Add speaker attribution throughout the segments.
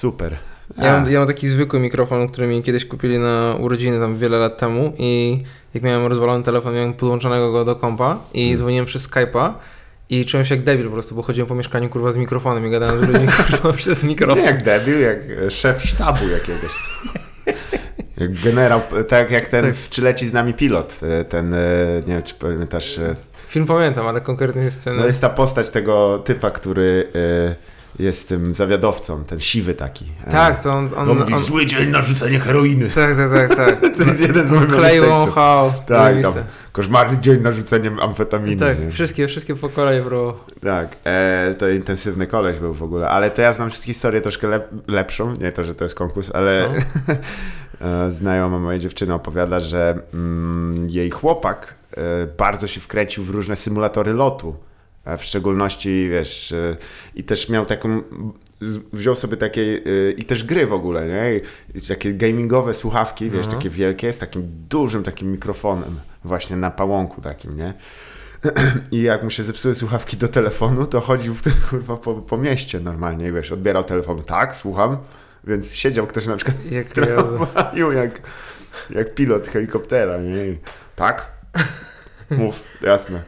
Speaker 1: Super.
Speaker 2: Ja mam, ja mam taki zwykły mikrofon, który mi kiedyś kupili na urodziny tam wiele lat temu i jak miałem rozwalony telefon, miałem podłączonego go do kompa i
Speaker 1: Hmm.
Speaker 2: dzwoniłem przez Skype'a i czułem się jak debil po prostu, bo chodziłem po mieszkaniu kurwa z mikrofonem i gadałem z ludźmi kurwa przez
Speaker 1: nie
Speaker 2: mikrofon.
Speaker 1: jak debil, jak szef sztabu jakiegoś. Jak generał, tak jak ten
Speaker 2: Tak.
Speaker 1: w Czy leci z nami pilot, e, ten, e, nie wiem czy pamiętasz, e,
Speaker 2: Film pamiętam, ale konkretnie sceny.
Speaker 1: no jest ta postać tego typa, który e, jest tym zawiadowcą, ten siwy taki. E,
Speaker 2: Tak, to on... on,
Speaker 1: On
Speaker 2: on,
Speaker 1: mówi, zły dzień na rzucenie heroiny.
Speaker 2: tak, tak, tak, tak.
Speaker 1: To jest jeden z
Speaker 2: On
Speaker 1: moich tekstów.
Speaker 2: wąchał.
Speaker 1: Tak, tam, koszmarny dzień na rzucenie amfetaminy.
Speaker 2: Tak,
Speaker 1: nie?
Speaker 2: wszystkie, wszystkie po kolei, bro.
Speaker 1: Tak, e, to intensywny koleś był w ogóle, ale to ja znam historię troszkę lep, lepszą, nie to, że to jest konkurs, ale e, znajoma mojej dziewczyny opowiada, że mm, jej chłopak e, bardzo się wkręcił w różne symulatory lotu, e, w szczególności, wiesz, i też miał taką, wziął sobie takie, e, i też gry w ogóle, nie, I takie gamingowe słuchawki, wiesz,
Speaker 2: Mhm.
Speaker 1: takie wielkie, z takim dużym takim mikrofonem, właśnie na pałąku takim, nie, i jak mu się zepsuły słuchawki do telefonu, to chodził w tym kurwa po, po mieście normalnie, wiesz, odbierał telefon, tak, słucham, więc siedział ktoś na przykład
Speaker 2: Jak
Speaker 1: tramwaju jak, jak pilot helikoptera, nie? Tak? Mów, jasne.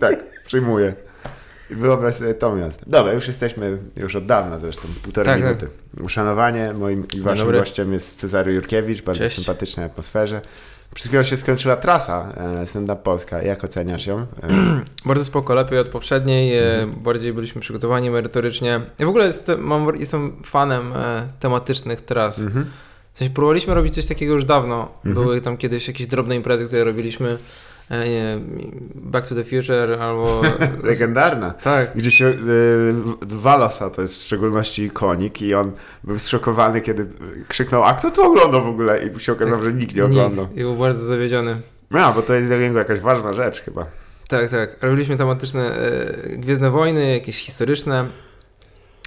Speaker 1: Tak, przyjmuję. I wyobraź sobie to miasto. Dobra, już jesteśmy, już od dawna zresztą, półtorej
Speaker 2: Tak, tak.
Speaker 1: minuty. Uszanowanie, moim i waszym
Speaker 2: dobry.
Speaker 1: gościem jest Cezary Jurkiewicz, bardzo
Speaker 2: Cześć.
Speaker 1: sympatycznej atmosferze. Przed chwilą się skończyła trasa e, Stand Up Polska. Jak oceniasz ją? E,
Speaker 2: Bardzo spoko, lepiej od poprzedniej, e,
Speaker 1: Mhm.
Speaker 2: bardziej byliśmy przygotowani merytorycznie. Ja w ogóle jestem, mam, jestem fanem tematycznych tras.
Speaker 1: mhm.
Speaker 2: W sensie próbowaliśmy robić coś takiego już dawno.
Speaker 1: Mhm.
Speaker 2: Były tam kiedyś jakieś drobne imprezy, które robiliśmy. Back to the Future albo...
Speaker 1: Legendarna.
Speaker 2: tak.
Speaker 1: Gdzie się y, Walosa to jest w szczególności ikonik i on był zszokowany, kiedy krzyknął, a kto to oglądał w ogóle? I się okazało, że nikt nie oglądał.
Speaker 2: Nikt. I był bardzo zawiedziony.
Speaker 1: No, bo to jest dla niego jakaś ważna rzecz chyba.
Speaker 2: Tak, tak. Robiliśmy tematyczne e, Gwiezdne Wojny, jakieś historyczne.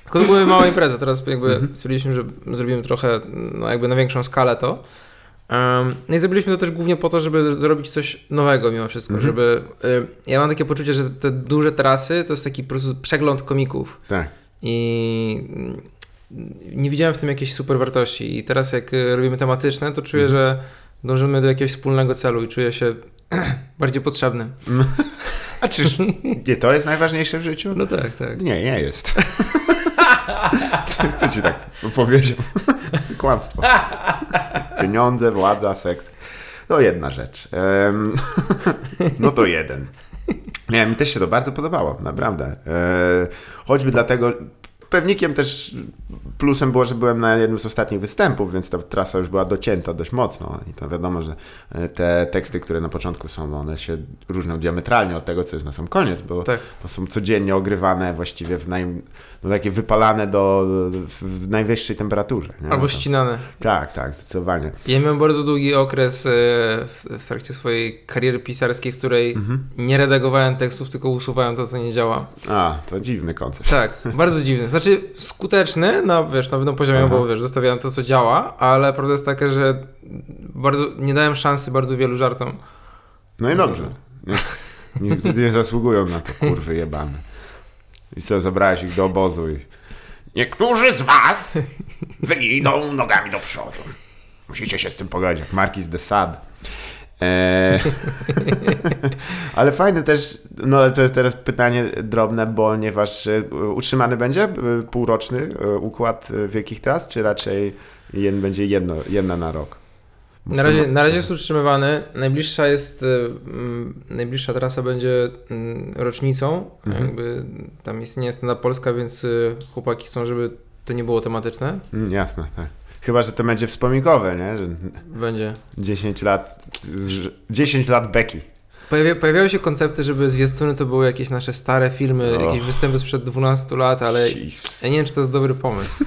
Speaker 2: Tylko to były małe imprezy. Teraz jakby
Speaker 1: Mhm.
Speaker 2: stwierdziliśmy, że zrobimy trochę no, jakby na większą skalę to. No i zrobiliśmy to też głównie po to, żeby zrobić coś nowego mimo wszystko,
Speaker 1: Mhm.
Speaker 2: żeby... y, ja mam takie poczucie, że te duże trasy to jest taki po prostu przegląd komików
Speaker 1: Tak.
Speaker 2: i nie widziałem w tym jakiejś super wartości i teraz jak y, robimy tematyczne, to czuję,
Speaker 1: Mhm.
Speaker 2: że dążymy do jakiegoś wspólnego celu i czuję się bardziej potrzebny.
Speaker 1: A czyż nie to jest najważniejsze w życiu?
Speaker 2: No tak, tak.
Speaker 1: Nie, nie jest. Kto ci tak powiedział? Kłamstwo. Pieniądze, władza, seks. To jedna rzecz. No to jeden. Nie, mi też się to bardzo podobało, naprawdę. E, choćby dlatego, pewnikiem też plusem było, że byłem na jednym z ostatnich występów, więc ta trasa już była docięta dość mocno i to wiadomo, że e, te teksty, które na początku są, one się różnią diametralnie od tego, co jest na sam koniec, bo
Speaker 2: Tak.
Speaker 1: bo są codziennie ogrywane właściwie w naj, no takie wypalane do, w najwyższej temperaturze. Nie?
Speaker 2: Albo ścinane.
Speaker 1: Tak, tak, zdecydowanie.
Speaker 2: Ja miałem bardzo długi okres e, w, w trakcie swojej kariery pisarskiej, w której
Speaker 1: Mhm.
Speaker 2: nie redagowałem tekstów, tylko usuwałem to, co nie działa.
Speaker 1: A, to dziwny koncept.
Speaker 2: Tak, bardzo dziwny. Znaczy skuteczny na, wiesz, na pewnym poziomie,
Speaker 1: Aha.
Speaker 2: bo wiesz, zostawiałem to, co działa, ale prawda jest taka, że bardzo, nie dałem szansy bardzo wielu żartom.
Speaker 1: No i dobrze. Nie, nie, nie zasługują na to, kurwy jebane. I co, zabrałeś ich do obozu i... Niektórzy z was wyjdą nogami do przodu. Musicie się z tym pogodzić, jak Marquis de Sade. Eee, ale fajne też, no ale to jest teraz pytanie drobne, ponieważ e, utrzymany będzie e, półroczny e, układ wielkich tras, czy raczej jeden, będzie jedno, jedna na rok?
Speaker 2: Na razie, na razie jest utrzymywany. Najbliższa jest, y, mm, najbliższa trasa będzie mm, rocznicą.
Speaker 1: Mhm.
Speaker 2: Jakby tam istnieje stand Polska, więc y, chłopaki chcą, żeby to nie było tematyczne.
Speaker 1: Mm, jasne, tak. Chyba, że to będzie wspominkowe, nie? Że
Speaker 2: Będzie.
Speaker 1: 10 lat, z- 10 lat Beki.
Speaker 2: Pojawia, pojawiały się koncepty, żeby zwiastuny to były jakieś nasze stare filmy,
Speaker 1: Och.
Speaker 2: jakieś występy sprzed 12 lat, ale
Speaker 1: Jezus.
Speaker 2: ja nie wiem, czy to jest dobry pomysł.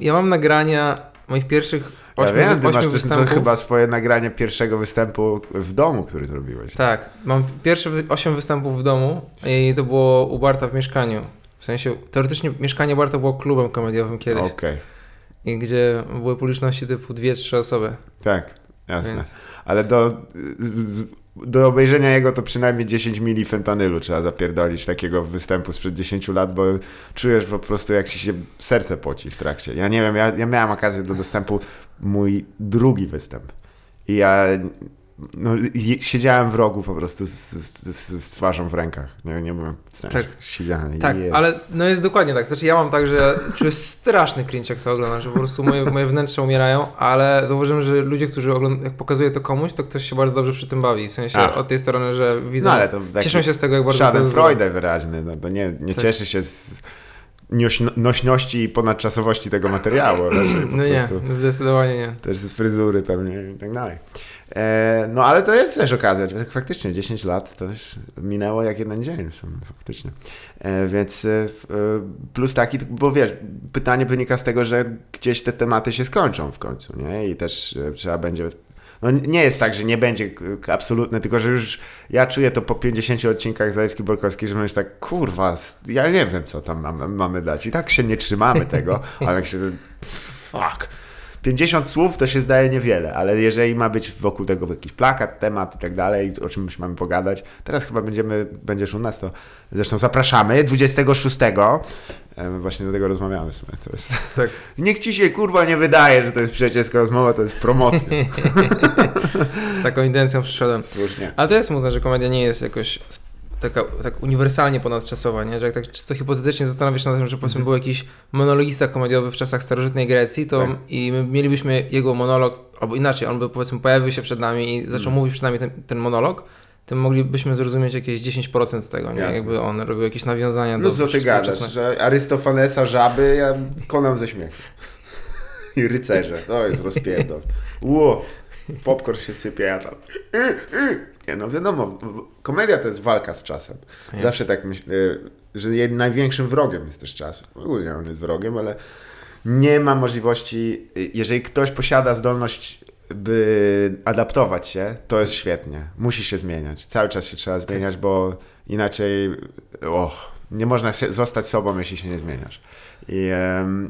Speaker 2: Ja mam nagrania moich pierwszych
Speaker 1: Ja wiem, ty masz też to
Speaker 2: występów.
Speaker 1: chyba swoje nagranie pierwszego występu w domu, który zrobiłeś.
Speaker 2: Tak, mam pierwsze wy- osiem występów w domu i to było u Barta w mieszkaniu. W sensie, teoretycznie mieszkanie Barta było klubem komediowym kiedyś,
Speaker 1: Okej,
Speaker 2: i gdzie były publiczności typu dwie, trzy osoby.
Speaker 1: tak, jasne.
Speaker 2: Więc
Speaker 1: Ale do, do obejrzenia jego to przynajmniej 10 mili fentanylu trzeba zapierdolić takiego występu sprzed 10 lat, bo czujesz po prostu jak ci się serce poci w trakcie. Ja nie wiem, ja, ja miałem okazję do dostępu mój drugi występ. I ja no, siedziałem w rogu po prostu z, z, z, z twarzą w rękach. Nie, nie byłem w sensie,
Speaker 2: Tak.
Speaker 1: Siedziałem
Speaker 2: Tak,
Speaker 1: jest.
Speaker 2: ale no jest dokładnie tak. Znaczy ja mam tak, że czuję straszny cringe jak to oglądam, że po prostu moje, moje wnętrze umierają, ale zauważyłem, że ludzie, którzy oglądają, jak pokazuje to komuś, to ktoś się bardzo dobrze przy tym bawi. W sensie
Speaker 1: Ach.
Speaker 2: od tej strony, że widzą,
Speaker 1: No, ale to
Speaker 2: cieszą się z tego, jak bardzo to jest
Speaker 1: Schadenfreude wyraźny. No, to nie, nie
Speaker 2: Tak.
Speaker 1: cieszy się z nośności i ponadczasowości tego materiału. Raczej po
Speaker 2: No nie,
Speaker 1: prostu.
Speaker 2: zdecydowanie nie.
Speaker 1: Też z fryzury pewnie i tak dalej. E, no ale to jest też okazja. Tak Faktycznie 10 lat to już minęło jak jeden dzień faktycznie. E, więc e, e, plus taki, bo wiesz, pytanie wynika z tego, że gdzieś te tematy się skończą w końcu, nie? I też e, trzeba będzie no nie jest tak, że nie będzie absolutne, tylko że już ja czuję to po 50 odcinkach Zalewski Borkowski, że myślę tak, kurwa, ja nie wiem, co tam mam, mamy dać. I tak się nie trzymamy tego, ale jak się... Fuck. 50 słów to się zdaje niewiele, ale jeżeli ma być wokół tego jakiś plakat, temat i tak dalej, o czymś mamy pogadać, teraz chyba będziemy, będziesz u nas, to zresztą zapraszamy 26. Właśnie do tego rozmawiamy w sumie. To jest...
Speaker 2: Tak.
Speaker 1: Niech ci się kurwa nie wydaje, że to jest przyjacielska rozmowa, to jest promocja.
Speaker 2: Z taką intencją przyszedłem.
Speaker 1: Słusznie.
Speaker 2: Ale to jest smutne, że komedia nie jest jakoś taka, tak uniwersalnie ponadczasowa, nie? Że jak tak czysto hipotetycznie zastanawiać się nad tym, że powiedzmy był jakiś monologista komediowy w czasach starożytnej Grecji, to
Speaker 1: Tak.
Speaker 2: i my mielibyśmy jego monolog, albo inaczej, on by powiedzmy pojawił się przed nami i zaczął mówić przed nami ten, ten monolog, to moglibyśmy zrozumieć jakieś 10% z tego, nie?
Speaker 1: Jasne.
Speaker 2: Jakby on robił jakieś nawiązania
Speaker 1: No
Speaker 2: do
Speaker 1: co ty gadasz, że Arystofanesa żaby, ja konam ze śmiechu. I rycerze, to jest rozpierdol. Ło, popcorn się sypie, ja tam. Nie no wiadomo, komedia to jest walka z czasem. Zawsze tak myślę, że największym wrogiem jest też czas. Ogólnie on jest wrogiem, ale nie ma możliwości, jeżeli ktoś posiada zdolność by adaptować się, to jest świetnie. Musi się zmieniać. Cały czas się trzeba zmieniać, bo inaczej och, nie można się, zostać sobą, jeśli się nie zmieniasz. I,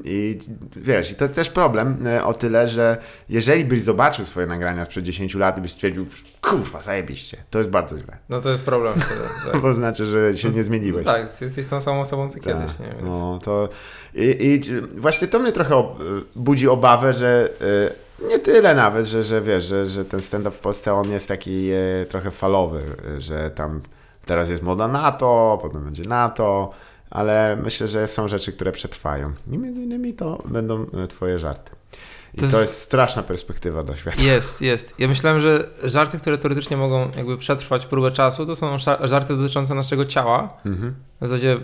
Speaker 1: I wiesz, i to też problem e, o tyle, że jeżeli byś zobaczył swoje nagrania sprzed 10 lat i byś stwierdził, kurwa, zajebiście, to jest bardzo źle.
Speaker 2: No to jest problem wtedy, tak.
Speaker 1: Bo znaczy, że się nie zmieniłeś.
Speaker 2: No tak, jesteś tą samą osobą co
Speaker 1: Tak,
Speaker 2: kiedyś, nie? Więc...
Speaker 1: No to i, i właśnie to mnie trochę ob, budzi obawę, że y, nie tyle nawet, że, że wiesz, że, że ten stand-up w Polsce on jest taki e, trochę falowy, że tam teraz jest moda na to, potem będzie na to, ale myślę, że są rzeczy, które przetrwają. I między innymi to będą e, twoje żarty. I
Speaker 2: To
Speaker 1: to,
Speaker 2: jest-
Speaker 1: straszna perspektywa do świata.
Speaker 2: Jest, jest. Ja myślałem, że żarty, które teoretycznie mogą jakby przetrwać próbę czasu, to są żarty dotyczące naszego ciała.
Speaker 1: Mhm.
Speaker 2: W zasadzie,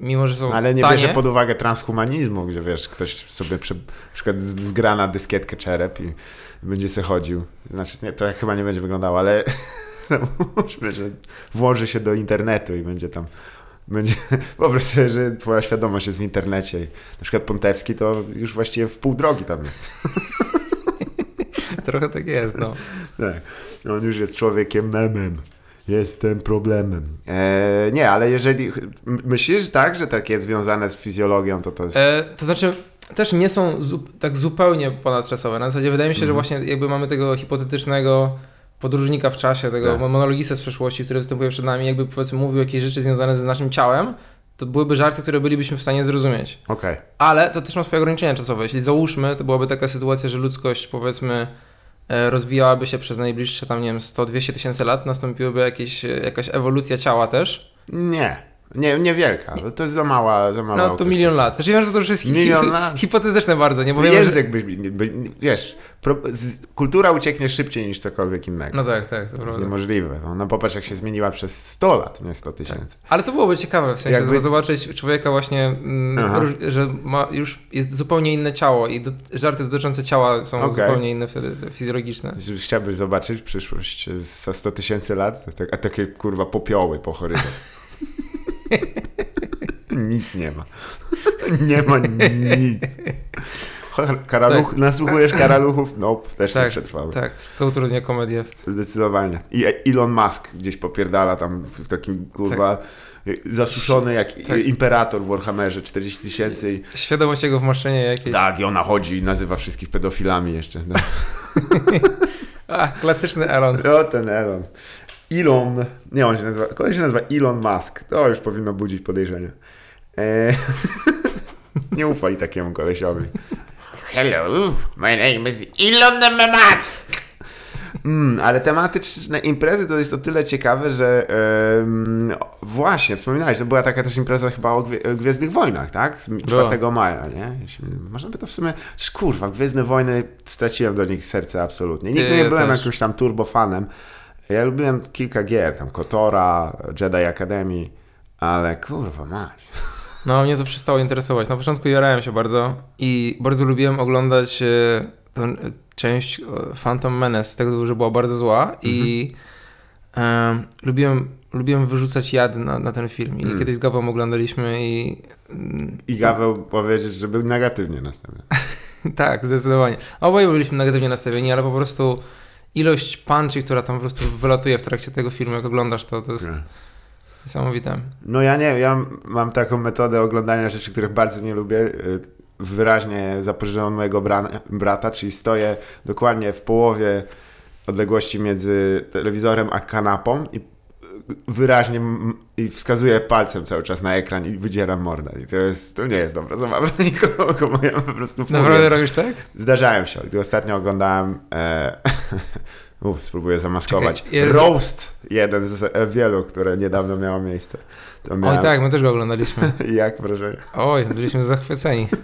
Speaker 2: mimo że są
Speaker 1: Ale nie
Speaker 2: tanie,
Speaker 1: bierze pod uwagę transhumanizmu, gdzie wiesz, ktoś sobie przy, na przykład zgra na dyskietkę czerep i będzie se chodził. Znaczy, nie, to chyba nie będzie wyglądało, ale załóżmy, że włoży się do internetu i będzie tam. Będzie, wyobraź sobie, że twoja świadomość jest w internecie. Na przykład Pontewski to już właściwie w pół drogi tam jest.
Speaker 2: Trochę tak jest, no.
Speaker 1: Tak. On już jest człowiekiem memem. Jestem problemem. Eee, nie, ale jeżeli myślisz tak, że takie związane z fizjologią, to to jest.
Speaker 2: E, to znaczy, też nie są zu- tak zupełnie ponadczasowe. Na zasadzie wydaje mi się, że
Speaker 1: Mhm.
Speaker 2: właśnie jakby mamy tego hipotetycznego podróżnika w czasie, tego
Speaker 1: Tak.
Speaker 2: monologista z przeszłości, który występuje przed nami, jakby powiedzmy mówił jakieś rzeczy związane z naszym ciałem, to byłyby żarty, które bylibyśmy w stanie zrozumieć.
Speaker 1: Okej.
Speaker 2: Ale to też ma swoje ograniczenia czasowe. Jeśli załóżmy, to byłaby taka sytuacja, że ludzkość powiedzmy e, rozwijałaby się przez najbliższe tam, nie wiem, 100-200 tysięcy lat, nastąpiłaby jakieś, e, jakaś ewolucja ciała też.
Speaker 1: Nie. Nie, niewielka. To jest za mała, za mała
Speaker 2: No to milion
Speaker 1: czasu.
Speaker 2: lat. Znaczy wiem, że to już jest hi-
Speaker 1: Milion
Speaker 2: hi-
Speaker 1: lat?
Speaker 2: hipotetyczne bardzo, nie? Bo wiemy, że...
Speaker 1: Język by, by, wiesz, pro, z, kultura ucieknie szybciej niż cokolwiek innego.
Speaker 2: No tak, tak, to
Speaker 1: to
Speaker 2: prawda.
Speaker 1: niemożliwe. No popatrz, jak się zmieniła przez 100 lat, nie 100 tysięcy.
Speaker 2: Ale to byłoby ciekawe, w sensie
Speaker 1: Jakby-
Speaker 2: zobaczyć człowieka właśnie, mm,
Speaker 1: Aha.
Speaker 2: róż- że ma już jest zupełnie inne ciało i do, żarty dotyczące ciała są
Speaker 1: Okej.
Speaker 2: zupełnie inne wtedy, fizjologiczne.
Speaker 1: Chciałbyś zobaczyć przyszłość za 100 tysięcy lat, tak, a takie kurwa popioły po horyzont. nic nie ma. Nie ma nic. Karaluch, Nasłuchujesz karaluchów? Nope, też nie
Speaker 2: Tak,
Speaker 1: przetrwały.
Speaker 2: Tak, to utrudnia komedię.
Speaker 1: Zdecydowanie. I Elon Musk gdzieś popierdala tam w takim kurwa zasuszony jak
Speaker 2: Tak.
Speaker 1: imperator w Warhammerze 40 tysięcy. i-
Speaker 2: Świadomość jego w maszynie jakieś.
Speaker 1: Tak, i ona chodzi i nazywa wszystkich pedofilami jeszcze. No,
Speaker 2: A, klasyczny Elon.
Speaker 1: o ten Elon. Elon, nie on się nazywa, koleś się nazywa Elon Musk. To już powinno budzić podejrzenia. E, nie ufaj takiemu kolesiowi.
Speaker 3: Hello, my name is Elon Musk.
Speaker 1: Mm, ale tematyczne imprezy to jest o tyle ciekawe, że em, właśnie, wspominałeś, to była taka też impreza chyba o, gwie, o Gwiezdnych Wojnach, tak? Z 4 maja, nie? Można by to w sumie... Kurwa, Gwiezdne Wojny, straciłem do nich serce absolutnie. Nigdy
Speaker 2: Ty
Speaker 1: nie byłem
Speaker 2: też.
Speaker 1: jakimś tam turbofanem. Ja lubiłem kilka gier, tam Kotora, Jedi Academy, ale kurwa mać.
Speaker 2: No, mnie to przestało interesować. Na początku jarałem się bardzo i bardzo lubiłem oglądać e, tę e, część e, Phantom Menace z tego, że była bardzo zła i e, lubiłem, lubiłem wyrzucać jad na, na ten film. I
Speaker 1: Mm.
Speaker 2: kiedyś z Gawą oglądaliśmy i
Speaker 1: I Gaweł powiedzieć, że był negatywnie nastawiony.
Speaker 2: tak, zdecydowanie. Oboje byliśmy negatywnie nastawieni, ale po prostu ilość punchy, która tam po prostu wylatuje w trakcie tego filmu, jak oglądasz to, to jest
Speaker 1: Nie.
Speaker 2: niesamowite.
Speaker 1: No ja nie, ja mam taką metodę oglądania rzeczy, których bardzo nie lubię. y, Wyraźnie zapożyczoną mojego bra- brata, czyli stoję dokładnie w połowie odległości między telewizorem a kanapą i wyraźnie i wskazuję palcem cały czas na ekran i wydzieram mordę. I to jest, to nie jest dobra zabawa dla nikogo, bo ja po prostu wpływ-
Speaker 2: Naprawdę robisz tak?
Speaker 1: Zdarzają się. Gdy ostatnio oglądałem. E, uf, spróbuję zamaskować.
Speaker 2: Czekaj, jest-
Speaker 1: Roast, jeden z wielu, które niedawno miało miejsce. To
Speaker 2: Oj
Speaker 1: miałem-
Speaker 2: tak, my też go oglądaliśmy.
Speaker 1: Jak wrażenie?
Speaker 2: Oj, byliśmy zachwyceni.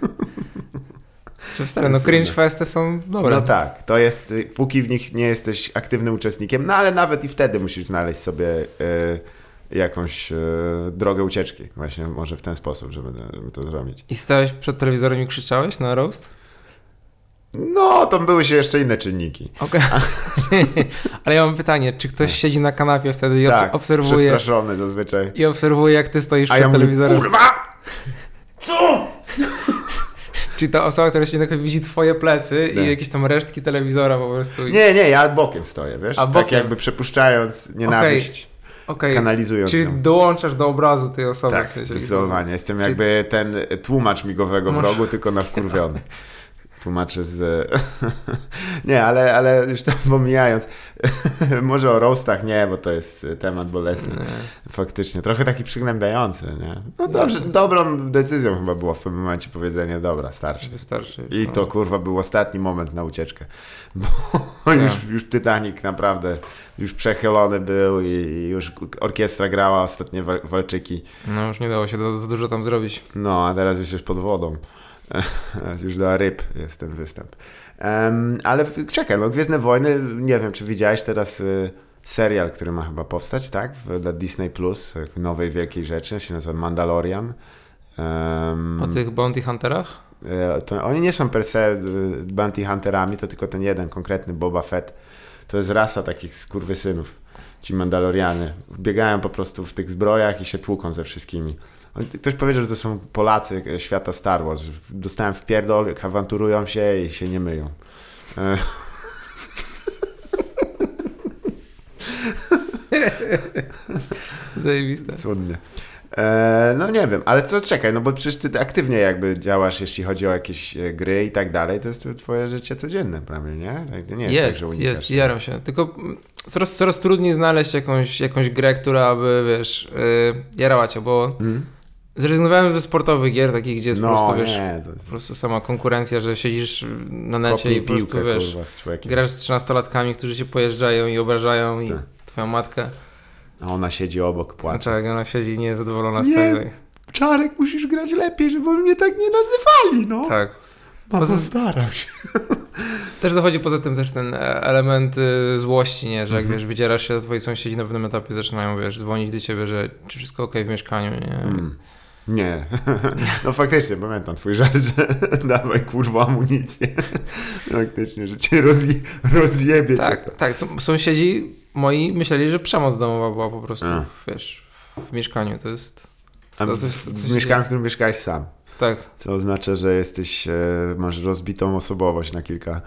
Speaker 2: Że Stare, no cringe festy są dobre.
Speaker 1: No tak, to jest, y, póki w nich nie jesteś aktywnym uczestnikiem, no ale nawet i wtedy musisz znaleźć sobie e, jakąś e, drogę ucieczki. Właśnie może w ten sposób, żeby, żeby to zrobić.
Speaker 2: I stałeś przed telewizorem i krzyczałeś na roast?
Speaker 1: No, to były się jeszcze inne czynniki.
Speaker 2: Okej. Ale ja mam pytanie, czy ktoś siedzi na kanapie wtedy i
Speaker 1: tak,
Speaker 2: obserwuje
Speaker 1: przestraszony zazwyczaj.
Speaker 2: i obserwuje jak ty stoisz
Speaker 1: A
Speaker 2: przed
Speaker 1: ja mówię,
Speaker 2: telewizorem?
Speaker 1: kurwa! Co?
Speaker 2: Czy ta osoba, która kanapie widzi twoje plecy
Speaker 1: Nie.
Speaker 2: i jakieś tam resztki telewizora po prostu? i-
Speaker 1: Nie, nie, ja bokiem stoję, wiesz?
Speaker 2: A,
Speaker 1: Tak
Speaker 2: bokiem.
Speaker 1: jakby przepuszczając nienawiść,
Speaker 2: Okej.
Speaker 1: kanalizując
Speaker 2: Czy
Speaker 1: ją.
Speaker 2: dołączasz do obrazu tej osoby?
Speaker 1: Tak,
Speaker 2: w sensie,
Speaker 1: zdecydowanie. Jestem
Speaker 2: Czy-
Speaker 1: jakby ten tłumacz migowego
Speaker 2: Może-
Speaker 1: wrogu, tylko na wkurwiony. Tłumaczę z... nie, ale, ale już tam pomijając, może o roastach nie, bo to jest temat bolesny.
Speaker 2: Nie.
Speaker 1: Faktycznie, trochę taki przygnębiający, nie? No dobrze,
Speaker 2: to-
Speaker 1: dobrą decyzją chyba było w pewnym momencie powiedzenie, dobra, starczy.
Speaker 2: Wystarczy. już,
Speaker 1: I
Speaker 2: no.
Speaker 1: to kurwa był ostatni moment na ucieczkę. Bo
Speaker 2: Tak.
Speaker 1: już, już Titanic naprawdę już przechylony był i, już orkiestra grała ostatnie wa- walczyki.
Speaker 2: No już nie dało się za dużo tam zrobić.
Speaker 1: No, a teraz już jest pod wodą. już dla ryb jest ten występ. Em, ale czekaj, no Gwiezdne Wojny, nie wiem, czy widziałeś teraz y, serial, który ma chyba powstać, tak? W, dla Disney Plus, nowej wielkiej rzeczy, się nazywa Mandalorian. Em,
Speaker 2: O tych bounty hunterach?
Speaker 1: To oni nie są per se y, bounty hunterami, to tylko ten jeden konkretny Boba Fett. To jest rasa takich skurwysynów, ci Mandaloriany. Biegają po prostu w tych zbrojach i się tłuką ze wszystkimi. Ktoś powiedział, że to są Polacy e, świata Star Wars. Dostałem w pierdol, awanturują się i się nie myją. E,
Speaker 2: Zajebiste.
Speaker 1: Cudnie. E, no nie wiem, ale co czekaj, no bo przecież ty aktywnie jakby działasz, jeśli chodzi o jakieś e, gry i tak dalej, to jest twoje życie codzienne prawie, nie? Tak, Nie jest, tak,
Speaker 2: Jest,
Speaker 1: że unikasz
Speaker 2: jest, jaram się. Tylko coraz, coraz trudniej znaleźć jakąś, jakąś grę, która by, wiesz, yy, jarała cię, bo
Speaker 1: Mm?
Speaker 2: Zrezygnowałem ze sportowych gier, takich, gdzie jest po prostu,
Speaker 1: No
Speaker 2: wiesz,
Speaker 1: nie, to
Speaker 2: po prostu sama konkurencja, że siedzisz na necie
Speaker 1: kopnij
Speaker 2: i po prostu,
Speaker 1: piłkę,
Speaker 2: wiesz,
Speaker 1: kurwa, z
Speaker 2: grasz z 13-latkami, którzy cię pojeżdżają i obrażają i
Speaker 1: Tak.
Speaker 2: twoją matkę.
Speaker 1: A ona siedzi obok, płacze.
Speaker 2: tak, ona siedzi niezadowolona z
Speaker 1: Nie.
Speaker 2: tego.
Speaker 1: Czarek, musisz grać lepiej, żeby mnie tak nie nazywali, no.
Speaker 2: Tak.
Speaker 1: Mamo,
Speaker 2: Poza-
Speaker 1: staram się.
Speaker 2: Też dochodzi poza tym też ten e, element y, złości, nie? Że jak
Speaker 1: Mhm.
Speaker 2: wiesz, wydzierasz się, to twoi sąsiedzi na pewnym etapie zaczynają, wiesz, dzwonić do ciebie, że czy wszystko ok w mieszkaniu, nie?
Speaker 1: Mm. Nie. No faktycznie, pamiętam twój żart, że dawaj kurwa amunicję. Faktycznie, że cię rozje, rozjebie cię.
Speaker 2: Tak, tak. S- Sąsiedzi moi myśleli, że przemoc domowa była po prostu,
Speaker 1: A.
Speaker 2: wiesz, w mieszkaniu. To jest... Co-
Speaker 1: w, w, mieszkaniu, w którym mieszkałeś sam.
Speaker 2: Tak.
Speaker 1: Co oznacza, że jesteś, e, masz rozbitą osobowość na kilka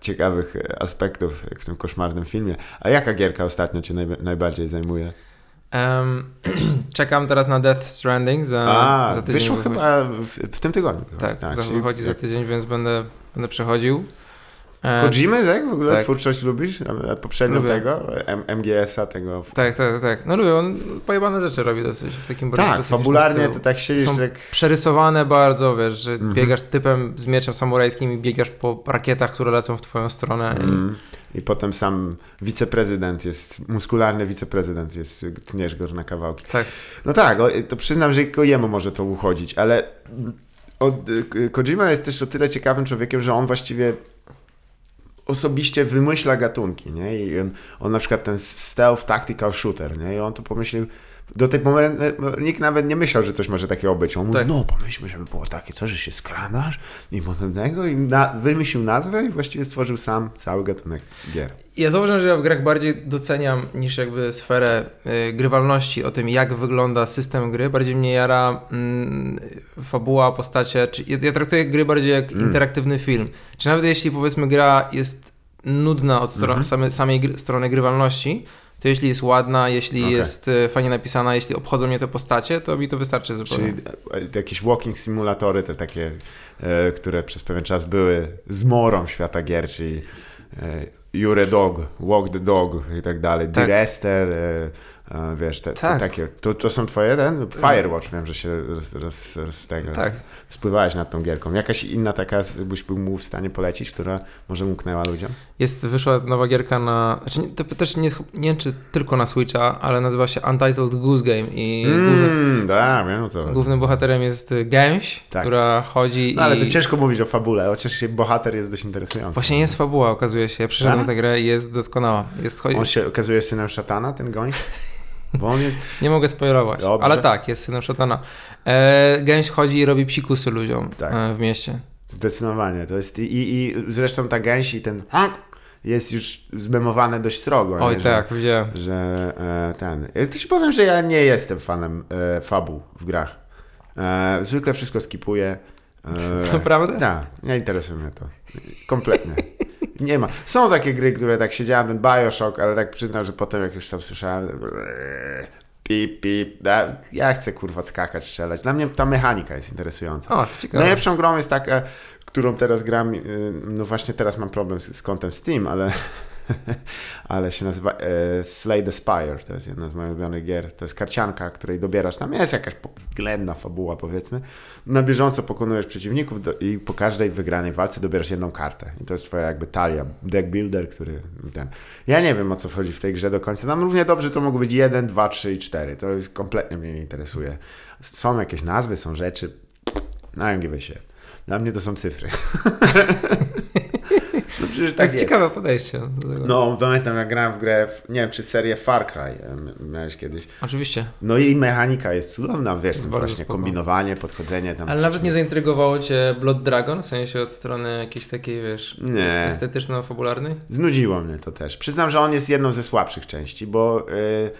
Speaker 1: ciekawych e, aspektów, jak w tym koszmarnym filmie. A jaka gierka ostatnio cię najba- najbardziej zajmuje?
Speaker 2: Em, czekam teraz na Death Stranding za,
Speaker 1: A,
Speaker 2: za tydzień.
Speaker 1: wyszło chyba w, w tym tygodniu.
Speaker 2: Tak, za,
Speaker 1: czyli
Speaker 2: wychodzi za
Speaker 1: jak-
Speaker 2: tydzień, więc będę, będę przechodził. E,
Speaker 1: Kojimy, tak? W ogóle
Speaker 2: tak.
Speaker 1: twórczość lubisz? Poprzednio
Speaker 2: Lubię.
Speaker 1: tego? MGS-a tego.
Speaker 2: tak, tak, tak. No lubię, on pojebane rzeczy robi dosyć w takim bardzo
Speaker 1: Tak, fabularnie to tak siedzisz
Speaker 2: Są
Speaker 1: jak...
Speaker 2: Przerysowane bardzo, wiesz, że
Speaker 1: Mhm.
Speaker 2: biegasz typem z mieczem samurajskim i biegasz po rakietach, które lecą w twoją stronę. I...
Speaker 1: Mm. I potem sam wiceprezydent jest, muskularny wiceprezydent jest, tniesz go na kawałki.
Speaker 2: Tak.
Speaker 1: No tak, to przyznam, że tylko jemu może to uchodzić, ale od, Kojima jest też o tyle ciekawym człowiekiem, że on właściwie osobiście wymyśla gatunki, nie? I on, on na przykład ten stealth tactical shooter, nie? I on to pomyślił, do tej momentu nikt nawet nie myślał, że coś może takiego być. On mówi,
Speaker 2: Tak.
Speaker 1: no pomyślmy, żeby było takie, co, że się skradasz i potem tego i na, wymyślił nazwę i właściwie stworzył sam cały gatunek gier.
Speaker 2: Ja zauważyłem, że ja w grach bardziej doceniam niż jakby sferę y, grywalności, o tym jak wygląda system gry. Bardziej mnie jara mm, fabuła, postacie. Czy, ja, ja traktuję gry bardziej jak
Speaker 1: Mm.
Speaker 2: interaktywny film. Czy nawet jeśli powiedzmy gra jest nudna od stro-
Speaker 1: Mhm.
Speaker 2: same, samej gry, strony grywalności, to jeśli jest ładna, jeśli
Speaker 1: Okej.
Speaker 2: jest y, fajnie napisana, jeśli obchodzą mnie te postacie, to mi to wystarczy zupełnie.
Speaker 1: Czyli e, jakieś walking simulatory, te takie, e, które przez pewien czas były zmorą świata gier, czyli e, You're a Dog, Walk the Dog i tak dalej,
Speaker 2: Tak.
Speaker 1: E, e, wiesz, te, te
Speaker 2: Tak.
Speaker 1: takie. To, to są twoje, ten? Firewatch, wiem, że się roz, roz, roz, tego,
Speaker 2: Tak.
Speaker 1: roz, spływałeś nad tą gierką. Jakaś inna taka, byś był mu w stanie polecić, która może umknęła ludziom?
Speaker 2: Jest, wyszła nowa gierka na, znaczy to też nie, nie wiem czy tylko na Switcha, ale nazywa się Untitled Goose Game i główny,
Speaker 1: Mm, da, wiem o co.
Speaker 2: głównym bohaterem jest gęś,
Speaker 1: Tak.
Speaker 2: która chodzi
Speaker 1: No ale
Speaker 2: i...
Speaker 1: to ciężko mówić o fabule, chociaż bohater jest dość interesujący.
Speaker 2: Właśnie jest fabuła, okazuje się. Ja
Speaker 1: Tak?
Speaker 2: Tę grę i jest doskonała. Jest, chodzi...
Speaker 1: On się okazuje synem szatana, ten goń? Bo on jest...
Speaker 2: Nie mogę spoilować,
Speaker 1: Dobrze.
Speaker 2: ale tak, jest synem szatana. E, gęś chodzi i robi psikusy ludziom
Speaker 1: Tak.
Speaker 2: e, w mieście.
Speaker 1: Zdecydowanie. To jest i, i, i zresztą ta gęś i ten jest już zmemowane dość srogo.
Speaker 2: Oj
Speaker 1: nie?
Speaker 2: tak, widziałem.
Speaker 1: Że, że e, ten... Ja To ci powiem, że ja nie jestem fanem e, fabuł w grach. E, zwykle wszystko skipuję. E,
Speaker 2: Naprawdę?
Speaker 1: Tak, nie interesuje mnie to. Kompletnie. Nie ma. Są takie gry, które tak siedziałem, ten Bioshock, ale tak przyznam, że potem jak już tam słyszałem pip, pip, ja chcę kurwa skakać, strzelać. Dla mnie ta mechanika jest interesująca.
Speaker 2: O, to ciekawe.
Speaker 1: Najlepszą grą jest taka, którą teraz gram, y, no właśnie teraz mam problem z, z kontem Steam, ale, ale się nazywa e, Slay the Spire, to jest jedna z moich ulubionych gier. To jest karcianka, której dobierasz, tam jest jakaś względna fabuła powiedzmy. Na bieżąco pokonujesz przeciwników do, i po każdej wygranej walce dobierasz jedną kartę. I to jest twoja jakby talia, deck builder, który ten... Ja nie wiem o co wchodzi w tej grze do końca. Tam równie dobrze to mogło być 1, 2, 3 i 4. To jest kompletnie mnie nie interesuje. Są jakieś nazwy, są rzeczy. No, give a shit. Dla mnie to są cyfry.
Speaker 2: to
Speaker 1: tak
Speaker 2: jest,
Speaker 1: jest.
Speaker 2: ciekawe podejście.
Speaker 1: No, pamiętam, jak grałem w grę, w, nie wiem, czy serię Far Cry miałeś kiedyś.
Speaker 2: Oczywiście.
Speaker 1: No i mechanika jest cudowna, wiesz,
Speaker 2: Jest
Speaker 1: właśnie
Speaker 2: spoko.
Speaker 1: kombinowanie, podchodzenie tam.
Speaker 2: Ale nawet nie zaintrygowało cię Blood Dragon, w sensie od strony jakiejś takiej, wiesz,
Speaker 1: Nie.
Speaker 2: estetyczno-fabularnej?
Speaker 1: Znudziło mnie to też. Przyznam, że on jest jedną ze słabszych części, bo y,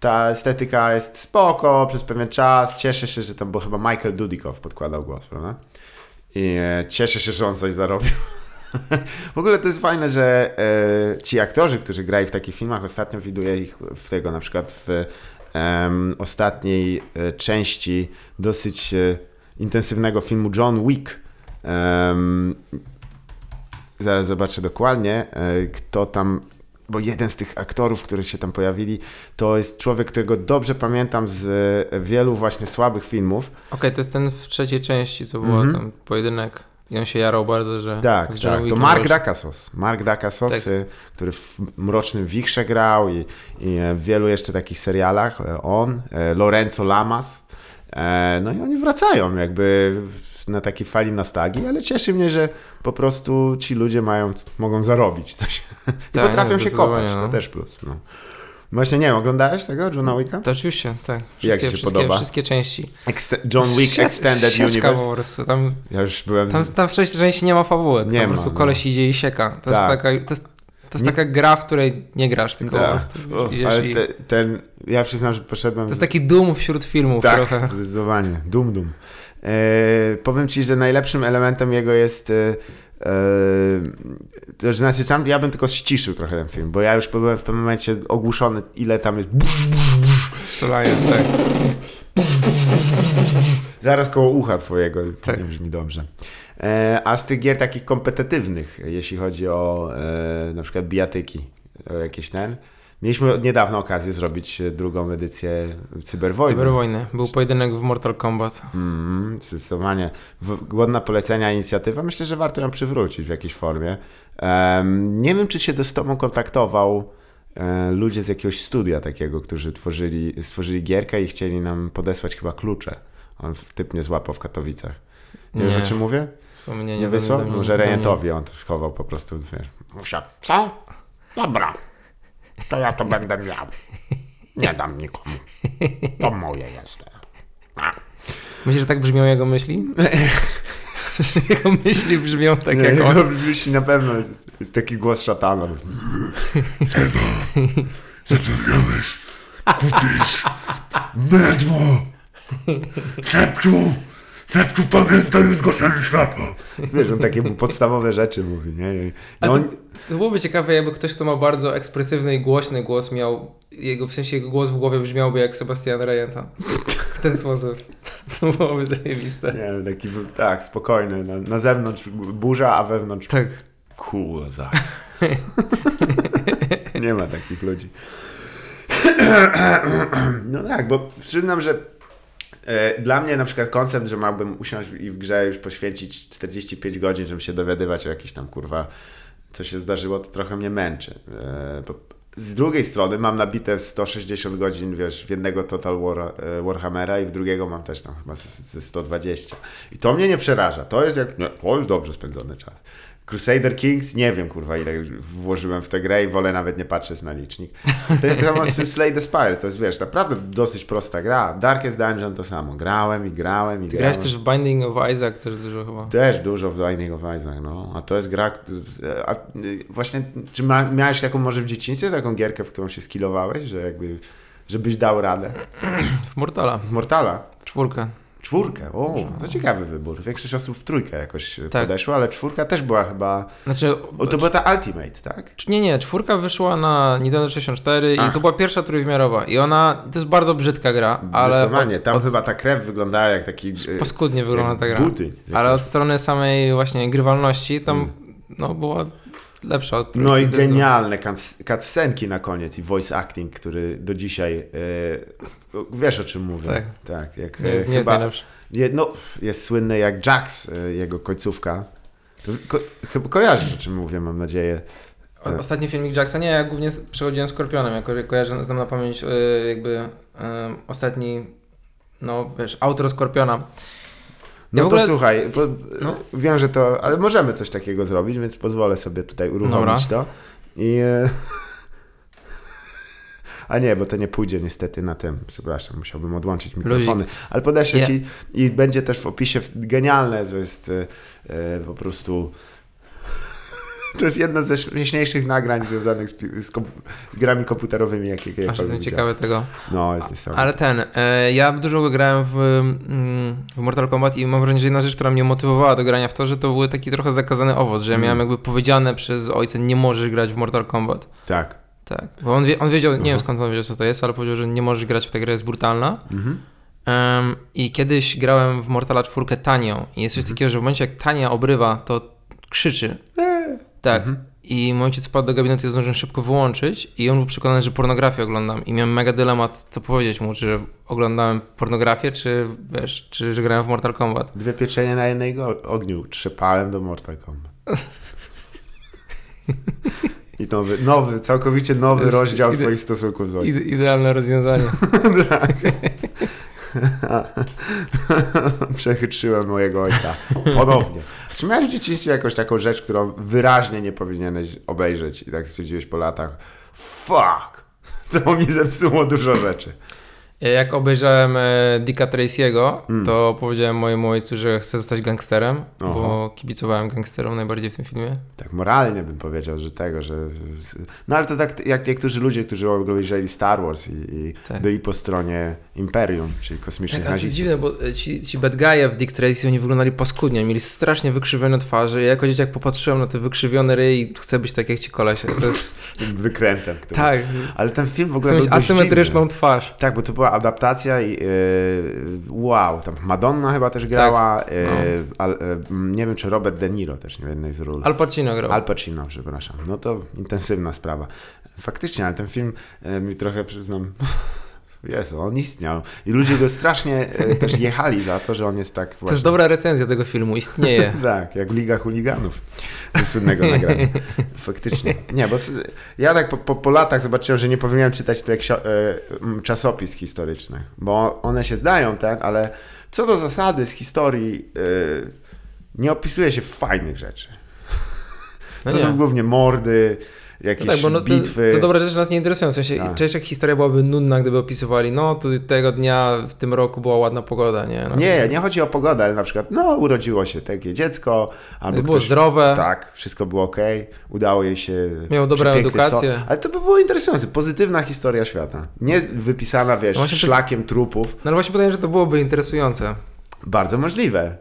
Speaker 1: ta estetyka jest spoko przez pewien czas. Cieszę się, że tam, bo chyba Michael Dudikoff podkładał głos, prawda? I e, cieszę się, że on coś zarobił. w ogóle to jest fajne, że e, ci aktorzy, którzy grają w takich filmach, ostatnio widuję ich w tego, na przykład w em, ostatniej e, części dosyć e, intensywnego filmu John Wick. Em, zaraz zobaczę dokładnie, e, kto tam, bo jeden z tych aktorów, którzy się tam pojawili, to jest człowiek, którego dobrze pamiętam z e, wielu właśnie słabych filmów.
Speaker 2: Okej, to jest ten w trzeciej części, co było
Speaker 1: Mhm.
Speaker 2: tam pojedynek. I on się jarał bardzo, że
Speaker 1: Tak, tak. To Mark. Dacascos. Mark Dacascos,
Speaker 2: Tak.
Speaker 1: y, który w Mrocznym Wichrze grał i, i w wielu jeszcze takich serialach. E, On, e, Lorenzo Lamas. E, No i oni wracają jakby na takiej fali nostalgii, ale cieszy mnie, że po prostu ci ludzie mają, mogą zarobić coś. I
Speaker 2: Tak,
Speaker 1: potrafią się
Speaker 2: zdecydowanie,
Speaker 1: kopać,
Speaker 2: no.
Speaker 1: to też plus. No. Właśnie nie wiem, oglądałeś tego Johna Wicka?
Speaker 2: To oczywiście, tak.
Speaker 1: Jak
Speaker 2: Wszystkie,
Speaker 1: ci się
Speaker 2: wszystkie,
Speaker 1: podoba?
Speaker 2: wszystkie części.
Speaker 1: John Wick Extended
Speaker 2: sieczka
Speaker 1: Universe.
Speaker 2: po prostu. Tam,
Speaker 1: Ja już byłem...
Speaker 2: tam,
Speaker 1: Z...
Speaker 2: tam w trzeciej części nie ma fabuły.
Speaker 1: Nie
Speaker 2: Nie po
Speaker 1: ma,
Speaker 2: prostu
Speaker 1: no.
Speaker 2: koleś idzie i sieka. To jest,
Speaker 1: Tak.
Speaker 2: taka, to jest, to jest
Speaker 1: Nie-
Speaker 2: taka gra, w której nie grasz, tylko po
Speaker 1: Tak.
Speaker 2: prostu
Speaker 1: O,
Speaker 2: idziesz
Speaker 1: ale
Speaker 2: i...
Speaker 1: te, ten, ja przyznam, że poszedłem...
Speaker 2: To jest taki dum wśród filmów
Speaker 1: Tak,
Speaker 2: trochę.
Speaker 1: zdecydowanie. Dum, dum. E, powiem ci, że najlepszym elementem jego jest. E, e, to znaczy, sam ja bym tylko ściszył trochę ten film, bo ja już byłem w pewnym momencie ogłuszony, ile tam jest.
Speaker 2: Strzelanie, tak.
Speaker 1: Zaraz koło ucha twojego,
Speaker 2: Tak.
Speaker 1: nie brzmi dobrze. E, a z tych gier takich kompetytywnych, jeśli chodzi o e, na przykład bijatyki, o jakieś ten, mieliśmy od niedawna okazję zrobić e, drugą edycję Cyberwojny.
Speaker 2: Cyberwojny. Był pojedynek w Mortal Kombat.
Speaker 1: Mm, zdecydowanie. Głodna polecenia inicjatywa. Myślę, że warto ją przywrócić w jakiejś formie. Em, nie wiem, czy się z tobą kontaktował e, ludzie z jakiegoś studia takiego, którzy tworzyli, stworzyli gierkę i chcieli nam podesłać chyba klucze. On typ nie złapał w Katowicach. Nie wiesz,
Speaker 2: Nie.
Speaker 1: o czym mówię?
Speaker 2: W sumie nie,
Speaker 1: Nie,
Speaker 2: nie
Speaker 1: wysłał?
Speaker 2: do mnie-
Speaker 1: Może
Speaker 2: do mnie-
Speaker 1: Rejentowi on to schował po prostu, wiesz.
Speaker 3: Muszę. Co? Dobra. To ja to będę miał. Nie dam nikomu. To moje jest. A.
Speaker 2: Myślisz, że tak brzmią jego myśli? że jego myśli brzmią tak
Speaker 1: Nie,
Speaker 2: jak on.
Speaker 1: jego myśli na pewno jest, jest taki głos szatana.
Speaker 4: Zapomniałeś kupić mydło. Szepciu, Szepciu, pamiętaj zgaszenie światła.
Speaker 1: Wiesz, on takie podstawowe rzeczy mówi, nie? No
Speaker 2: to,
Speaker 1: on,
Speaker 2: to byłoby ciekawe, jakby ktoś, kto ma bardzo ekspresywny i głośny głos miał, jego, w sensie jego głos w głowie brzmiałby jak Sebastian Rejenta. W ten sposób. To byłoby zajebiste.
Speaker 1: nie, taki, był- tak, spokojny. Na, na zewnątrz burza, a wewnątrz
Speaker 2: Tak.
Speaker 1: cool ice. Nie ma takich ludzi. No tak, bo przyznam, że dla mnie na przykład koncept, że miałbym usiąść i w grze już poświęcić 45 godzin, żeby się dowiadywać o jakiś tam kurwa, co się zdarzyło, to trochę mnie męczy. E, z drugiej strony mam nabite 160 godzin, wiesz, w jednego Total War, e, Warhammera i w drugiego mam też tam chyba ze 120. I to mnie nie przeraża. To jest jak, nie, to jest dobrze spędzony czas. Crusader Kings, nie wiem kurwa ile już włożyłem w tę grę i wolę nawet nie patrzeć na licznik. To samo z tym Slay the Spire, to jest wiesz, naprawdę dosyć prosta gra. Darkest Dungeon to samo, grałem i grałem i
Speaker 2: Ty
Speaker 1: grałem.
Speaker 2: grałeś też w Binding of Isaac też dużo chyba.
Speaker 1: Też dużo w Binding of Isaac, no. A to jest gra, a y, właśnie, czy ma, miałeś taką może w dzieciństwie taką gierkę, w którą się skillowałeś, że jakby, żebyś dał radę?
Speaker 2: W Mortala.
Speaker 1: Mortala?
Speaker 2: Czwórkę.
Speaker 1: Czwórkę, o, to ciekawy wybór. Większość osób w trójkę jakoś
Speaker 2: Tak.
Speaker 1: podeszła, ale czwórka też była chyba,
Speaker 2: Znaczy,
Speaker 1: o, to była ta Ultimate, tak?
Speaker 2: nie, nie, czwórka wyszła na Nintendo 64
Speaker 1: Ach.
Speaker 2: i to była pierwsza trójwymiarowa. I ona, to jest bardzo brzydka gra, ale
Speaker 1: Zdecydowanie, tam
Speaker 2: od,
Speaker 1: chyba ta krew wyglądała jak taki... y,
Speaker 2: paskudnie wygląda ta gra.
Speaker 1: Buty.
Speaker 2: Ale od strony samej właśnie grywalności tam no, była lepsza od trójki.
Speaker 1: No i genialne cuts- cutscenki na koniec i voice acting, który do dzisiaj... y, wiesz o czym mówię.
Speaker 2: Tak.
Speaker 1: Tak, jak
Speaker 2: Nie jest,
Speaker 1: y,
Speaker 2: nie jest
Speaker 1: chyba-
Speaker 2: najlepszy.
Speaker 1: Je, no, jest słynny jak Jax, y, jego końcówka. Ko, chyba kojarzysz, o czym mówię, mam nadzieję.
Speaker 2: Ostatni filmik Jacksa, nie, ja głównie przechodziłem Skorpionem, jako kojarzę, znam na pamięć y, jakby y, ostatni, no wiesz, autor Skorpiona.
Speaker 1: No
Speaker 2: w
Speaker 1: to
Speaker 2: ogóle-
Speaker 1: słuchaj, bo,
Speaker 2: No.
Speaker 1: wiem, że to, ale możemy coś takiego zrobić, więc pozwolę sobie tutaj uruchomić to. I... e, A nie, bo to nie pójdzie niestety na tym. Przepraszam, musiałbym odłączyć mikrofony. Ale podeślę
Speaker 2: Nie.
Speaker 1: ci i będzie też w opisie genialne, to jest e, e, po prostu... To jest jedno ze śmieszniejszych nagrań związanych z, z, z grami komputerowymi, jakie
Speaker 2: Aż
Speaker 1: kiedykolwiek
Speaker 2: jestem ciekawy tego.
Speaker 1: No, jest niesamowite.
Speaker 2: Ale ten, e, ja dużo grałem w, mm, w Mortal Kombat i mam wrażenie, że jedna rzecz, która mnie motywowała do grania w to, że to był taki trochę zakazany owoc, że ja
Speaker 1: Mm.
Speaker 2: miałem jakby powiedziane przez ojca, nie możesz grać w Mortal Kombat.
Speaker 1: Tak.
Speaker 2: Tak, bo on, wie, on wiedział, nie wiem
Speaker 1: Mhm.
Speaker 2: skąd on wiedział co to jest, ale powiedział, że nie możesz grać w tę grę, jest brutalna.
Speaker 1: Mhm.
Speaker 2: Em, I kiedyś grałem w Mortala 4 tanią i jest coś
Speaker 1: Mhm.
Speaker 2: takiego, że w momencie jak tania obrywa, to krzyczy. Tak.
Speaker 1: Mhm.
Speaker 2: I mój ojciec wpadł do gabinetu i zdążyłem szybko wyłączyć i on był przekonany, że pornografię oglądam i miałem mega dylemat, co powiedzieć mu, czy oglądałem pornografię, czy wiesz, czy że grałem w Mortal Kombat.
Speaker 1: Dwie pieczenie na jednego ogniu. Trzepałem do Mortal Kombat. I nowy, nowy, całkowicie nowy rozdział
Speaker 2: ide-
Speaker 1: twoich stosunków z ojcem.
Speaker 2: Ide- idealne rozwiązanie.
Speaker 1: Przechytrzyłem mojego ojca. Ponownie. Czy miałeś w dzieciństwie jakąś taką rzecz, którą wyraźnie nie powinieneś obejrzeć i tak stwierdziłeś po latach fuck, to mi zepsuło dużo rzeczy.
Speaker 2: Jak obejrzałem e, Dicka Tracy'ego,
Speaker 1: Mm.
Speaker 2: to powiedziałem mojemu ojcu, że chcę zostać gangsterem,
Speaker 1: Aha.
Speaker 2: bo kibicowałem gangsterom najbardziej w tym filmie.
Speaker 1: Tak moralnie bym powiedział, że tego, że... No ale to tak jak niektórzy ludzie, którzy obejrzeli Star Wars i, i
Speaker 2: Tak.
Speaker 1: byli po stronie Imperium, czyli kosmicznych
Speaker 2: Tak, ale to jest
Speaker 1: nazistów.
Speaker 2: dziwne, bo e, ci, ci bad guy'e w Dick Tracy, oni wyglądali paskudnie, mieli strasznie wykrzywione twarze. Ja jako dzieciak popatrzyłem na te wykrzywione ryj i chcę być tak jak ci kolesie. To jest,
Speaker 1: wykrętem. Który...
Speaker 2: tak,
Speaker 1: Ale ten film w ogóle
Speaker 2: chcę
Speaker 1: był
Speaker 2: mieć asymetryczną
Speaker 1: dziwny.
Speaker 2: twarz.
Speaker 1: Tak, bo to była była adaptacja i e, wow, tam Madonna chyba też grała,
Speaker 2: Tak,
Speaker 1: e,
Speaker 2: no.
Speaker 1: al, m, nie wiem czy Robert De Niro też nie w jednej z ról.
Speaker 2: Al Pacino grał.
Speaker 1: Al Pacino, przepraszam. No to intensywna sprawa. Faktycznie, ale ten film mi trochę przyznam. Jezu, on istniał. I ludzie go strasznie e, też jechali za to, że on jest tak właśnie.
Speaker 2: To jest dobra recenzja tego filmu, istnieje.
Speaker 1: Tak, jak Liga Chuliganów ze słynnego nagrania. Faktycznie. Nie, bo ja tak po, po, po latach zobaczyłem, że nie powinienem czytać tych e, czasopis historycznych, bo one się zdają, ten, ale co do zasady z historii e, nie opisuje się fajnych rzeczy.
Speaker 2: No
Speaker 1: to
Speaker 2: nie.
Speaker 1: są głównie mordy,
Speaker 2: No
Speaker 1: jakieś
Speaker 2: tak, bo no,
Speaker 1: bitwy.
Speaker 2: te dobre rzeczy nas nie interesują. W sensie, część jak historia byłaby nudna, gdyby opisywali, no to tego dnia w tym roku była ładna pogoda, nie? No.
Speaker 1: Nie, nie chodzi o pogodę, ale na przykład, no, urodziło się takie dziecko, albo
Speaker 2: Było
Speaker 1: ktoś,
Speaker 2: zdrowe.
Speaker 1: Tak, wszystko było ok, udało jej się.
Speaker 2: Miał dobrą edukację.
Speaker 1: So- ale to by było interesujące, pozytywna historia świata. Nie wypisana, wiesz,
Speaker 2: No właśnie to-
Speaker 1: szlakiem trupów.
Speaker 2: No ale właśnie pytanie, że to byłoby interesujące.
Speaker 1: Bardzo możliwe.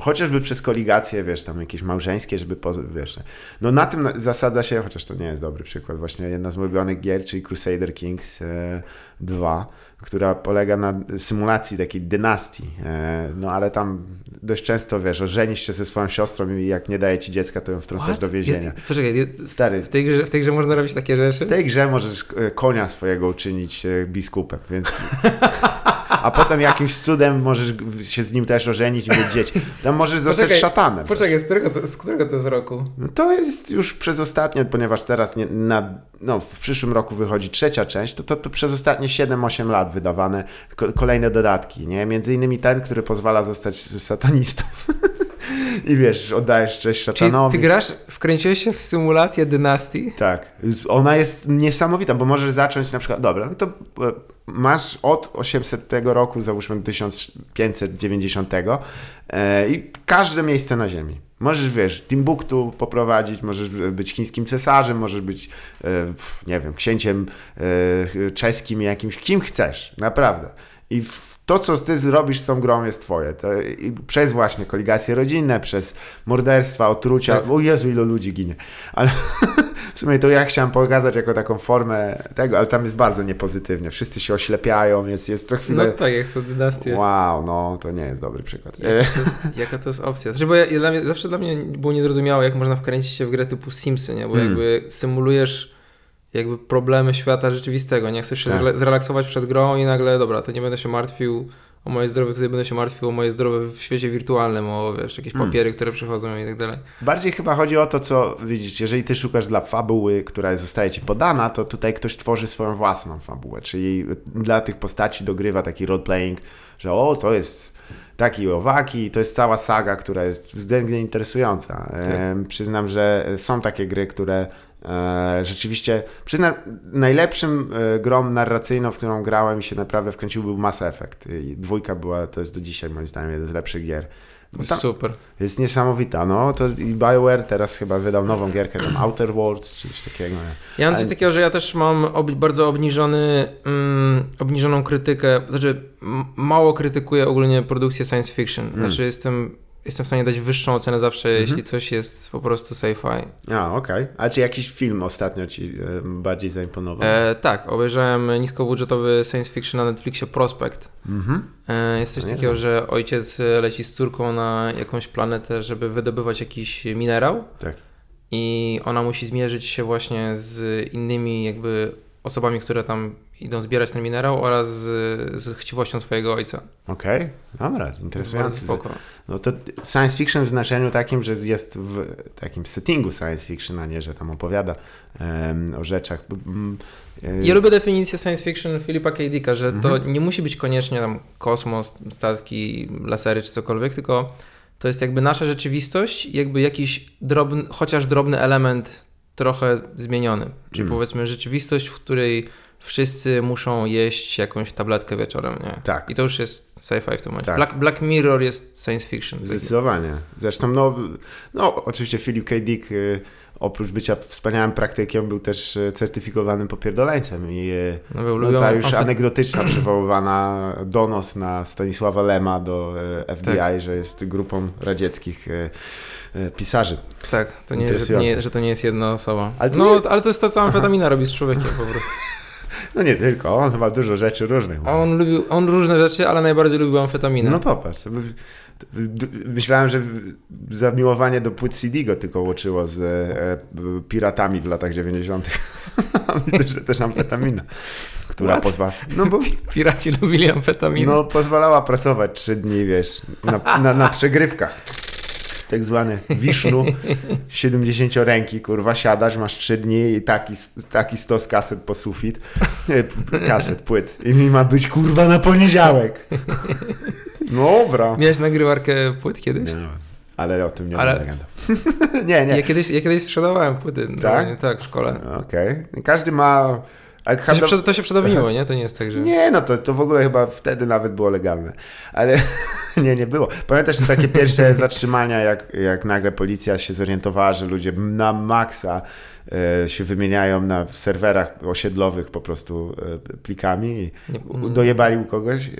Speaker 1: Chociażby przez koligacje, wiesz, tam jakieś małżeńskie, żeby, wiesz. No na tym zasadza się, chociaż to nie jest dobry przykład, właśnie jedna z ulubionych gier, czyli Crusader Kings e, 2, która polega na symulacji takiej dynastii. E, no ale tam dość często, wiesz, ożenisz się ze swoją siostrą i jak nie daje ci dziecka, to ją wtrącasz
Speaker 2: What?
Speaker 1: do więzienia.
Speaker 2: Jest, poczekaj,
Speaker 1: Stary.
Speaker 2: w tej, grze, w tej grze można robić takie rzeczy?
Speaker 1: W tej grze możesz e, konia swojego uczynić e, biskupem, więc... A potem jakimś cudem możesz się z nim też ożenić i mieć dzieci. Tam możesz zostać
Speaker 2: Poczekaj,
Speaker 1: szatanem.
Speaker 2: Poczekaj, z którego, to, z którego to jest roku?
Speaker 1: No to jest już przez ostatnie, ponieważ teraz nie, na, no, w przyszłym roku wychodzi trzecia część, to, to, to przez ostatnie 7-8 lat wydawane ko, kolejne dodatki, nie? Między innymi ten, który pozwala zostać satanistą. I wiesz, oddajesz cześć
Speaker 2: Czyli
Speaker 1: szatanowi.
Speaker 2: ty grasz, wkręciłeś się w symulację dynastii?
Speaker 1: Tak. Ona jest niesamowita, bo możesz zacząć na przykład, dobra, no to e, masz od 800 roku, załóżmy do 1590 e, i każde miejsce na ziemi. Możesz, wiesz, Timbuktu poprowadzić, możesz być chińskim cesarzem, możesz być, e, nie wiem, księciem e, czeskim, jakimś, kim chcesz, naprawdę. I to, co ty zrobisz z tą grą jest twoje. To, przez właśnie koligacje rodzinne, przez morderstwa, otrucia.
Speaker 2: Tak.
Speaker 1: O Jezu, ilu ludzi ginie. Ale w sumie to ja chciałem pokazać jako taką formę tego, ale tam jest bardzo niepozytywnie. Wszyscy się oślepiają, jest, jest co
Speaker 2: No
Speaker 1: chwilę...
Speaker 2: tak, jak to dynastie.
Speaker 1: Wow, no to nie jest dobry przykład.
Speaker 2: Jaka to jest, jaka to jest opcja? Znaczy, bo ja, dla mnie, zawsze dla mnie było niezrozumiałe, jak można wkręcić się w grę typu Simsy, nie? Bo
Speaker 1: Mm.
Speaker 2: jakby symulujesz jakby problemy świata rzeczywistego, nie? Chcesz się
Speaker 1: Tak.
Speaker 2: zrela- zrelaksować przed grą i nagle, dobra, to nie będę się martwił o moje zdrowie, tutaj będę się martwił o moje zdrowie w świecie wirtualnym, o wiesz, jakieś
Speaker 1: Mm.
Speaker 2: papiery, które przychodzą i tak dalej.
Speaker 1: Bardziej chyba chodzi o to, co widzisz, jeżeli ty szukasz dla fabuły, która zostaje ci podana, to tutaj ktoś tworzy swoją własną fabułę, czyli dla tych postaci dogrywa taki roleplaying, że o, to jest taki owaki, to jest cała saga, która jest względnie interesująca. Em, przyznam, że są takie gry, które e, rzeczywiście, przyznam, najlepszym e, grą narracyjną, w którą grałem i się naprawdę wkręcił był Mass Effect. I dwójka była, to jest do dzisiaj moim zdaniem jeden z lepszych gier. Tam-
Speaker 2: Super.
Speaker 1: jest niesamowita, no to i BioWare teraz chyba wydał nową gierkę, tam Outer Worlds, czy coś takiego.
Speaker 2: Ja mam coś takiego, że ja też mam ob, bardzo obniżony, mm, obniżoną krytykę, znaczy mało krytykuję ogólnie produkcję science fiction.
Speaker 1: Mm.
Speaker 2: Znaczy jestem, jestem w stanie dać wyższą ocenę zawsze,
Speaker 1: Mhm.
Speaker 2: jeśli coś jest po prostu sci-fi.
Speaker 1: A, okej. A czy jakiś film ostatnio ci e, bardziej zaimponował?
Speaker 2: E, tak, obejrzałem niskobudżetowy science fiction na Netflixie Prospect.
Speaker 1: Mhm.
Speaker 2: E, jest coś takiego, że ojciec leci z córką na jakąś planetę, żeby wydobywać jakiś minerał
Speaker 1: Tak.
Speaker 2: i ona musi zmierzyć się właśnie z innymi jakby osobami, które tam idą zbierać ten minerał oraz z, z chciwością swojego ojca.
Speaker 1: Okej, dobra,
Speaker 2: To jest bardzo
Speaker 1: interesujące.
Speaker 2: spoko.
Speaker 1: No to science fiction w znaczeniu takim, że jest w takim settingu science fiction, a nie, że tam opowiada em, o rzeczach. E,
Speaker 2: Ja lubię definicję science fiction Filipa K. Dicka, że to
Speaker 1: Mhm.
Speaker 2: nie musi być koniecznie tam kosmos, statki, lasery czy cokolwiek, tylko to jest jakby nasza rzeczywistość, jakby jakiś drobny, chociaż drobny element trochę zmieniony. Czyli
Speaker 1: Mm.
Speaker 2: powiedzmy rzeczywistość, w której wszyscy muszą jeść jakąś tabletkę wieczorem, nie?
Speaker 1: Tak.
Speaker 2: I to już jest sci-fi w tym momencie.
Speaker 1: Tak.
Speaker 2: Black, Black Mirror jest science fiction.
Speaker 1: Zdecydowanie. Zresztą, no, no oczywiście Philip K. Dick y, oprócz bycia wspaniałym praktykiem był też y, certyfikowanym popierdoleńcem i y,
Speaker 2: No,
Speaker 1: no,
Speaker 2: lubią
Speaker 1: ta już anegdotyczna przywoływana donos na Stanisława Lema do FBI,
Speaker 2: Tak.
Speaker 1: że jest grupą radzieckich pisarzy.
Speaker 2: Tak, to nie, że, nie, że to nie jest jedna osoba.
Speaker 1: Ale to
Speaker 2: no,
Speaker 1: nie-
Speaker 2: ale to jest to, co amfetamina robi z człowiekiem po prostu.
Speaker 1: No nie tylko, on chyba dużo rzeczy różnych.
Speaker 2: A on lubił, on różne rzeczy, ale najbardziej lubił amfetaminę.
Speaker 1: No popatrz. Myślałem, że zamiłowanie do płyt CD go tylko łączyło z e, e, piratami w latach 90. A Myślę, że też amfetamina, która pozwala. No bo
Speaker 2: Piraci lubili amfetaminę.
Speaker 1: no, pozwalała pracować trzy dni, wiesz, na, na, na przegrywkach. Tak zwany wisznu 70 ręki, kurwa, siadasz, masz trzy dni i taki, taki stos kaset po sufit, p- kaset, płyt i mi ma być, kurwa, na poniedziałek. Dobra.
Speaker 2: Miałeś nagrywarkę płyt kiedyś?
Speaker 1: Nie, ale o tym nie
Speaker 2: Ale-
Speaker 1: legenda. nie, nie.
Speaker 2: Ja kiedyś, ja kiedyś sprzedawałem płyty.
Speaker 1: Tak?
Speaker 2: Tak? Tak, w szkole.
Speaker 1: Okej. Każdy ma... jak
Speaker 2: To się,
Speaker 1: handel-
Speaker 2: to się przedawniło, nie? To nie jest tak, że...
Speaker 1: Nie, no to, to w ogóle chyba wtedy nawet było legalne. Ale nie, nie było. Pamiętasz te takie pierwsze zatrzymania, jak, jak nagle policja się zorientowała, że ludzie na maksa e, się wymieniają na w serwerach osiedlowych po prostu e, plikami i
Speaker 2: Nie-
Speaker 1: u- dojebali u kogoś, e,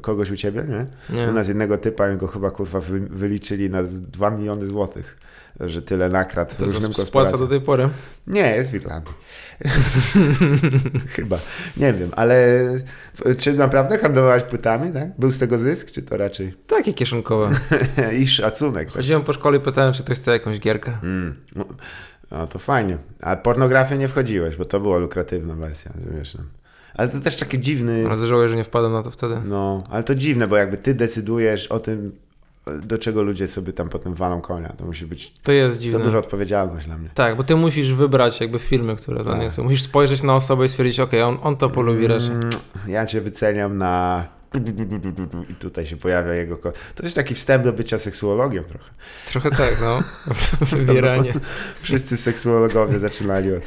Speaker 1: kogoś u ciebie, nie?
Speaker 2: Nie.
Speaker 1: U nas jednego typa go chyba kurwa wy, wyliczyli na 2 miliony złotych, że tyle nakradł
Speaker 2: To
Speaker 1: różnym
Speaker 2: spłaca do tej pory.
Speaker 1: Nie, jest w Irlandii. Chyba. Nie wiem, ale czy naprawdę handlowałeś płytami, tak? Był z tego zysk, czy to raczej
Speaker 2: Takie kieszonkowe.
Speaker 1: i szacunek?
Speaker 2: Chodziłem po szkole i pytałem, czy ktoś chce jakąś gierkę.
Speaker 1: Mm. No, No to fajnie. A pornografię nie wchodziłeś, bo to była lukratywna wersja, wiesz. No. Ale to też taki dziwny...
Speaker 2: Ale żałuję, że nie wpadłem na to wtedy.
Speaker 1: No, ale to dziwne, bo jakby ty decydujesz o tym, do czego ludzie sobie tam potem walą konia. To musi być
Speaker 2: To jest
Speaker 1: za
Speaker 2: dziwne.
Speaker 1: duża odpowiedzialność dla mnie.
Speaker 2: Tak, bo ty musisz wybrać jakby filmy, które dla
Speaker 1: Tak.
Speaker 2: nie są. Musisz spojrzeć na osobę i stwierdzić, okej, on, on to polubi raczej.
Speaker 1: Mm, Ja cię wyceniam na. I tutaj się pojawia jego. ko- To jest taki wstęp do bycia seksuologiem trochę.
Speaker 2: Trochę tak, no. Wybieranie.
Speaker 1: Wszyscy seksuologowie zaczynali od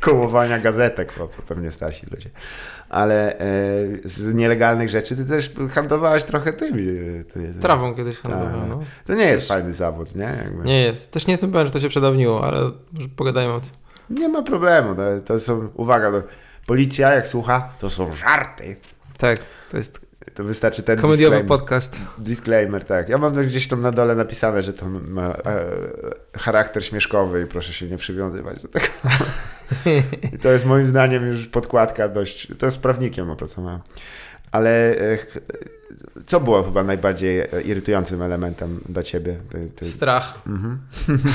Speaker 1: kołowania gazetek, bo pewnie starsi ludzie. Ale e, z nielegalnych rzeczy ty też handlowałeś trochę tymi. e, Ty,
Speaker 2: Trawą kiedyś handlowałem,
Speaker 1: Tak.
Speaker 2: no.
Speaker 1: To nie jest fajny zawód, nie? Jakby.
Speaker 2: Nie jest. Też nie jestem pewien, że to się przedawniło, ale może pogadajmy o tym.
Speaker 1: Nie ma problemu. To, to są. Uwaga, to, policja jak słucha, to są żarty.
Speaker 2: Tak, to jest
Speaker 1: To wystarczy ten
Speaker 2: komediowy
Speaker 1: disclaimer.
Speaker 2: podcast.
Speaker 1: Disclaimer, tak. Ja mam gdzieś tam na dole napisane, że to ma e, charakter śmieszkowy i proszę się nie przywiązywać do tego. I to jest moim zdaniem już podkładka dość, to jest prawnikiem opracowałem. Ale e, co było chyba najbardziej e, irytującym elementem dla ciebie? Ty, ty,
Speaker 2: Strach.
Speaker 1: mhm.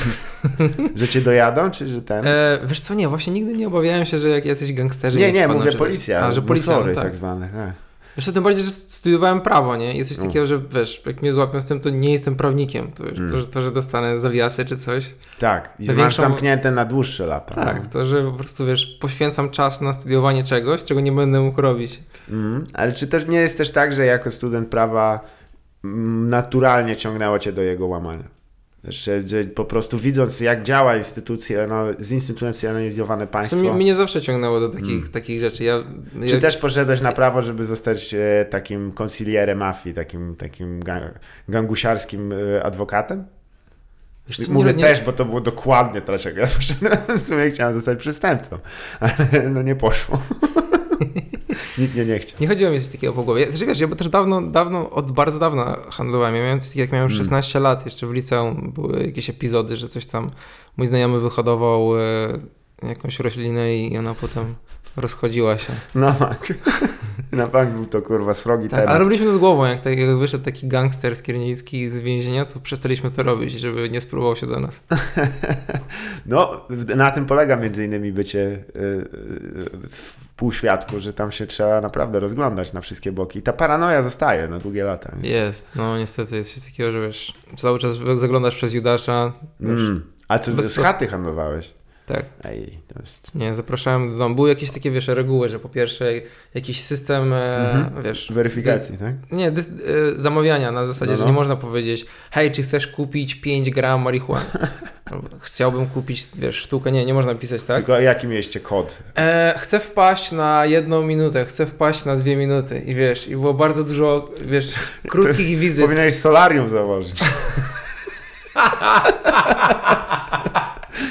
Speaker 1: że cię dojadą, czy że ten?
Speaker 2: E, wiesz co, nie, właśnie nigdy nie obawiałem się, że jak jacyś gangsterzy...
Speaker 1: nie, nie, mówię policja.
Speaker 2: A, że policja,
Speaker 1: musory
Speaker 2: no,
Speaker 1: tak.
Speaker 2: tak.
Speaker 1: zwane. Tak.
Speaker 2: Co, tym bardziej, że studiowałem prawo, nie? Jest coś
Speaker 1: No.
Speaker 2: takiego, że wiesz, jak mnie złapią z tym, to nie jestem prawnikiem. To, wiesz,
Speaker 1: Mm.
Speaker 2: to, że, to, że dostanę zawiasy czy coś.
Speaker 1: tak. I
Speaker 2: To
Speaker 1: masz
Speaker 2: większą-
Speaker 1: zamknięte na dłuższe lata.
Speaker 2: Tak, to, że po prostu, wiesz, poświęcam czas na studiowanie czegoś, czego nie będę mógł robić.
Speaker 1: Mhm. Ale czy też nie jest też tak, że jako student prawa mm, naturalnie ciągnęło cię do jego łamania? Że po prostu widząc, jak działa instytucje, no, zinstytucjonalizowane
Speaker 2: To
Speaker 1: państwo,
Speaker 2: mnie, mnie zawsze ciągnęło do takich,
Speaker 1: Mm.
Speaker 2: takich rzeczy. Ja,
Speaker 1: czy
Speaker 2: ja,
Speaker 1: też poszedłeś na prawo, żeby zostać e, takim konsilierem mafii, takim, takim ga- gangusiarskim e, adwokatem?
Speaker 2: wiesz
Speaker 1: Mówię
Speaker 2: nie, nie,
Speaker 1: też, bo to było dokładnie dlaczego ja poszedłem. W sumie chciałem zostać przestępcą, ale no nie poszło. Nikt mnie nie chciał.
Speaker 2: Nie chodziło mi coś takiego po głowie. Znaczy, wiesz, ja też dawno, dawno, od bardzo dawna handlowałem. Ja miałem coś takiego, jak miałem
Speaker 1: Mm.
Speaker 2: 16 lat, jeszcze w liceum były jakieś epizody, że coś tam mój znajomy wyhodował e, jakąś roślinę i ona potem rozchodziła się.
Speaker 1: No tak. Na bank był to kurwa srogi
Speaker 2: Tak,
Speaker 1: temat.
Speaker 2: ale robiliśmy to z głową. Jak, tak, jak wyszedł taki gangster skiernicki z więzienia, to przestaliśmy to robić, żeby nie spróbował się do nas.
Speaker 1: No, na tym polega między innymi bycie y, y, w półświadku, że tam się trzeba naprawdę rozglądać na wszystkie boki. I ta paranoja zostaje na długie lata. Więc...
Speaker 2: Jest, no niestety jest coś takiego, że wiesz, cały czas zaglądasz przez Judasza, wiesz,
Speaker 1: Mm. A co,
Speaker 2: Bez
Speaker 1: z chaty handlowałeś?
Speaker 2: Tak.
Speaker 1: Ej, to jest...
Speaker 2: Nie, zapraszałem domu. Były jakieś takie, wiesz, reguły, że po pierwsze jakiś system, e,
Speaker 1: Mhm.
Speaker 2: wiesz...
Speaker 1: Weryfikacji, tak?
Speaker 2: Nie, dys, e, zamawiania na zasadzie,
Speaker 1: No,
Speaker 2: że
Speaker 1: no.
Speaker 2: nie można powiedzieć hej, czy chcesz kupić 5 gram marihuany? Chciałbym kupić, wiesz, sztukę. Nie, nie można pisać tak.
Speaker 1: Tylko jaki mieliście kod?
Speaker 2: E, chcę wpaść na jedną minutę, chcę wpaść na dwie minuty i wiesz, i było bardzo dużo, wiesz, krótkich wizyt.
Speaker 1: Powinieneś solarium założyć.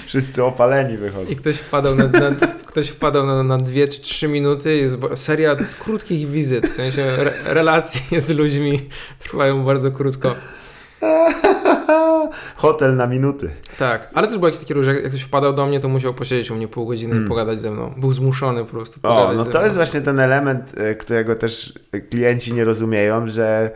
Speaker 1: Wszyscy opaleni wychodzą.
Speaker 2: I ktoś wpadał na, na, ktoś wpadał na, na dwie czy trzy minuty, jest seria krótkich wizyt, w sensie re, relacje z ludźmi trwają bardzo krótko.
Speaker 1: Hotel na minuty.
Speaker 2: Tak, ale też był jakiś taki róż, jak ktoś wpadał do mnie, to musiał posiedzieć u mnie pół godziny i pogadać ze mną. Był zmuszony po prostu
Speaker 1: Hmm. O, no to
Speaker 2: mną.
Speaker 1: jest właśnie ten element, e, którego też klienci nie rozumieją, że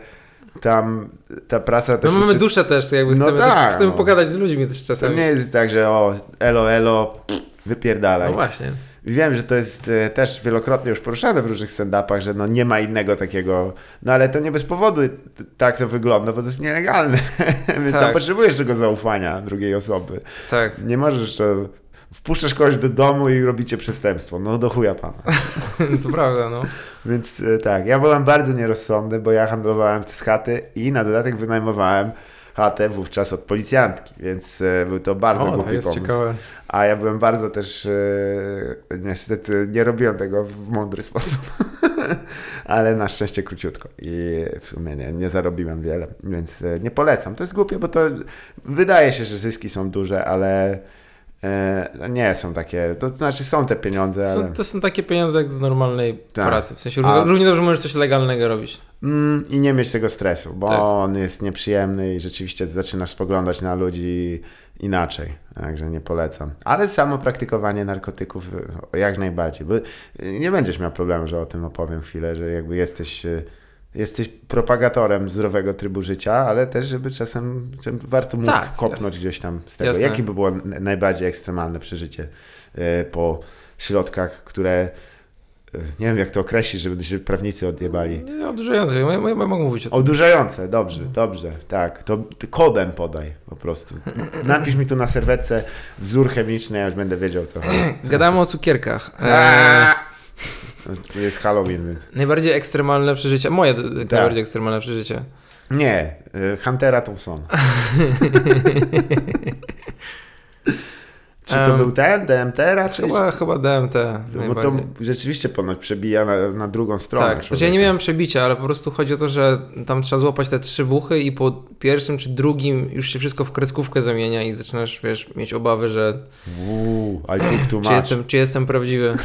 Speaker 1: tam ta praca też
Speaker 2: My mamy
Speaker 1: uczy-
Speaker 2: duszę też, jakby
Speaker 1: No
Speaker 2: chcemy,
Speaker 1: tak,
Speaker 2: też, chcemy
Speaker 1: no.
Speaker 2: pogadać z ludźmi też
Speaker 1: To
Speaker 2: czasami.
Speaker 1: nie jest tak, że o, elo, elo, wypierdalaj.
Speaker 2: No właśnie.
Speaker 1: Wiem, że to jest e, też wielokrotnie już poruszane w różnych stand-upach, że no nie ma innego takiego, no ale to nie bez powodu tak to wygląda, bo to jest nielegalne, więc
Speaker 2: Tak.
Speaker 1: tam potrzebujesz tego zaufania drugiej osoby.
Speaker 2: Tak.
Speaker 1: Nie możesz to, wpuszczasz kogoś do domu i robicie przestępstwo, no do chuja pana.
Speaker 2: to prawda, no.
Speaker 1: Więc e, tak, ja byłem bardzo nierozsądny, bo ja handlowałem z chaty i na dodatek wynajmowałem chatę wówczas od policjantki, więc e, był to bardzo
Speaker 2: O,
Speaker 1: głupi
Speaker 2: to jest
Speaker 1: pomysł.
Speaker 2: ciekawe.
Speaker 1: A ja byłem bardzo też, e, niestety nie robiłem tego w mądry sposób, ale na szczęście króciutko i w sumie nie, nie zarobiłem wiele, więc nie polecam. To jest głupie, bo to wydaje się, że zyski są duże, ale nie są takie, to znaczy są te pieniądze,
Speaker 2: To
Speaker 1: ale...
Speaker 2: są, to są takie pieniądze jak z normalnej
Speaker 1: Tak.
Speaker 2: pracy. W sensie
Speaker 1: A-
Speaker 2: równie, dobrze możesz coś legalnego robić.
Speaker 1: Mm, I nie mieć tego stresu, bo
Speaker 2: Tak.
Speaker 1: on jest nieprzyjemny i rzeczywiście zaczynasz spoglądać na ludzi inaczej. Także nie polecam. Ale samo praktykowanie narkotyków y, jak najbardziej. Bo nie będziesz miał problemu, że o tym opowiem chwilę, że jakby jesteś, y, jesteś propagatorem zdrowego trybu życia, ale też, żeby czasem, czasem warto mózg
Speaker 2: Tak,
Speaker 1: kopnąć gdzieś tam z tego.
Speaker 2: Jasne.
Speaker 1: Jakie by było najbardziej ekstremalne przeżycie y, po środkach, które y, nie wiem jak to określić, żeby się prawnicy odjebali.
Speaker 2: Nie, Odurzające. Ja, ja, ja mogę mówić o tym.
Speaker 1: Odurzające, dobrze, dobrze, tak. To kodem podaj po prostu. Napisz mi tu na serwetce wzór chemiczny, ja już będę wiedział co chodzi.
Speaker 2: Gadamy o cukierkach. Eee,
Speaker 1: Tu jest Halloween, więc.
Speaker 2: najbardziej ekstremalne przeżycie. Moje
Speaker 1: Tak.
Speaker 2: najbardziej ekstremalne przeżycie.
Speaker 1: Nie, y, Huntera Thompsona. Czy to
Speaker 2: Em,
Speaker 1: był ten, DMT raczej?
Speaker 2: Chyba, chyba DMT
Speaker 1: Bo to rzeczywiście ponoć przebija na, na drugą stronę.
Speaker 2: Tak, znaczy ja nie miałem przebicia, ale po prostu chodzi o to, że tam trzeba złapać te trzy buchy i po pierwszym czy drugim już się wszystko w kreskówkę zamienia i zaczynasz, wiesz, mieć obawy, że
Speaker 1: Uuu, I took too much.
Speaker 2: czy jestem, czy jestem prawdziwy.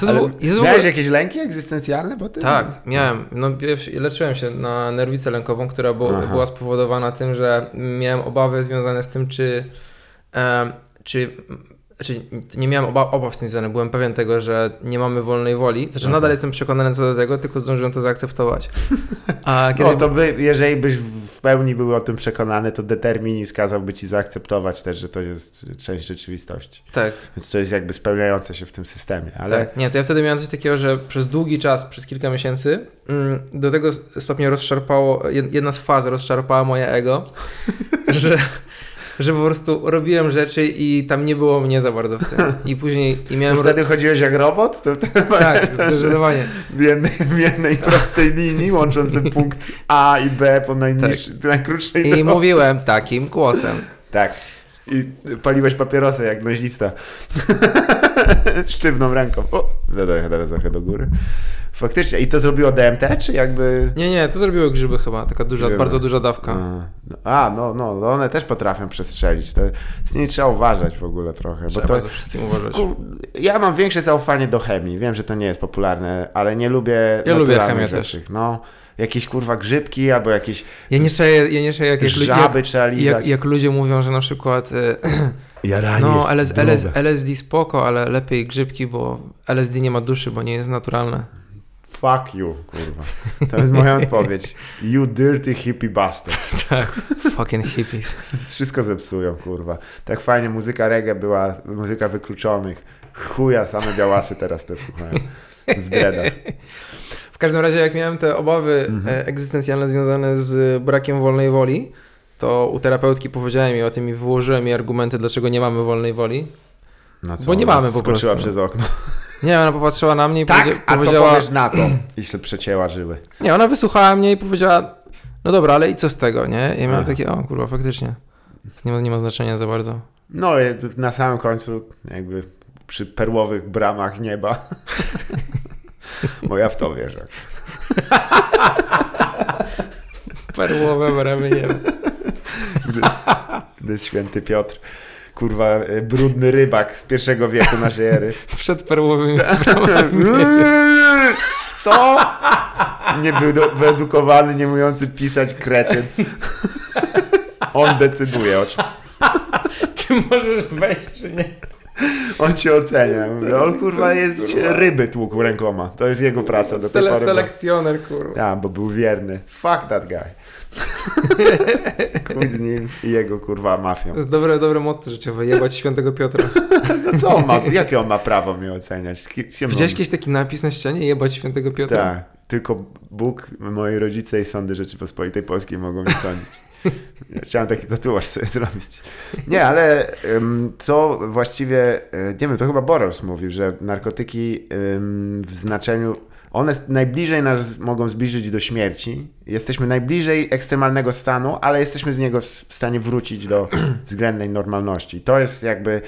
Speaker 2: To
Speaker 1: Ale
Speaker 2: jest
Speaker 1: miałeś
Speaker 2: ogóle...
Speaker 1: jakieś lęki egzystencjalne po tym?
Speaker 2: Tak, miałem. No, leczyłem się na nerwicę lękową, która bo, była spowodowana tym, że miałem obawy związane z tym, czy, em, czy, czy nie miałem oba, obaw z tym związanych. Byłem pewien tego, że nie mamy wolnej woli. Znaczy, nadal jestem przekonany co do tego, tylko zdążyłem to zaakceptować. A kiedy
Speaker 1: No to by, jeżeli byś w pełni był o tym przekonany, to determinizm kazałby ci zaakceptować też, że to jest część rzeczywistości.
Speaker 2: Tak,
Speaker 1: Więc to jest jakby spełniające się w tym systemie. Ale
Speaker 2: tak. Nie, to ja wtedy miałem coś takiego, że przez długi czas, przez kilka miesięcy, mm, do tego stopnia rozszarpało, jed- jedna z faz rozszarpała moje ego, że, że po prostu robiłem rzeczy i tam nie było mnie za bardzo w tym. I później i miałem...
Speaker 1: to wtedy chodziłeś jak robot? To, to
Speaker 2: Tak, zdecydowanie.
Speaker 1: w, jednej, w jednej prostej linii łączącej punkt A i B po najniższej, najkrótszej
Speaker 2: Tak. I
Speaker 1: drodze.
Speaker 2: mówiłem takim głosem.
Speaker 1: Tak. I paliłeś papierosy jak noźlista. Sztywną ręką. O, zadaj teraz trochę do góry. Faktycznie. I to zrobiło DMT, czy jakby...
Speaker 2: Nie, nie, to zrobiły grzyby chyba, taka duża,
Speaker 1: Grzyby.
Speaker 2: bardzo duża dawka.
Speaker 1: A, no, no, no, no, one też potrafią przestrzelić. To z nimi trzeba uważać w ogóle trochę.
Speaker 2: Trzeba
Speaker 1: bo to,
Speaker 2: za wszystkim uważać.
Speaker 1: Ja mam większe zaufanie do chemii. Wiem, że to nie jest popularne, ale nie lubię
Speaker 2: Ja lubię chemię
Speaker 1: rzeczy. No, jakieś kurwa grzybki albo jakieś
Speaker 2: Ja nie czuję, ja nie jak,
Speaker 1: żaby
Speaker 2: jak,
Speaker 1: trzeba lizać.
Speaker 2: jak, jak ludzie mówią, że na przykład e,
Speaker 1: Jaranie
Speaker 2: no LS. LS, LSD spoko, ale lepiej grzybki, bo LSD nie ma duszy, bo nie jest naturalne.
Speaker 1: Fuck you, kurwa. To jest moja odpowiedź. You dirty hippie bastard.
Speaker 2: Fucking hippies.
Speaker 1: Wszystko zepsują, kurwa. Tak fajnie muzyka reggae była, muzyka wykluczonych. Chuja, same białasy teraz te słuchają. W dreadach.
Speaker 2: W każdym razie, jak miałem te obawy e, egzystencjalne związane z brakiem wolnej woli, to u terapeutki powiedziałem jej o tym i wyłożyłem jej argumenty, dlaczego nie mamy wolnej woli.
Speaker 1: No co,
Speaker 2: Bo nie mamy po
Speaker 1: skoczyła
Speaker 2: prostu.
Speaker 1: przez okno.
Speaker 2: Nie, ona popatrzyła na mnie i
Speaker 1: Tak?
Speaker 2: powiedzia-
Speaker 1: A co powiesz na to, jeśli przecięła żyły?
Speaker 2: Nie, ona wysłuchała mnie i powiedziała, no dobra, ale i co z tego, nie? I ja miałem
Speaker 1: Aha.
Speaker 2: takie, o kurwa, faktycznie. To nie ma, nie ma znaczenia za bardzo.
Speaker 1: No, na samym końcu, jakby przy perłowych bramach nieba. Bo ja w to wierzę.
Speaker 2: Perłowe bramy nie
Speaker 1: Gdy święty Piotr, kurwa, e, brudny rybak z pierwszego wieku naszej ery.
Speaker 2: Przed perłowymi
Speaker 1: Co? Niewyedukowany, nie mówiący pisać kretyn. On decyduje, o czym
Speaker 2: Czy możesz wejść, czy nie?
Speaker 1: On cię ocenia. Mówię, on kurwa jest ryby tłukł rękoma. To jest jego praca do tej
Speaker 2: Sele
Speaker 1: pory.
Speaker 2: selekcjoner, kurwa.
Speaker 1: Ja, bo był wierny. Fuck that guy. Chuj z nim i jego kurwa mafią.
Speaker 2: To jest dobre, dobre motto życiowe, jebać świętego Piotra.
Speaker 1: No co on ma, jakie on ma prawo mnie oceniać? Kim
Speaker 2: Widziałeś
Speaker 1: on-
Speaker 2: kiedyś taki napis na ścianie, jebać świętego Piotra?
Speaker 1: Tak, tylko Bóg, moi rodzice i sądy Rzeczypospolitej Polskiej mogą mnie sądzić. Chciałem taki tatuaż sobie zrobić. Nie, ale co właściwie, y, nie wiem, to chyba Boros mówił, że narkotyki w znaczeniu, one najbliżej nas mogą zbliżyć do śmierci. Jesteśmy najbliżej ekstremalnego stanu, ale jesteśmy z niego w stanie wrócić do względnej normalności. To jest jakby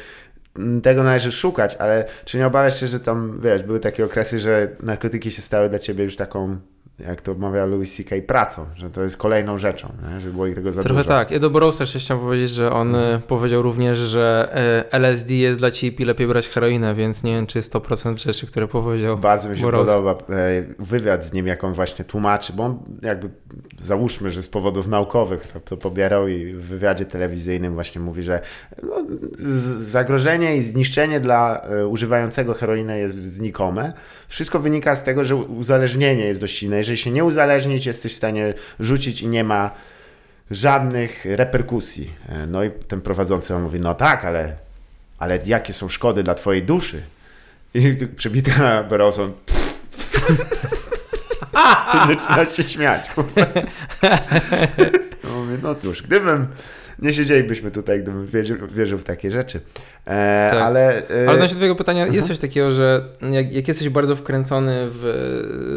Speaker 1: tego należy szukać, ale czy nie obawiasz się, że tam, wiesz, były takie okresy, że narkotyki się stały dla ciebie już taką, jak to mawia Louis C.K., pracą, że to jest kolejną rzeczą, nie? że było ich tego za
Speaker 2: Trochę
Speaker 1: dużo.
Speaker 2: tak. Ja do Borosa jeszcze chciałem powiedzieć, że on e, powiedział również, że e, LSD jest dla ciebie lepiej brać heroinę, więc nie wiem, czy 100% rzeczy, które powiedział.
Speaker 1: Bardzo mi się
Speaker 2: Boros.
Speaker 1: podoba e, wywiad z nim, jak on właśnie tłumaczy, bo on jakby, załóżmy, że z powodów naukowych to, to pobierał i w wywiadzie telewizyjnym właśnie mówi, że no, zagrożenie i zniszczenie dla używającego heroinę jest znikome. Wszystko wynika z tego, że uzależnienie jest dość silne. Jeżeli się nie uzależnić, jesteś w stanie rzucić i nie ma żadnych reperkusji. E, No i ten prowadzący mówi, no tak, ale, ale jakie są szkody dla twojej duszy? I przebita Barroso zaczyna się śmiać. No, mówię, no cóż, gdybym nie siedzielibyśmy tutaj, gdybym wierzył, wierzył w takie rzeczy. E,
Speaker 2: Tak.
Speaker 1: Ale, e,
Speaker 2: Ale odnośnie twojego pytania,
Speaker 1: Mhm.
Speaker 2: jest coś takiego, że jak, jak jesteś bardzo wkręcony w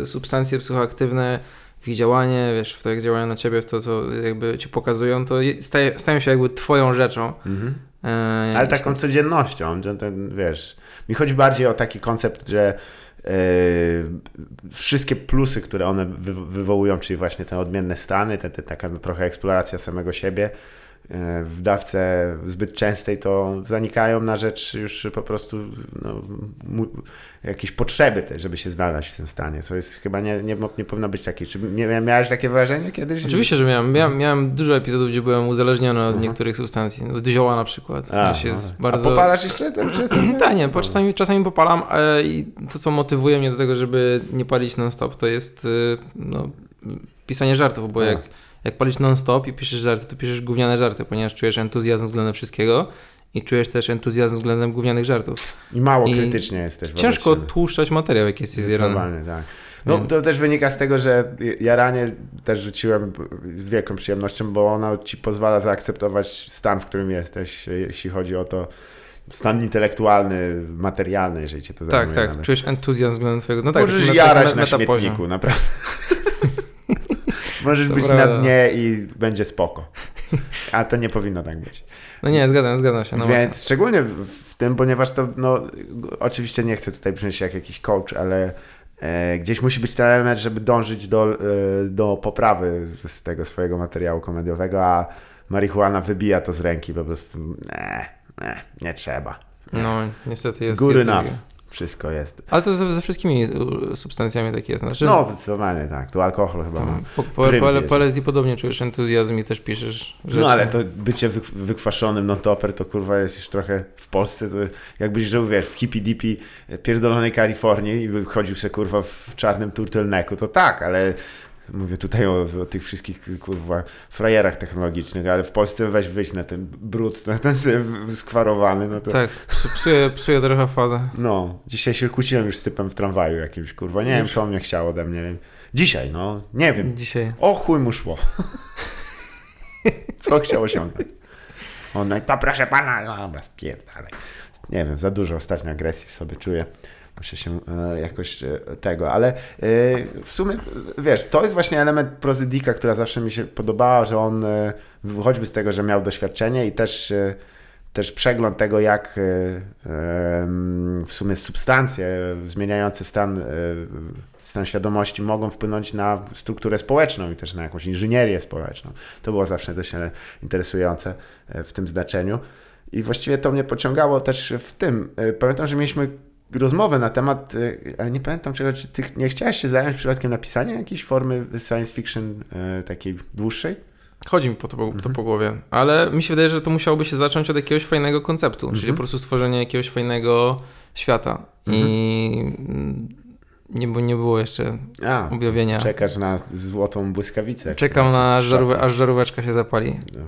Speaker 2: e, substancje psychoaktywne, w ich działanie, wiesz, w to jak działają na ciebie, w to co jakby ci pokazują, to je- staje, stają się jakby twoją rzeczą.
Speaker 1: mhm.
Speaker 2: E,
Speaker 1: Ale taką
Speaker 2: tam-
Speaker 1: codziennością, ten, wiesz, mi chodzi bardziej o taki koncept, że e, wszystkie plusy, które one wy, wywołują, czyli właśnie te odmienne stany, te, te, taka no, trochę eksploracja samego siebie, w dawce zbyt częstej to zanikają na rzecz już po prostu no, jakiejś potrzeby też, żeby się znaleźć w tym stanie, co jest chyba nie, nie, nie powinno być takie. Czy miałeś takie wrażenie kiedyś?
Speaker 2: Oczywiście, że miałem, miałem. Miałem dużo epizodów, gdzie byłem uzależniony od
Speaker 1: Mhm.
Speaker 2: niektórych substancji. Od zioła na przykład. W
Speaker 1: A,
Speaker 2: sensie
Speaker 1: no.
Speaker 2: jest
Speaker 1: A
Speaker 2: bardzo...
Speaker 1: popalasz jeszcze ten?
Speaker 2: Tak, nie, bo czasami, czasami popalam e, i to, co motywuje mnie do tego, żeby nie palić non-stop, to jest y, no, pisanie żartów, bo
Speaker 1: A.
Speaker 2: jak, jak palisz non-stop i piszesz żarty, to piszesz gówniane żarty, ponieważ czujesz entuzjazm względem wszystkiego i czujesz też entuzjazm względem gównianych żartów.
Speaker 1: I mało
Speaker 2: I
Speaker 1: krytycznie jesteś.
Speaker 2: Ciężko tłuszczać materiał, jak jesteś zjarany.
Speaker 1: Tak. No
Speaker 2: Więc-
Speaker 1: to też wynika z tego, że jaranie też rzuciłem z wielką przyjemnością, bo ono ci pozwala zaakceptować stan, w którym jesteś, jeśli chodzi o to stan intelektualny, materialny, jeżeli cię to
Speaker 2: Tak,
Speaker 1: zajmuje.
Speaker 2: tak,
Speaker 1: nawet.
Speaker 2: czujesz entuzjazm względem twojego. No tak,
Speaker 1: Możesz
Speaker 2: taki
Speaker 1: jarać
Speaker 2: taki
Speaker 1: na
Speaker 2: metapoziom.
Speaker 1: śmietniku, naprawdę. Możesz
Speaker 2: To
Speaker 1: być
Speaker 2: prawda.
Speaker 1: na dnie i będzie spoko. A to nie powinno tak być.
Speaker 2: No nie, zgadzam, zgadzam się. No
Speaker 1: Więc szczególnie w, tym, ponieważ to, no, oczywiście nie chcę tutaj brzmieć jak jakiś coach, ale e, gdzieś musi być ten element, żeby dążyć do, e, do poprawy z tego swojego materiału komediowego, a marihuana wybija to z ręki po prostu. Nie, nie, nie trzeba.
Speaker 2: No, niestety jest.
Speaker 1: Good
Speaker 2: jest
Speaker 1: enough. Wszystko jest.
Speaker 2: Ale to ze, ze wszystkimi y, substancjami tak jest. Znaczy,
Speaker 1: No, zdecydowanie tak. Tu alkohol chyba ma.
Speaker 2: tam, po, po, po, po LSD podobnie czujesz entuzjazm i też piszesz rzeczy.
Speaker 1: No ale to bycie wy, wykwaszonym non-topper to kurwa jest już trochę w Polsce, to jakbyś żył, wiesz, w hippie dippie pierdolonej Kalifornii i chodził se kurwa w czarnym turtlenecku, to tak, ale mówię tutaj o, o tych wszystkich kurwa frajerach technologicznych, ale w Polsce weź wyjść na ten brud, na ten skwarowany, no to
Speaker 2: Tak, psu- psuje, psuje trochę fazę.
Speaker 1: no, dzisiaj się kłóciłem już z typem w tramwaju jakimś, kurwa, nie wiem co on mnie chciał ode mnie, dzisiaj, no, nie wiem,
Speaker 2: Dzisiaj.
Speaker 1: o chuj mu szło. Co chciał osiągnąć? On, no to proszę pana, no dobra, spierdalaj. Nie wiem, za dużo ostatnio agresji w sobie czuję. Muszę się e, jakoś e, tego, ale e, w sumie, wiesz, to jest właśnie element prozydika, która zawsze mi się podobała, że on choćby z tego, że miał doświadczenie i też, też przegląd tego, jak w sumie substancje zmieniające stan, stan świadomości mogą wpłynąć na strukturę społeczną i też na jakąś inżynierię społeczną. To było zawsze dość interesujące w tym znaczeniu. I właściwie to mnie pociągało też w tym. Pamiętam, że mieliśmy rozmowę na temat, e, ale nie pamiętam czego, czy ty nie chciałeś się zająć przypadkiem napisaniem jakiejś formy science fiction e, takiej dłuższej?
Speaker 2: Chodzi mi po to,
Speaker 1: Mhm.
Speaker 2: to po głowie, ale mi się wydaje, że to musiałoby się zacząć od jakiegoś fajnego konceptu, czyli
Speaker 1: Mhm.
Speaker 2: po prostu stworzenie jakiegoś fajnego świata. I mm, nie, nie było jeszcze
Speaker 1: A,
Speaker 2: objawienia.
Speaker 1: czekasz na złotą błyskawicę.
Speaker 2: Czekam na aż żaróweczka się zapali.
Speaker 1: Zna-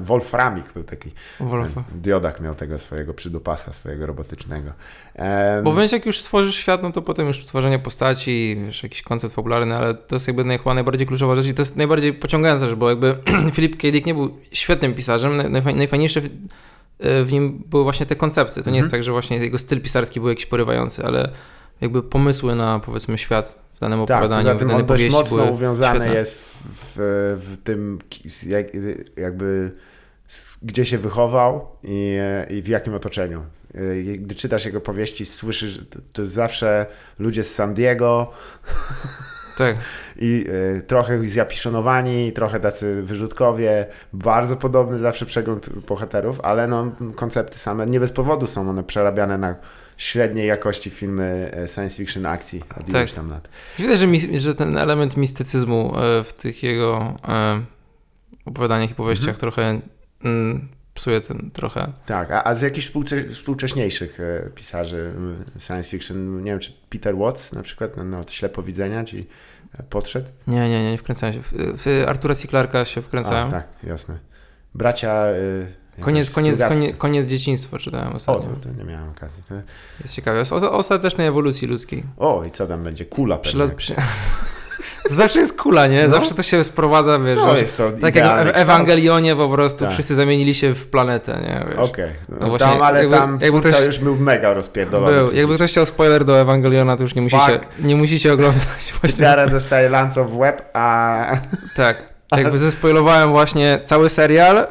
Speaker 1: Wolframik był taki.
Speaker 2: Wolfa.
Speaker 1: Diodak miał tego swojego przydupasa, swojego robotycznego. Em,
Speaker 2: Bo wiesz, jak już stworzysz świat, no to potem już tworzenie postaci, wiesz, jakiś koncept fabularny, ale to jest jakby chyba najbardziej kluczowa rzecz i to jest najbardziej pociągające, rzecz, bo jakby Philip K. Dick nie był świetnym pisarzem, naj- najfaj, najfajniejsze w, w nim były właśnie te koncepty. To nie jest tak, że właśnie jego styl pisarski był jakiś porywający, ale jakby pomysły na, powiedzmy, świat w danym
Speaker 1: tak,
Speaker 2: opowiadaniu,
Speaker 1: poza
Speaker 2: w
Speaker 1: tym
Speaker 2: danej
Speaker 1: on dość mocno uwiązany
Speaker 2: świetne.
Speaker 1: jest w, w, w tym, jak, jakby gdzie się wychował i, i w jakim otoczeniu. Gdy czytasz jego powieści, słyszysz, to, zawsze ludzie z San Diego,
Speaker 2: Tak,
Speaker 1: i y, trochę zjapiszonowani, trochę tacy wyrzutkowie, bardzo podobny zawsze przegląd bohaterów, ale no, koncepty same nie bez powodu są one przerabiane na średniej jakości filmy e, science fiction akcji od
Speaker 2: Tak.
Speaker 1: tam lat.
Speaker 2: Widać, że, mi, że ten element mistycyzmu e, w tych jego e, opowiadaniach i powieściach trochę mm, psuje ten trochę.
Speaker 1: Tak, a, a z jakichś współcze, współcześniejszych e, pisarzy science fiction, nie wiem, czy Peter Watts na przykład, no, no ślepowidzenia, e, podszedł?
Speaker 2: Nie, nie, nie, nie wkręcałem się. W, w Artura C. Clarka się wkręcałem.
Speaker 1: A, tak, jasne. Bracia... y,
Speaker 2: Koniec, koniec, koniec, koniec dzieciństwa czytałem
Speaker 1: O,
Speaker 2: ostatnio.
Speaker 1: to, to nie miałem okazji. To...
Speaker 2: Jest ciekawe. O, o ostatecznej ewolucji ludzkiej.
Speaker 1: O, i co tam będzie? Kula.
Speaker 2: Przylot, przy... zawsze jest kula, nie?
Speaker 1: No.
Speaker 2: Zawsze to się sprowadza, wiesz,
Speaker 1: No, jest to
Speaker 2: tak jak w. Ewangelionie po prostu
Speaker 1: Tak.
Speaker 2: wszyscy zamienili się w planetę, nie? Wiesz.
Speaker 1: Okej, no
Speaker 2: No właśnie,
Speaker 1: tam, ale
Speaker 2: jakby-
Speaker 1: tam
Speaker 2: jakby ktoś-
Speaker 1: już był mega rozpierdolony.
Speaker 2: Był. Jakby ktoś chciał spoiler do Ewangeliona, to już nie musicie,
Speaker 1: Fuck.
Speaker 2: nie musicie oglądać.
Speaker 1: Gitara dostaje lance w łeb, a...
Speaker 2: Tak. Jakby zespoilowałem właśnie cały serial y,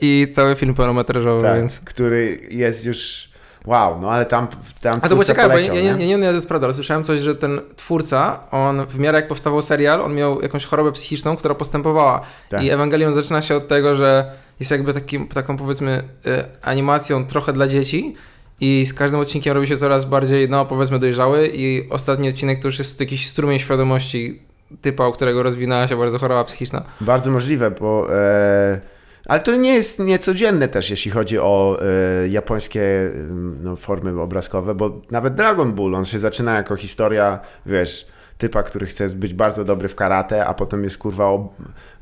Speaker 2: i cały film pełnometrażowy,
Speaker 1: tak,
Speaker 2: więc...
Speaker 1: który jest już... Wow, no ale tam, tam
Speaker 2: A to było ciekawe, bo ja,
Speaker 1: poleciał,
Speaker 2: ja, ja, ja nie wiem, to prawda, ale słyszałem coś, że ten twórca, on w miarę jak powstawał serial, on miał jakąś chorobę psychiczną, która postępowała.
Speaker 1: Tak.
Speaker 2: I Ewangelion zaczyna się od tego, że jest jakby takim, taką powiedzmy y, animacją trochę dla dzieci i z każdym odcinkiem robi się coraz bardziej, no powiedzmy dojrzały i ostatni odcinek to już jest jakiś strumień świadomości typa, u którego rozwinęła się bardzo choroba psychiczna.
Speaker 1: Bardzo możliwe, bo... E, ale to nie jest niecodzienne też, jeśli chodzi o e, japońskie mm, no, formy obrazkowe, bo nawet Dragon Ball, on się zaczyna jako historia, wiesz, typa, który chce być bardzo dobry w karate, a potem jest kurwa, ob...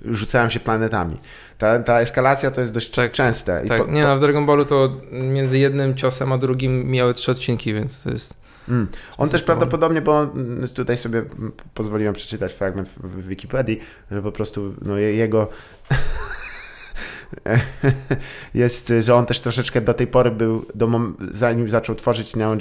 Speaker 1: rzucają się planetami. Ta, ta eskalacja to jest dość
Speaker 2: Tak.
Speaker 1: częste.
Speaker 2: Tak,
Speaker 1: po-
Speaker 2: nie no, w Dragon Ballu to między jednym ciosem a drugim miały trzy odcinki, więc to jest...
Speaker 1: Mm. On też prawdopodobnie, bo mm, tutaj sobie mm, pozwoliłem przeczytać fragment w, w Wikipedii, że po prostu no, je- jego jest, że on też troszeczkę do tej pory był, do zanim zaczął tworzyć Neon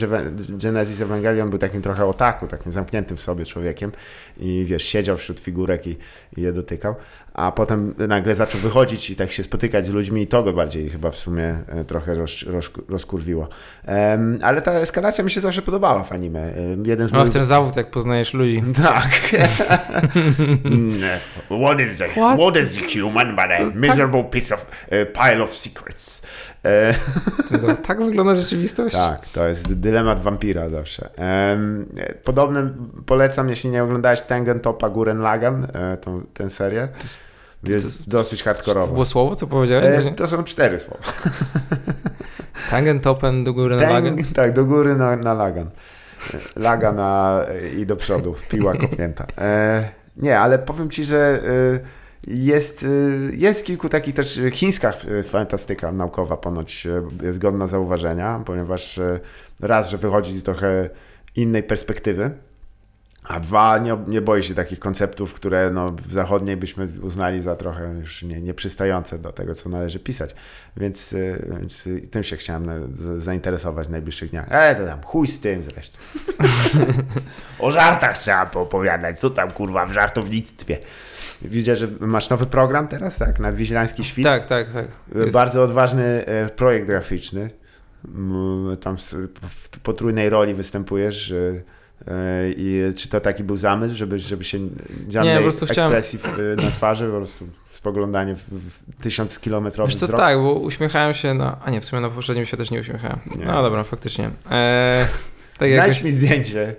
Speaker 1: Genesis Evangelion, był takim trochę otaku, takim zamkniętym w sobie człowiekiem i wiesz, siedział wśród figurek i, i je dotykał, a potem nagle zaczął wychodzić i tak się spotykać z ludźmi i to go bardziej chyba w sumie e, trochę roz, roz, rozkurwiło. Em, ale ta eskalacja mi się zawsze podobała w anime. Jeden z
Speaker 2: No,
Speaker 1: moich...
Speaker 2: w ten zawód, jak poznajesz ludzi.
Speaker 1: Tak.
Speaker 3: Mm, What is a,
Speaker 2: What?
Speaker 3: what is a human but a miserable piece of uh, pile of secrets?
Speaker 1: E,
Speaker 2: Ten zawód. Tak wygląda rzeczywistość?
Speaker 1: tak, to jest dylemat wampira zawsze. Em, Podobny polecam, jeśli nie oglądałeś Tengen Topa Guren Lagan, e, tą, tę serię.
Speaker 2: jest-
Speaker 1: Jest dosyć
Speaker 2: To
Speaker 1: hardkorowa.
Speaker 2: było słowo, co powiedziałeś?
Speaker 1: E, to są cztery słowa.
Speaker 2: Tangen, topen, do góry na.
Speaker 1: Teng, tak, do góry na, na Lagan. E, Laga na, i do przodu, piła kopnięta. E, nie, ale powiem ci, że e, jest, e, jest kilku takich też e, chińska e, fantastyka naukowa ponoć jest godna zauważenia, ponieważ raz, że wychodzi z trochę innej perspektywy, a dwa, nie, nie boi się takich konceptów, które no, w zachodniej byśmy uznali za trochę już nie, nieprzystające do tego, co należy pisać. Więc, y, więc y, tym się chciałem na, z- zainteresować w najbliższych dniach. E, to tam, chuj z tym zresztą.
Speaker 3: O żartach trzeba poopowiadać, co tam kurwa w żartownictwie.
Speaker 1: Widzę, że masz nowy program teraz, tak? Na Wiźlański Świt.
Speaker 2: Tak, tak, tak. Jest.
Speaker 1: Bardzo odważny e, projekt graficzny. Tam w potrójnej roli występujesz. E, e, I czy to taki był zamysł, żeby, żeby się żadnej
Speaker 2: chciałem-
Speaker 1: ekspresji w, na twarzy, po prostu spoglądanie w, w tysiąc kilometrowy
Speaker 2: Wiesz co,
Speaker 1: wzrok?
Speaker 2: tak, bo uśmiechałem się na... A nie, w sumie na poprzednim się też nie uśmiechałem.
Speaker 1: Nie.
Speaker 2: No dobra, faktycznie. Eee, tak
Speaker 1: Znajdź
Speaker 2: jakoś...
Speaker 1: mi zdjęcie.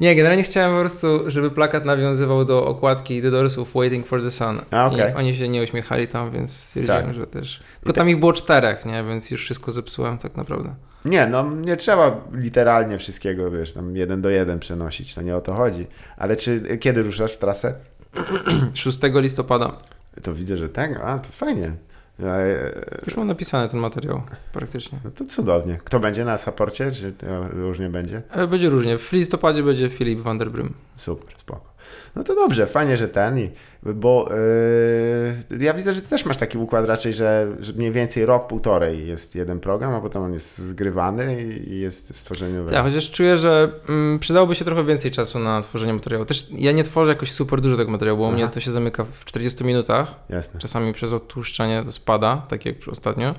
Speaker 2: Nie, generalnie chciałem po prostu, żeby plakat nawiązywał do okładki The Doorsów Waiting for the Sun.
Speaker 1: A, okej.
Speaker 2: I oni się nie uśmiechali tam, więc stwierdziłem,
Speaker 1: Tak.
Speaker 2: że też... Tylko tam ich było czterech, nie? Więc już wszystko zepsułem tak naprawdę.
Speaker 1: Nie, no nie trzeba literalnie wszystkiego, wiesz, tam jeden do jeden przenosić, to nie o to chodzi. Ale czy kiedy ruszasz w trasę?
Speaker 2: 6 listopada.
Speaker 1: To widzę, że tak, a to fajnie. E,
Speaker 2: Już mam napisany ten materiał praktycznie.
Speaker 1: No to cudownie. Kto będzie na saporcie, czy różnie będzie?
Speaker 2: E, Będzie różnie. W listopadzie będzie Filip van der Brym.
Speaker 1: Super, spoko. No to dobrze, fajnie, że ten, i, bo yy, ja widzę, że ty też masz taki układ raczej, że, że mniej więcej rok, półtorej jest jeden program, a potem on jest zgrywany i jest stworzenie nowego.
Speaker 2: Ja chociaż czuję, że mm, przydałoby się trochę więcej czasu na tworzenie materiału. Też ja nie tworzę jakoś super dużo tego materiału, bo u
Speaker 1: Aha.
Speaker 2: mnie to się zamyka w 40 minutach.
Speaker 1: Jasne.
Speaker 2: Czasami przez odtłuszczenie to spada, tak jak ostatnio.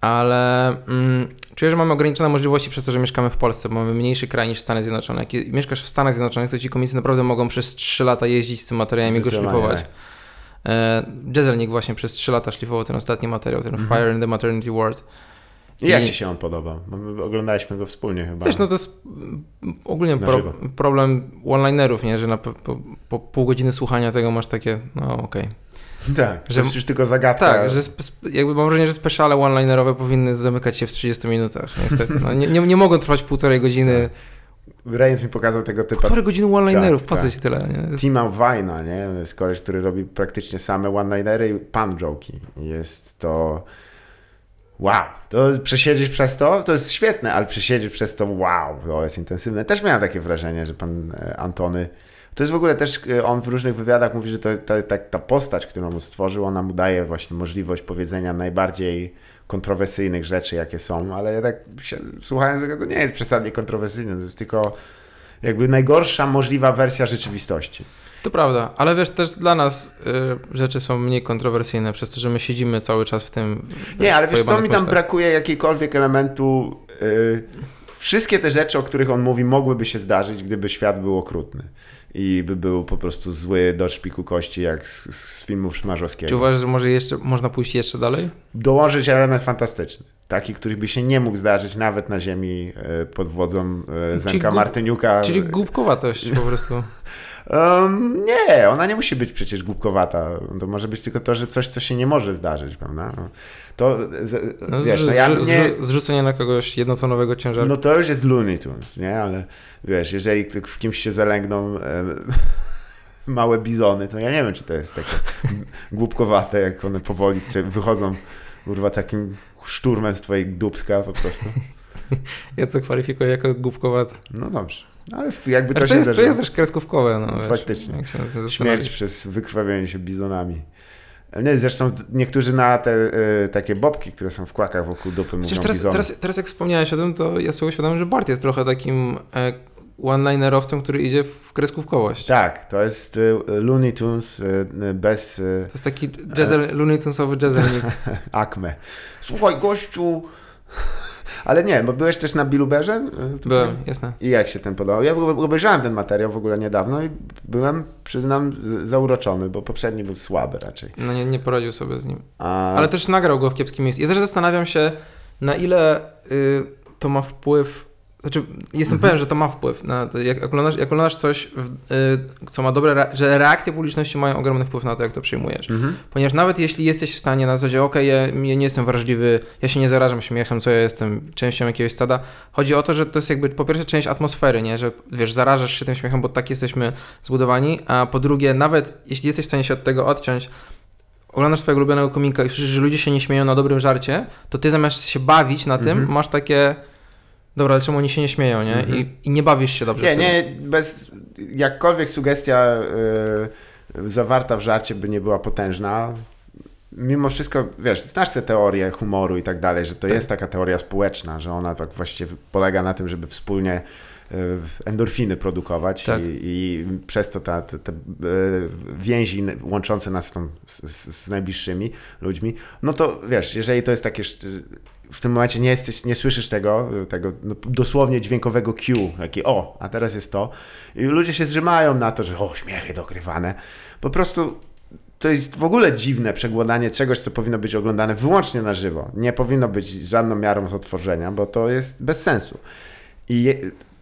Speaker 2: Ale mm, czuję, że mamy ograniczone możliwości przez to, że mieszkamy w Polsce, bo mamy mniejszy kraj niż Stany Zjednoczone. Jak mieszkasz w Stanach Zjednoczonych, to ci komicy naprawdę mogą przez 3 lata jeździć z tym materiałem i go szlifować.
Speaker 1: tak.
Speaker 2: E, Jezelnik właśnie przez 3 lata szlifował ten ostatni materiał, ten
Speaker 1: Mhm.
Speaker 2: Fire in the Maternity Ward.
Speaker 1: I jak
Speaker 2: I-
Speaker 1: ci się on my Oglądaliśmy go wspólnie chyba.
Speaker 2: Wiesz, no to jest mm, ogólnie pro, problem one-linerów, nie? Że na, po, po, po pół godziny słuchania tego masz takie, no okej.
Speaker 1: Tak,
Speaker 2: że-
Speaker 1: jest już tylko zagadka.
Speaker 2: Tak, że jakby mam wrażenie, że speciale one-linerowe powinny zamykać się w 30 minutach, niestety. No, nie, nie, nie mogą trwać półtorej godziny.
Speaker 1: Rejent mi pokazał tego typa
Speaker 2: Półtorej godziny one-linerów,
Speaker 1: Tak,
Speaker 2: po co
Speaker 1: tak.
Speaker 2: tyle? Nie? Jest-
Speaker 1: Tima Wajna, nie? Jest koleś, który robi praktycznie same one-linery i pan joki. Jest to... Wow! To przesiedzieć przez to, to jest świetne, ale przesiedzieć przez to, wow, to jest intensywne. Też miałem takie wrażenie, że pan e, Antony... To jest w ogóle też, e, on w różnych wywiadach mówi, że to, ta, ta, ta postać, którą on stworzył, ona mu daje właśnie możliwość powiedzenia najbardziej kontrowersyjnych rzeczy, jakie są, ale ja tak się, słuchając tego, to nie jest przesadnie kontrowersyjne, to jest tylko jakby najgorsza możliwa wersja rzeczywistości.
Speaker 2: To prawda, ale wiesz, też dla nas y, rzeczy są mniej kontrowersyjne, przez to, że my siedzimy cały czas w tym.
Speaker 1: Nie, ale wiesz, co mi tam
Speaker 2: myślach.
Speaker 1: brakuje jakiejkolwiek elementu. y, wszystkie te rzeczy, o których on mówi, mogłyby się zdarzyć, gdyby świat był okrutny. I by był po prostu zły do szpiku kości, jak z, z filmów
Speaker 2: Czy
Speaker 1: Szmarzowskiego.
Speaker 2: uważasz, że może jeszcze, można pójść jeszcze dalej?
Speaker 1: Dołożyć element fantastyczny. Taki, który by się nie mógł zdarzyć nawet na ziemi y, pod wodzą y, Zenka
Speaker 2: gu-
Speaker 1: Martyniuka.
Speaker 2: Czyli głupkowatość po prostu.
Speaker 1: Um, nie, ona nie musi być przecież głupkowata. To może być tylko to, że coś, co się nie może zdarzyć, prawda? No, To, z,
Speaker 2: No,
Speaker 1: wiesz, no ja nie,
Speaker 2: zrzu- Zrzucenie na kogoś jednotonowego ciężarku.
Speaker 1: no to już jest Looney Tunes, nie? Ale wiesz, jeżeli w kimś się zalęgną em, małe bizony, to ja nie wiem, czy to jest takie głupkowate, jak one powoli wychodzą, kurwa, takim szturmem z twojej dubska po prostu.
Speaker 2: Ja to kwalifikuję jako głupkowate.
Speaker 1: No dobrze. Ale f- jakby to
Speaker 2: Ale to,
Speaker 1: się
Speaker 2: jest, to jest też kreskówkowe, no, wiesz,
Speaker 1: Faktycznie. Śmierć przez wykrwawienie się bizonami. Nie, zresztą niektórzy na te e, takie bobki, które są w kłakach wokół dupy mówią
Speaker 2: teraz, teraz, teraz jak wspomniałeś o tym, to ja sobie uświadomiłem, że Bart jest trochę takim e, one-linerowcem, który idzie w kreskówkowość.
Speaker 1: Tak, to jest e, Looney Tunes e, bez
Speaker 2: To jest taki jazzel, Looney Tunesowy jazzelnik.
Speaker 1: akme. Słuchaj, gościu... Ale nie, bo byłeś też na Biluberze? e, tutaj?
Speaker 2: Byłem, jasne.
Speaker 1: I jak się ten podobał? Ja ob- obejrzałem ten materiał w ogóle niedawno i byłem, przyznam, zauroczony, bo poprzedni był słaby raczej.
Speaker 2: No nie, nie poradził sobie z nim.
Speaker 1: A...
Speaker 2: Ale też nagrał go w kiepskim miejscu. Ja też zastanawiam się, na ile y, to ma wpływ. Znaczy, jestem
Speaker 1: Mhm.
Speaker 2: pewien, że to ma wpływ. Na to, jak, oglądasz, jak oglądasz coś, w, y, co ma dobre, re- że reakcje publiczności mają ogromny wpływ na to, jak to przyjmujesz.
Speaker 1: Mhm.
Speaker 2: Ponieważ nawet jeśli jesteś w stanie na zasadzie, okej, ja, ja nie jestem wrażliwy, ja się nie zarażam śmiechem, co ja jestem częścią jakiegoś stada, chodzi o to, że to jest jakby po pierwsze część atmosfery, nie? Że wiesz, zarażasz się tym śmiechem, bo tak jesteśmy zbudowani, a po drugie, nawet jeśli jesteś w stanie się od tego odciąć, oglądasz swojego ulubionego komika i słyszysz, że ludzie się nie śmieją na dobrym żarcie, to ty zamiast się bawić na tym,
Speaker 1: Mhm.
Speaker 2: masz takie dobra, ale czemu oni się nie śmieją, nie?
Speaker 1: Mhm.
Speaker 2: I, I nie bawisz się dobrze
Speaker 1: Nie, nie, bez jakkolwiek sugestia y, zawarta w żarcie by nie była potężna. Mimo wszystko, wiesz, znasz te teorie humoru i tak dalej, że to
Speaker 2: Tak.
Speaker 1: jest taka teoria społeczna, że ona tak właściwie polega na tym, żeby wspólnie y, endorfiny produkować
Speaker 2: Tak.
Speaker 1: i, i przez to ta, te, te y, więzi łączące nas tam z, z, z najbliższymi ludźmi, no to wiesz, jeżeli to jest takie w tym momencie nie, jesteś, nie słyszysz tego, tego no, dosłownie dźwiękowego cue, taki o, a teraz jest to. I ludzie się zrzymają na to, że o, śmiechy dogrywane. Po prostu to jest w ogóle dziwne przegłodanie czegoś, co powinno być oglądane wyłącznie na żywo. Nie powinno być żadną miarą otworzenia, bo to jest bez sensu. I je,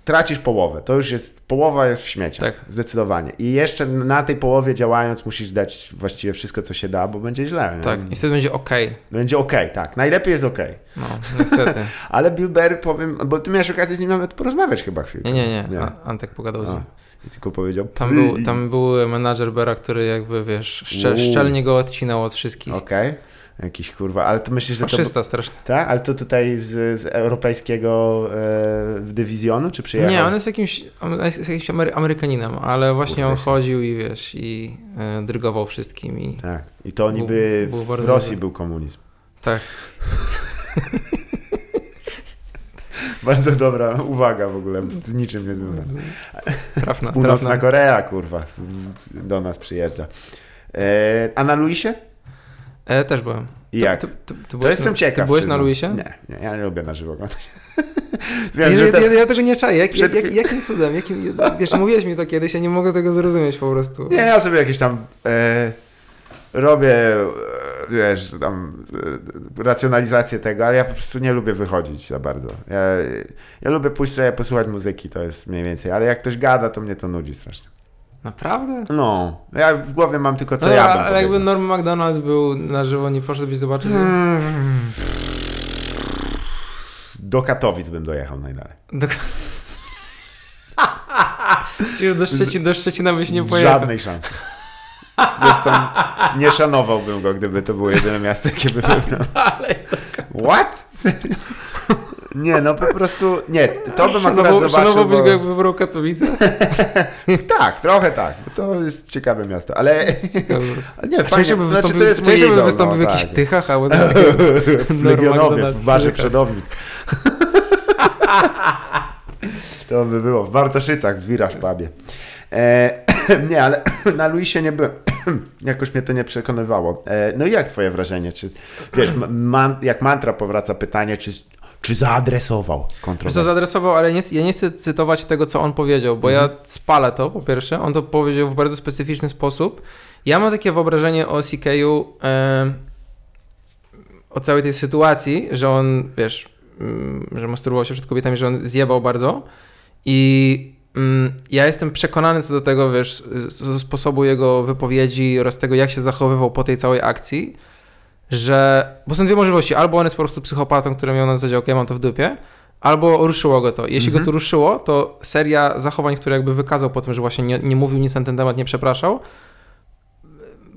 Speaker 1: tracisz połowę. To już jest, połowa jest w śmieciach.
Speaker 2: Tak.
Speaker 1: Zdecydowanie. I jeszcze na tej połowie działając musisz dać właściwie wszystko, co się da, bo będzie źle. Nie?
Speaker 2: Tak, i wtedy będzie okej.
Speaker 1: Będzie okej, tak. Najlepiej jest okej.
Speaker 2: No, niestety.
Speaker 1: Ale Bill Berry, powiem, bo ty miałeś okazję z nim nawet porozmawiać chyba chwilkę.
Speaker 2: Nie, nie, nie.
Speaker 1: nie.
Speaker 2: Antek pogadał z nim.
Speaker 1: I tylko powiedział,
Speaker 2: Tam był, tam był menadżer Bera, który jakby, wiesz, szczel, szczelnie go odcinał od wszystkich.
Speaker 1: Okej. Jakiś kurwa, ale to myślisz, że to...
Speaker 2: Faszysta straszny.
Speaker 1: Tak? Ale to tutaj z, z europejskiego e, dywizjonu, czy przyjechał?
Speaker 2: Nie, on jest jakimś, on jest jakimś Amery- Amerykaninem, ale właśnie on
Speaker 1: Skurwysyn.
Speaker 2: chodził i wiesz, i e, drygował wszystkim i
Speaker 1: Tak. I to
Speaker 2: Był-
Speaker 1: niby
Speaker 2: był
Speaker 1: w
Speaker 2: bardzo
Speaker 1: Rosji
Speaker 2: dobry.
Speaker 1: był komunizm.
Speaker 2: tak.
Speaker 1: Bardzo dobra uwaga w ogóle, z niczym nie związana.
Speaker 2: Trafna,
Speaker 1: Północna
Speaker 2: trafna.
Speaker 1: Korea, kurwa, w- do nas przyjeżdża. E, a na Luisie?
Speaker 2: E, też byłem.
Speaker 1: I jak?
Speaker 2: To, to, to,
Speaker 1: To jestem
Speaker 2: na,
Speaker 1: ciekaw.
Speaker 2: Ty byłeś na. Luisie?
Speaker 1: Nie, nie, ja nie lubię na żywo oglądać.
Speaker 2: Ja,
Speaker 1: Wiem,
Speaker 2: ja,
Speaker 1: te...
Speaker 2: ja, ja tego nie czaję. Jak,
Speaker 1: Przed
Speaker 2: jak, jakim cudem? Jakim, wiesz, mówiłeś mi to kiedyś, ja nie mogę tego zrozumieć po prostu.
Speaker 1: Nie, ja sobie jakieś tam e, robię, e, wiesz, tam e, racjonalizację tego, ale ja po prostu nie lubię wychodzić za bardzo. Ja, ja lubię pójść sobie posłuchać muzyki, to jest mniej więcej, ale jak ktoś gada, to mnie to nudzi strasznie.
Speaker 2: Naprawdę?
Speaker 1: No, ja w głowie mam tylko co
Speaker 2: No,
Speaker 1: ja bym
Speaker 2: ale jakby
Speaker 1: powiedział.
Speaker 2: Norm MacDonald był na żywo, nie poszedłbyś zobaczyć?
Speaker 1: Mm. Do Katowic bym dojechał najdalej.
Speaker 2: Do... Już do, Szczecin, do Szczecina byś nie pojechał?
Speaker 1: Żadnej szansy. Zresztą nie szanowałbym go, gdyby to było jedyne miasto, jakie by wybrał.
Speaker 2: Ale
Speaker 1: What? Nie, no po prostu, nie, to bym akurat zobaczył,
Speaker 2: Szanowałbyś
Speaker 1: bo...
Speaker 2: go, jakby wybrał Katowice?
Speaker 1: Tak, trochę tak, bo to jest ciekawe miasto, ale nie, fajnie,
Speaker 2: by
Speaker 1: znaczy
Speaker 2: wystąpił,
Speaker 1: to jest mój idol,
Speaker 2: wystąpił w
Speaker 1: no,
Speaker 2: jakichś
Speaker 1: tak.
Speaker 2: tychach albo coś takiego.
Speaker 1: w Legionowie, w barze
Speaker 2: w
Speaker 1: przodownik. To by było, w Bartoszycach, w Wiraż Pubie. E, nie, ale na Luisie nie byłem. Jakoś mnie to nie przekonywało. E, no i jak twoje wrażenie? Czy, wiesz, man, jak mantra powraca pytanie, czy, czy zaadresował
Speaker 2: Wiesz co,
Speaker 1: kontrowersję?
Speaker 2: zaadresował, ale nie, ja nie chcę cytować tego, co on powiedział, bo
Speaker 1: Mhm.
Speaker 2: ja spalę to, po pierwsze. On to powiedział w bardzo specyficzny sposób. Ja mam takie wyobrażenie o CKU, em, o całej tej sytuacji, że on, wiesz, mm, że masturbował się przed kobietami, że on zjebał bardzo i mm, ja jestem przekonany co do tego, wiesz, ze sposobu jego wypowiedzi oraz tego, jak się zachowywał po tej całej akcji, że, bo są dwie możliwości, albo on jest po prostu psychopatą, który miał na zasadzie, ok, mam to w dupie, albo ruszyło go to. Jeśli
Speaker 1: Mhm.
Speaker 2: go to ruszyło, to seria zachowań, które jakby wykazał po tym, że właśnie nie, nie mówił nic na ten temat, nie przepraszał,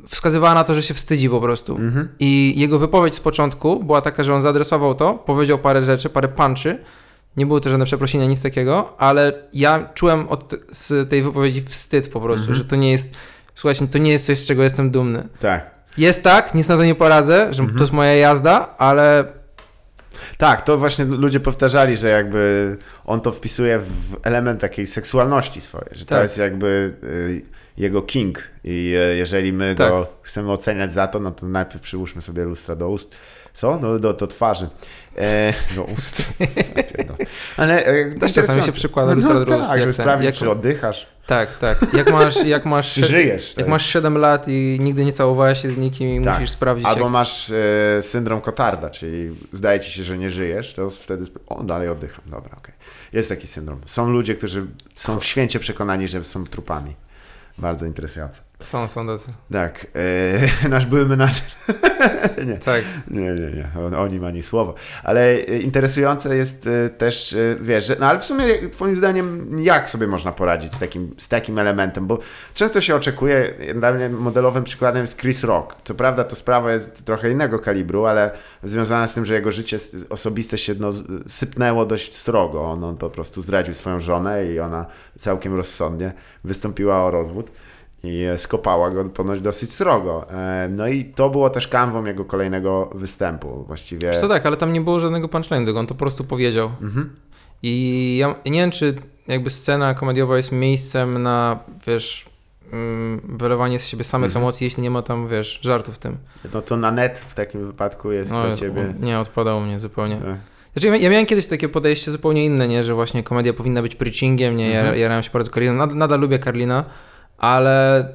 Speaker 2: wskazywała na to, że się wstydzi po prostu.
Speaker 1: Mhm.
Speaker 2: I jego wypowiedź z początku była taka, że on zaadresował to, powiedział parę rzeczy, parę punczy. Nie było to żadne przeprosiny, nic takiego, ale ja czułem od, z tej wypowiedzi wstyd po prostu,
Speaker 1: Mhm.
Speaker 2: że to nie jest, słuchajcie, to nie jest coś, z czego jestem dumny.
Speaker 1: Tak.
Speaker 2: Jest tak, nic na to nie poradzę, że
Speaker 1: Mhm.
Speaker 2: to jest moja jazda, ale
Speaker 1: Tak, to właśnie ludzie powtarzali, że jakby on to wpisuje w element takiej seksualności swojej, że to
Speaker 2: Tak.
Speaker 1: jest jakby y, jego king i y, jeżeli my
Speaker 2: Tak.
Speaker 1: go chcemy oceniać za to, no to najpierw przyłóżmy sobie lustra do ust. Co? No do, do twarzy. E, do ust. Ale e,
Speaker 2: Też czasami się przykłada lustra do ust,
Speaker 1: Tak,
Speaker 2: jak
Speaker 1: żeby sprawdzić,
Speaker 2: jak-
Speaker 1: czy oddychasz,
Speaker 2: tak, tak. Jak masz, jak masz,
Speaker 1: czy żyjesz.
Speaker 2: jak masz 7 lat i nigdy nie całowałeś się z nikim i
Speaker 1: Tak.
Speaker 2: musisz sprawdzić,
Speaker 1: Albo
Speaker 2: jak...
Speaker 1: masz e, syndrom Kotarda, czyli zdaje ci się, że nie żyjesz, to wtedy o, dalej oddycham. Dobra, okej. Jest taki syndrom. Są ludzie, którzy są w święcie przekonani, że są trupami. Bardzo interesujące.
Speaker 2: Są, są tacy.
Speaker 1: Tak. E, nasz były menadżer. nie.
Speaker 2: Tak.
Speaker 1: Nie, nie, nie. O, o nim ani słowo. Ale e, interesujące jest e, też, e, wiesz, że, no ale w sumie twoim zdaniem jak sobie można poradzić z takim, z takim elementem, bo często się oczekuje, dla mnie modelowym przykładem jest Chris Rock. Co prawda to sprawa jest trochę innego kalibru, ale związana z tym, że jego życie osobiste się no, sypnęło dość srogo. On, on po prostu zdradził swoją żonę i ona całkiem rozsądnie wystąpiła o rozwód i e, skopała go ponoć dosyć srogo. E, No i to było też kanwą jego kolejnego występu. Właściwie.
Speaker 2: Co tak, ale tam nie było żadnego punchline'u, on to po prostu powiedział.
Speaker 1: Mhm.
Speaker 2: I ja nie wiem, czy jakby scena komediowa jest miejscem na, wiesz, mm, wylewanie z siebie samych
Speaker 1: Mhm.
Speaker 2: emocji, jeśli nie ma tam, wiesz, żartu w tym.
Speaker 1: No to na net w takim wypadku jest
Speaker 2: No,
Speaker 1: dla ciebie.
Speaker 2: Nie, odpadało mnie zupełnie.
Speaker 1: e,
Speaker 2: Znaczy, ja, ja miałem kiedyś takie podejście zupełnie inne, nie, że właśnie komedia powinna być preachingiem, nie, ja,
Speaker 1: Mhm.
Speaker 2: jarałem się bardzo Karliną, nadal, nadal lubię Karlina, ale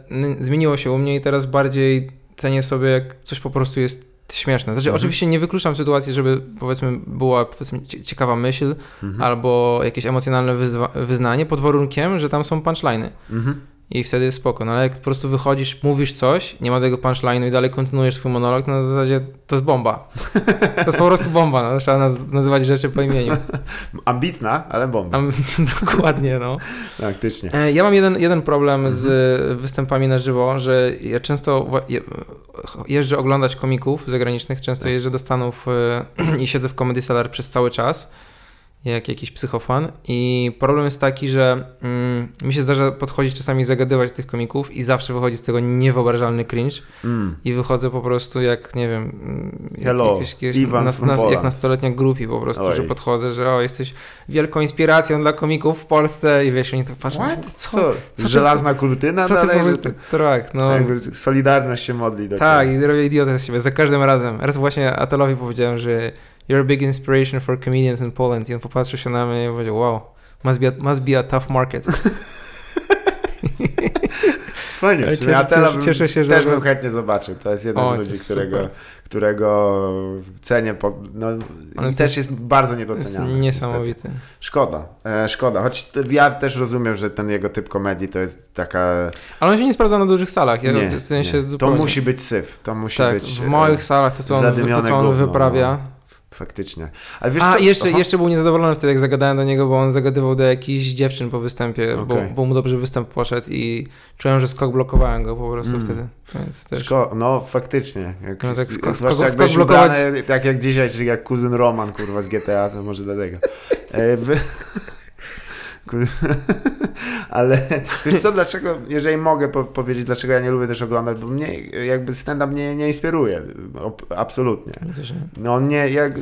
Speaker 2: zmieniło się u mnie i teraz bardziej cenię sobie, jak coś po prostu jest śmieszne. Znaczy,
Speaker 1: Mhm.
Speaker 2: oczywiście nie wykluczam sytuacji, żeby powiedzmy była powiedzmy, cie- ciekawa myśl
Speaker 1: Mhm.
Speaker 2: albo jakieś emocjonalne wyznanie pod warunkiem, że tam są punchliny.
Speaker 1: Mhm.
Speaker 2: I wtedy jest spoko. No ale jak po prostu wychodzisz, mówisz coś, nie ma tego punchline'u i dalej kontynuujesz swój monolog, to na zasadzie to jest bomba. To jest po prostu bomba, no. Trzeba naz- nazywać rzeczy po imieniu.
Speaker 1: Ambitna, ale bomba.
Speaker 2: Am- Dokładnie, no.
Speaker 1: Faktycznie.
Speaker 2: E, Ja mam jeden, jeden problem z występami na żywo, że ja często jeżdżę oglądać komików zagranicznych, często jeżdżę do Stanów e, i siedzę w Comedy Cellar przez cały czas, jak jakiś psychofan i problem jest taki, że mm, mi się zdarza podchodzić czasami i zagadywać tych komików i zawsze wychodzi z tego niewyobrażalny cringe
Speaker 1: Mm.
Speaker 2: i wychodzę po prostu jak, nie wiem, mm, jak,
Speaker 1: Hello,
Speaker 2: jakieś, nas, nas, jak nastoletnia grupi po prostu,
Speaker 1: Oj.
Speaker 2: że podchodzę, że o, jesteś wielką inspiracją dla komików w Polsce i wiesz, oni tak patrzą, co,
Speaker 1: Co?
Speaker 2: co ty-
Speaker 1: Żelazna kurtyna
Speaker 2: co ty
Speaker 1: dalej? że to-
Speaker 2: Tak, no.
Speaker 1: Jakby Solidarność się modli do
Speaker 2: Tak, i robię idiotę z siebie za każdym razem. Raz właśnie Atelowi powiedziałem, że you're a big inspiration for comedians in Poland i on popatrzył się na mnie i powiedział, wow, must be a, must be a tough market.
Speaker 1: Fajnie,
Speaker 2: cieszę-
Speaker 1: Atela
Speaker 2: cieszę-
Speaker 1: bym,
Speaker 2: cieszę się, że-
Speaker 1: też bym chętnie zobaczył. To jest jeden
Speaker 2: O,
Speaker 1: z
Speaker 2: to
Speaker 1: ludzi, którego,
Speaker 2: super.
Speaker 1: którego cenię. Po, no,
Speaker 2: On jest
Speaker 1: też jest bardzo
Speaker 2: To jest
Speaker 1: niedoceniany. niestety.
Speaker 2: niesamowity.
Speaker 1: Szkoda, e, szkoda. Choć ja też rozumiem, że ten jego typ komedii to jest taka...
Speaker 2: Ale on się nie sprawdza na dużych salach. Ja
Speaker 1: nie,
Speaker 2: w sensie
Speaker 1: nie. To
Speaker 2: zupełnie.
Speaker 1: musi być syf. To musi
Speaker 2: tak,
Speaker 1: być...
Speaker 2: w
Speaker 1: e,
Speaker 2: małych salach to, co on, to, co on
Speaker 1: gówno,
Speaker 2: wyprawia.
Speaker 1: Faktycznie. Ale wiesz
Speaker 2: A,
Speaker 1: co?
Speaker 2: jeszcze,
Speaker 1: Aha.
Speaker 2: jeszcze był niezadowolony wtedy, jak zagadałem do niego, bo on zagadywał do jakichś dziewczyn po występie, bo,
Speaker 1: Okej.
Speaker 2: bo mu dobrze występ poszedł i czułem, że skok blokowałem go po prostu
Speaker 1: Mm.
Speaker 2: wtedy. Więc też.
Speaker 1: Szko- no faktycznie. Jak,
Speaker 2: No tak, skok- skok- skok
Speaker 1: byłeś
Speaker 2: blokować-
Speaker 1: tak jak dzisiaj, czyli jak kuzyn Roman, kurwa, z GTA, to może dlatego. Ale wiesz co, dlaczego, jeżeli mogę po- powiedzieć, dlaczego ja nie lubię też oglądać, bo mnie jakby stand-up mnie nie inspiruje, absolutnie.
Speaker 2: Nie.
Speaker 1: No nie, jak,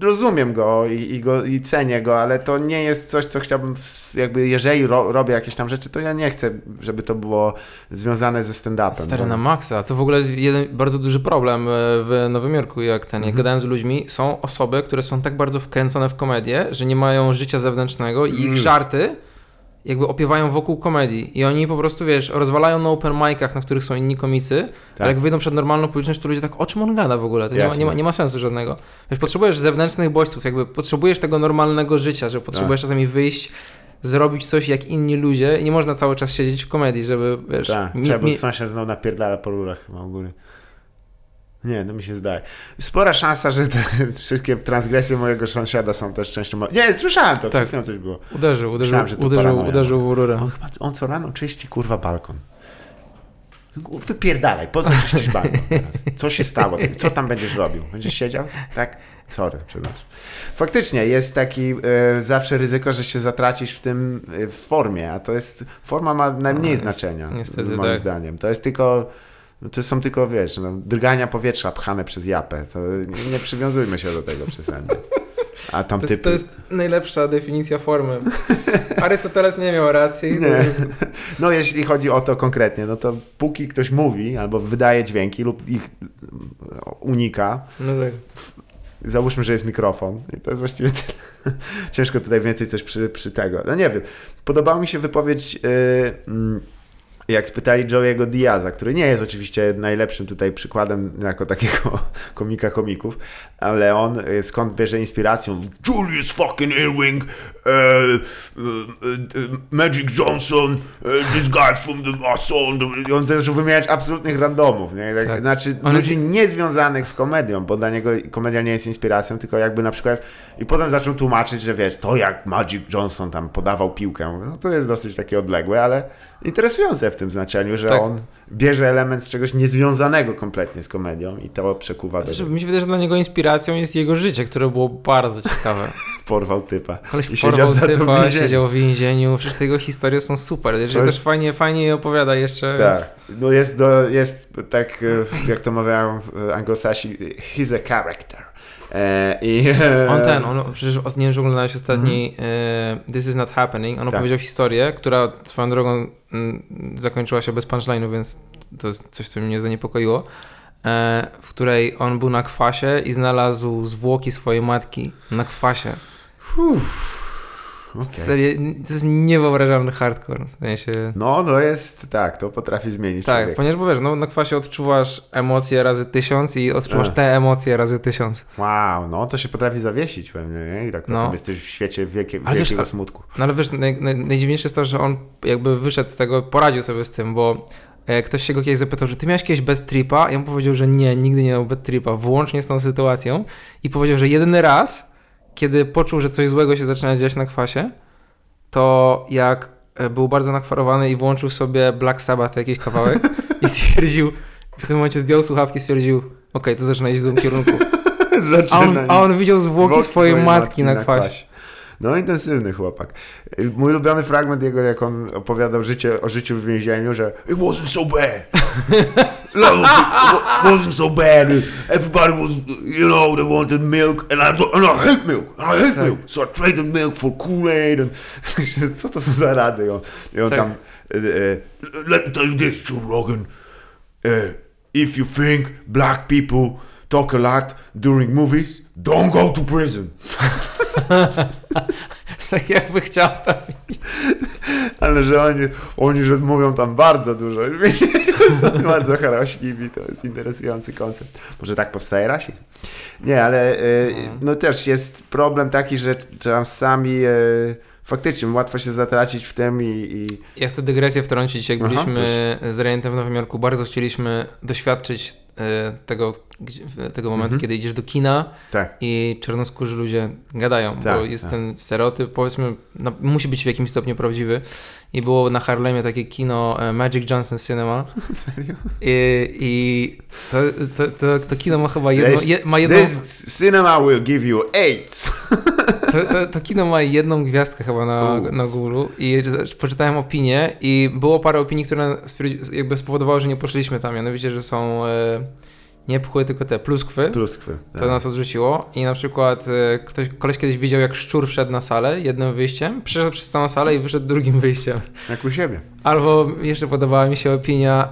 Speaker 1: rozumiem go i, i go i cenię go, ale to nie jest coś, co chciałbym, jakby jeżeli ro, robię jakieś tam rzeczy, to ja nie chcę, żeby to było związane ze stand-upem.
Speaker 2: Stary
Speaker 1: bo-
Speaker 2: na maksa. To w ogóle jest jeden bardzo duży problem e, w Nowym Jorku, jak ten, jak
Speaker 1: Mhm.
Speaker 2: gadałem z ludźmi, są osoby, które są tak bardzo wkręcone w komedię, że nie mają życia zewnętrznego i ich żarty jakby opiewają wokół komedii i oni po prostu, wiesz, rozwalają na open micach, na których są inni komicy,
Speaker 1: Tak.
Speaker 2: ale jak wyjdą przed normalną publiczność, to ludzie tak, o czym on gada w ogóle? To nie ma, nie, ma, nie ma sensu żadnego. Wiesz, potrzebujesz zewnętrznych bodźców, jakby potrzebujesz tego normalnego życia, że
Speaker 1: Tak.
Speaker 2: potrzebujesz czasami wyjść, zrobić coś jak inni ludzie i nie można cały czas siedzieć w komedii, żeby, wiesz...
Speaker 1: Tak,
Speaker 2: nie-
Speaker 1: trzeba, bo
Speaker 2: nie-
Speaker 1: sąsiad znowu napierdala po rurach chyba u góry. Nie, no mi się zdaje. Spora szansa, że te wszystkie transgresje mojego sąsiada są też częścią... Nie, słyszałem to,
Speaker 2: Tak.
Speaker 1: chwilą coś było.
Speaker 2: Uderzył, uderzył,
Speaker 1: Myślałem, że to
Speaker 2: uderzył,
Speaker 1: paranoja.
Speaker 2: uderzył w rurę.
Speaker 1: On chyba, on co rano czyści kurwa balkon. Wypierdalaj, po co czyścisz balkon teraz? Co się stało? Co tam będziesz robił? Będziesz siedział? Tak? Sorry, przepraszam. Faktycznie jest taki e, zawsze ryzyko, że się zatracisz w tym e, w formie, a to jest forma ma najmniej
Speaker 2: No,
Speaker 1: znaczenia.
Speaker 2: niestety
Speaker 1: moim
Speaker 2: tak.
Speaker 1: zdaniem. To jest tylko no to są tylko, wiesz, no, drgania powietrza pchane przez japę. To nie, nie przywiązujmy się do tego przesadnie. A tam
Speaker 2: To
Speaker 1: typy...
Speaker 2: jest, to jest najlepsza definicja formy. Arystoteles nie miał racji.
Speaker 1: Nie. No jeśli chodzi o to konkretnie, no to póki ktoś mówi albo wydaje dźwięki lub ich unika,
Speaker 2: No tak.
Speaker 1: załóżmy, że jest mikrofon i to jest właściwie tyle. Ciężko tutaj więcej coś przy, przy tego. No nie wiem. Podobała mi się wypowiedź yy, mm, jak spytali Joey'ego Diaza, który nie jest oczywiście najlepszym tutaj przykładem jako takiego komika komików, ale on y, skąd bierze inspirację?
Speaker 4: Julius fucking Irving, uh, uh, uh, Magic Johnson, uh, this guy from the I saw on the
Speaker 1: I on zaczął wymieniać absolutnych randomów, nie? Tak. Znaczy
Speaker 2: On
Speaker 1: ludzi
Speaker 2: jest-
Speaker 1: niezwiązanych z komedią, bo dla niego komedia nie jest inspiracją, tylko jakby na przykład i potem zaczął tłumaczyć, że wiesz, to jak Magic Johnson tam podawał piłkę, no to jest dosyć takie odległe, ale interesujące w tym znaczeniu, że
Speaker 2: Tak.
Speaker 1: on bierze element z czegoś niezwiązanego kompletnie z komedią i to przekuwa do
Speaker 2: Znaczy, mi się wydaje, że dla niego inspiracją jest jego życie, które było bardzo ciekawe.
Speaker 1: porwał typa.
Speaker 2: Koleś
Speaker 1: I
Speaker 2: porwał
Speaker 1: w
Speaker 2: typa,
Speaker 1: więzieniu.
Speaker 2: siedział w więzieniu, przecież te jego historie są super. Jeżeli
Speaker 1: jest-
Speaker 2: też fajnie, fajnie je opowiada jeszcze. Więc...
Speaker 1: Tak, no jest, do, jest tak, e, jak to mawiają e, anglosasi, he's a character. E, I,
Speaker 2: On ten, on przecież nie wiem, czy oglądałeś ostatni e, This is not happening. On
Speaker 1: Tak.
Speaker 2: opowiedział historię, która swoją drogą mm, zakończyła się bez punchline'u, więc to jest coś, co mnie zaniepokoiło. E, w której on był na kwasie i znalazł zwłoki swojej matki na kwasie. Serio, to jest niewyobrażalny hardcore. W sensie...
Speaker 1: No, no jest, tak, to potrafi zmienić
Speaker 2: Tak,
Speaker 1: człowieka.
Speaker 2: ponieważ bo wiesz, no, na kwasie odczuwasz emocje razy tysiąc i odczuwasz
Speaker 1: Ech.
Speaker 2: te emocje razy tysiąc.
Speaker 1: Wow, no to się potrafi zawiesić pewnie, nie? I tak
Speaker 2: No.
Speaker 1: potem jesteś w świecie wielkie,
Speaker 2: Ale wiesz,
Speaker 1: wielkiego
Speaker 2: a-
Speaker 1: smutku.
Speaker 2: No ale wiesz, naj, naj, najdziwniejsze jest to, że on jakby wyszedł z tego, poradził sobie z tym, bo e, ktoś się go kiedyś zapytał, że ty miałeś kiedyś bad tripa? I on powiedział, że nie, nigdy nie miał bad tripa, włącznie z tą sytuacją. I powiedział, że jedyny raz, kiedy poczuł, że coś złego się zaczyna dziać na kwasie, to jak e, był bardzo nakwarowany i włączył sobie Black Sabbath jakiś kawałek i stwierdził, w tym momencie zdjął słuchawki i stwierdził, okej, to zaczyna iść w złym kierunku. A on, a on widział zwłoki
Speaker 1: Zwłoki
Speaker 2: swojej matki na kwasie.
Speaker 1: No intensywny chłopak. Mój ulubiony fragment jego, jak on opowiadał życie, o życiu w więzieniu, że
Speaker 4: It wasn't so bad. No, it wasn't so bad. Everybody was, you know, they wanted milk, and I, and I hate milk. I hate milk. So I traded milk for Kool-Aid. And
Speaker 1: co to są za rady? I on, i on
Speaker 2: Tak.
Speaker 1: tam... e,
Speaker 4: let me tell you this, Joe Rogan. Uh, if you think black people talk a lot during movies, don't go to prison.
Speaker 2: Tak jakby chciał tam
Speaker 1: Ale że oni, oni że mówią tam bardzo dużo. Są bardzo harośliwi, to jest interesujący koncept. Może tak powstaje rasizm? Nie, ale e, no też jest problem taki, że czasami e, faktycznie łatwo się zatracić w tym i, i
Speaker 2: Ja chcę dygresję wtrącić. Jak
Speaker 1: Aha,
Speaker 2: byliśmy z Rejentem w Nowym Jorku, bardzo chcieliśmy doświadczyć e, tego, tego momentu,
Speaker 1: Mhm.
Speaker 2: kiedy idziesz do kina
Speaker 1: tak.
Speaker 2: i czarnoskórzy ludzie gadają, bo
Speaker 1: Tak,
Speaker 2: jest
Speaker 1: tak.
Speaker 2: ten stereotyp, powiedzmy, no, musi być w jakimś stopniu prawdziwy. I było na Harlemie takie kino e, Magic Johnson Cinema.
Speaker 1: Serio?
Speaker 2: I, i to, to, to, to kino ma chyba jedno,
Speaker 1: This-
Speaker 2: je, ma jedną,
Speaker 1: This cinema will give you AIDS.
Speaker 2: to, to, to kino ma jedną gwiazdkę chyba na,
Speaker 1: U.
Speaker 2: na Google i poczytałem opinie i było parę opinii, które jakby spowodowały, że nie poszliśmy tam. Mianowicie, że są e, nie pchły, tylko te pluskwy.
Speaker 1: Pluskwy.
Speaker 2: To nas odrzuciło i na przykład e, ktoś, koleś kiedyś widział, jak szczur wszedł na salę jednym wyjściem, przeszedł przez całą salę i wyszedł drugim wyjściem.
Speaker 1: Jak u siebie.
Speaker 2: Albo jeszcze podobała mi się opinia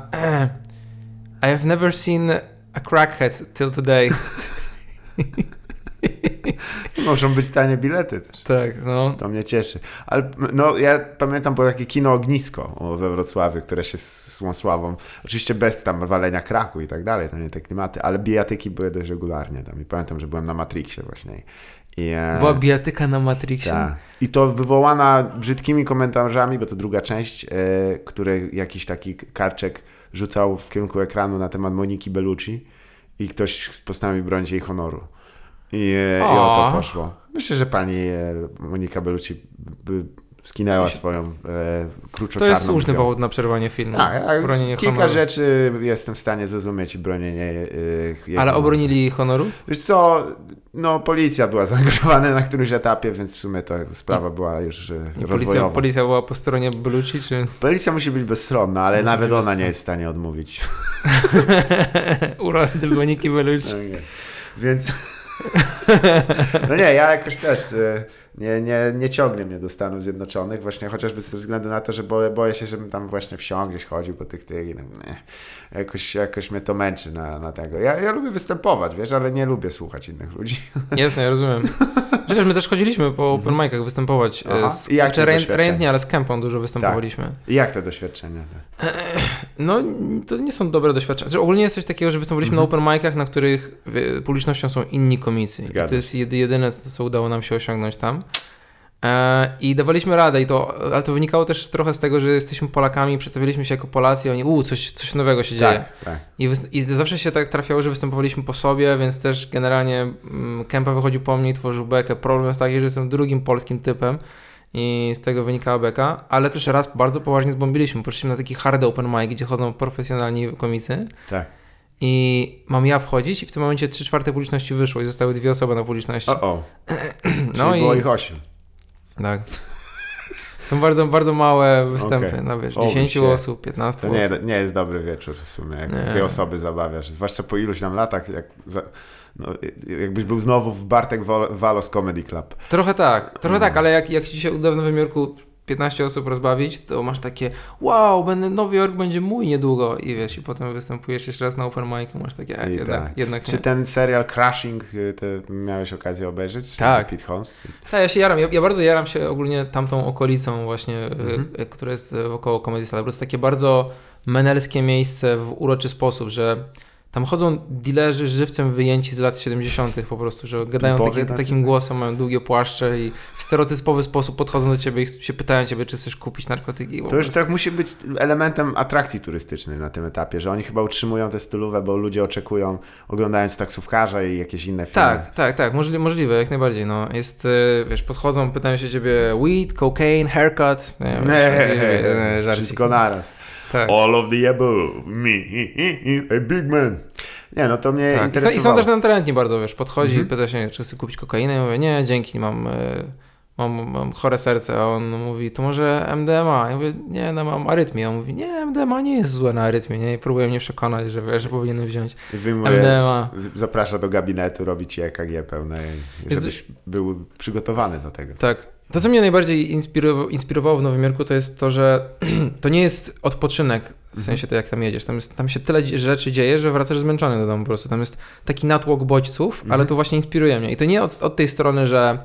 Speaker 2: I have never seen a crackhead till today.
Speaker 1: Muszą być tanie bilety też.
Speaker 2: tak, no.
Speaker 1: To mnie cieszy. Ale no, ja pamiętam było takie kino Ognisko we Wrocławiu, które się z złą sławą, oczywiście bez tam walenia kraku i tak dalej, to nie te klimaty, ale bijatyki były dość regularnie tam i pamiętam, że byłem na Matrixie właśnie. E,
Speaker 2: Była bijatyka na Matrixie.
Speaker 1: tak. I to wywołana brzydkimi komentarzami, bo to druga część, e, który jakiś taki karczek rzucał w kierunku ekranu na temat Moniki Bellucci i ktoś postanowił bronić jej honoru. I, e, i o to poszło. Myślę, że pani e, Monika Bellucci skinęła swoją e, kruczo
Speaker 2: To jest słuszny powód na przerwanie filmu.
Speaker 1: Tak, a
Speaker 2: Bronienie
Speaker 1: kilka
Speaker 2: honoru.
Speaker 1: rzeczy jestem w stanie zrozumieć i bronienie e,
Speaker 2: Ale obronili honoru?
Speaker 1: Wiesz co, no policja była zaangażowana na którymś etapie, więc w sumie ta sprawa była już e,
Speaker 2: I policja,
Speaker 1: rozwojowa.
Speaker 2: policja była po stronie Bellucci, czy
Speaker 1: Policja musi być bezstronna, ale
Speaker 2: Musi
Speaker 1: nawet ona nie jest w stanie odmówić.
Speaker 2: urody Moniki Bellucci?
Speaker 1: Tak. Więc. No nie, ja jakoś też e, nie, nie, nie ciągnie mnie do Stanów Zjednoczonych, właśnie chociażby ze względu na to, że boję, boję się, żebym tam właśnie wsiąkł, gdzieś chodził po tych tych no, nie. Jakoś, jakoś mnie to męczy na, na tego. Ja, ja lubię występować, wiesz, ale nie lubię słuchać innych ludzi.
Speaker 2: Jasne, ja rozumiem. Wiesz, my też chodziliśmy po open micach występować.
Speaker 1: Mhm. Aha.
Speaker 2: e, Z,
Speaker 1: I jak to
Speaker 2: ręcznie, ale z Kempą dużo występowaliśmy.
Speaker 1: I jak to doświadczenie?
Speaker 2: No, to nie są dobre doświadczenia. Znaczy, ogólnie jest coś takiego, że wystąpiliśmy
Speaker 1: Mhm.
Speaker 2: na open micach, na których publicznością są inni komicy. To jest jedy, jedyne, co udało nam się osiągnąć tam. E, I dawaliśmy radę, i to, ale to wynikało też trochę z tego, że jesteśmy Polakami, przedstawiliśmy się jako Polacy, i oni, u, coś, coś nowego się dzieje.
Speaker 1: Tak, tak.
Speaker 2: I, I zawsze się tak trafiało, że występowaliśmy po sobie, więc też generalnie mm, Kempa wychodził po mnie i tworzył bekę. Problem jest taki, że jestem drugim polskim typem i z tego wynikała beka, ale też raz bardzo poważnie zbombiliśmy. Poszliśmy na taki hard open mic, gdzie chodzą profesjonalni komicy
Speaker 1: tak.
Speaker 2: I mam ja wchodzić i w tym momencie trzy czwarte publiczności wyszło i zostały dwie osoby na publiczności.
Speaker 1: O, o.
Speaker 2: no
Speaker 1: Czyli było
Speaker 2: i
Speaker 1: ich osiem.
Speaker 2: tak. Są bardzo, bardzo małe występy,
Speaker 1: Okej.
Speaker 2: no wiesz,
Speaker 1: O,
Speaker 2: 10
Speaker 1: shit.
Speaker 2: osób, 15
Speaker 1: To nie,
Speaker 2: osób.
Speaker 1: nie jest dobry wieczór w sumie, jak
Speaker 2: Nie.
Speaker 1: dwie osoby zabawiasz. Zwłaszcza po iluś tam latach, jak za, no, jakbyś był znowu w Bartek Wal- Walos Comedy Club.
Speaker 2: Trochę tak, trochę
Speaker 1: No.
Speaker 2: tak, ale jak, jak ci się uda w Nowym Jorku 15 osób rozbawić, to masz takie wow, będę, Nowy Jork będzie mój niedługo i wiesz, i potem występujesz jeszcze raz na open micu, masz takie, e, jednak,
Speaker 1: tak.
Speaker 2: jednak
Speaker 1: Czy
Speaker 2: nie.
Speaker 1: ten serial Crashing y, to miałeś okazję obejrzeć?
Speaker 2: Tak.
Speaker 1: Pete Holmes?
Speaker 2: Tak, ja się jaram, ja, ja bardzo jaram się ogólnie tamtą okolicą właśnie,
Speaker 1: Mhm.
Speaker 2: y, y, która jest y, wokoło Comedy Cellar. Po prostu takie bardzo menelskie miejsce w uroczy sposób, że tam chodzą dilerzy żywcem wyjęci z lat 70. po prostu, że gadają taki, takim głosem, mają długie płaszcze i w stereotypowy sposób podchodzą do ciebie i się pytają ciebie, czy chcesz kupić narkotyki.
Speaker 1: To już tak musi być elementem atrakcji turystycznej na tym etapie, że oni chyba utrzymują tę stylówę, bo ludzie oczekują, oglądając taksówkarza i jakieś inne filmy.
Speaker 2: Tak, tak, tak, możli, możliwe, jak najbardziej. No. Jest, y, wiesz, podchodzą, pytają się ciebie weed, cocaine, haircut. Nie, wiesz,
Speaker 1: Nie,
Speaker 2: y, y, żarcik.
Speaker 1: wszystko naraz.
Speaker 2: Tak.
Speaker 1: All of the above, me, a big man. Nie, no to mnie
Speaker 2: Tak. I, są, I są też natrętni bardzo, wiesz, podchodzi
Speaker 1: Mhm.
Speaker 2: i pyta się, czy chce kupić kokainę. Ja mówię, nie, dzięki, mam, y, mam, mam chore serce. A on mówi, to może MDMA. Ja mówię, nie, no mam arytmię. On mówi, nie, MDMA nie jest złe na arytmię, nie? I próbuje mnie przekonać, że, wiesz, że powinienem wziąć
Speaker 1: wyjmuje,
Speaker 2: MDMA.
Speaker 1: zaprasza do gabinetu, robi ci EKG pełne,
Speaker 2: Jest-
Speaker 1: żebyś był przygotowany do tego.
Speaker 2: Tak. To, co mnie najbardziej inspirowało, inspirowało w Nowym Jorku, to jest to, że to nie jest odpoczynek, w sensie to jak tam jedziesz. Tam, jest, tam się tyle rzeczy dzieje, że wracasz zmęczony do domu po prostu. Tam jest taki natłok bodźców, ale
Speaker 1: Mhm.
Speaker 2: to właśnie inspiruje mnie. I to nie od, od tej strony, że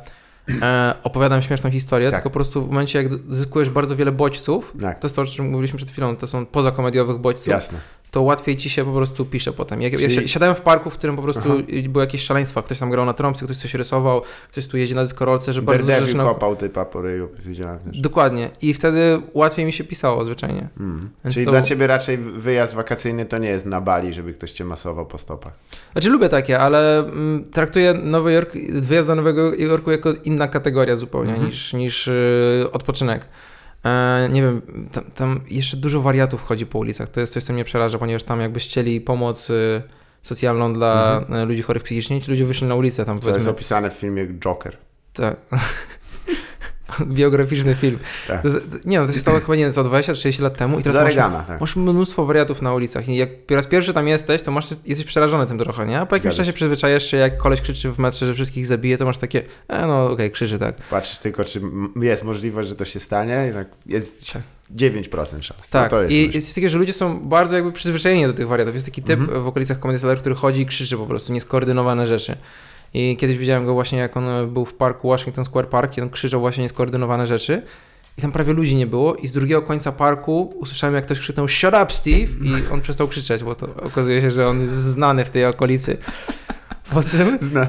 Speaker 2: e, opowiadam śmieszną historię,
Speaker 1: Tak.
Speaker 2: tylko po prostu w momencie, jak zyskujesz bardzo wiele bodźców,
Speaker 1: Tak,
Speaker 2: to jest to, o czym mówiliśmy przed chwilą, to są pozakomediowych bodźców,
Speaker 1: jasne.
Speaker 2: To łatwiej ci się po prostu pisze potem. Jak,
Speaker 1: Czyli-
Speaker 2: ja si- siadałem w parku, w którym po prostu
Speaker 1: Aha.
Speaker 2: były jakieś szaleństwa, ktoś tam grał na trąbce, ktoś coś rysował, ktoś tu jeździ na dyskorolce, że bardzo dużo rzeczy na...
Speaker 1: kopał typa po ryju, widziałem też.
Speaker 2: Dokładnie. I wtedy łatwiej mi się pisało zwyczajnie.
Speaker 1: Mm. Czyli
Speaker 2: to-
Speaker 1: dla ciebie raczej wyjazd wakacyjny to nie jest na Bali, żeby ktoś cię masował po stopach.
Speaker 2: Znaczy lubię takie, ale mm, traktuję Nowy Jork, wyjazd do Nowego Jorku jako inna kategoria zupełnie
Speaker 1: Mhm.
Speaker 2: niż, niż y, odpoczynek. E, nie wiem, tam, tam jeszcze dużo wariatów chodzi po ulicach. To jest coś, co mnie przeraża, ponieważ tam jakby chcieli pomoc y, socjalną dla
Speaker 1: Mhm.
Speaker 2: y, ludzi chorych psychicznie, ci ludzie wyszli na ulicę tam
Speaker 1: Co jest opisane w filmie Joker.
Speaker 2: Tak. Biograficzny film.
Speaker 1: Tak.
Speaker 2: To, nie no, to się stało chyba nie wiem, co 20-30 lat temu i teraz masz,
Speaker 1: tak.
Speaker 2: Masz mnóstwo wariatów na ulicach i jak po raz pierwszy tam jesteś, to masz, jesteś przerażony tym trochę, nie? A po jakimś
Speaker 1: Zgadza
Speaker 2: czasie przyzwyczajasz się, jak koleś krzyczy w metrze, że wszystkich zabije, to masz takie, e, no okej, krzyczy tak.
Speaker 1: Patrzysz tylko, czy jest możliwość, że to się stanie tak jest
Speaker 2: Tak.
Speaker 1: 9% szans.
Speaker 2: Tak,
Speaker 1: no to jest
Speaker 2: i
Speaker 1: coś.
Speaker 2: jest takie, że ludzie są bardzo jakby przyzwyczajeni do tych wariatów. Jest taki typ
Speaker 1: Mhm.
Speaker 2: w okolicach Comedy Cellar, który chodzi i krzyczy po prostu, nieskoordynowane rzeczy. I kiedyś widziałem go właśnie, jak on był w parku Washington Square Park i on krzyczał właśnie nieskoordynowane rzeczy. I tam prawie ludzi nie było i z drugiego końca parku usłyszałem, jak ktoś krzyknął Shut up, Steve! I on przestał krzyczeć, bo to okazuje się, że on jest znany w tej okolicy. Po czym,
Speaker 1: Zna.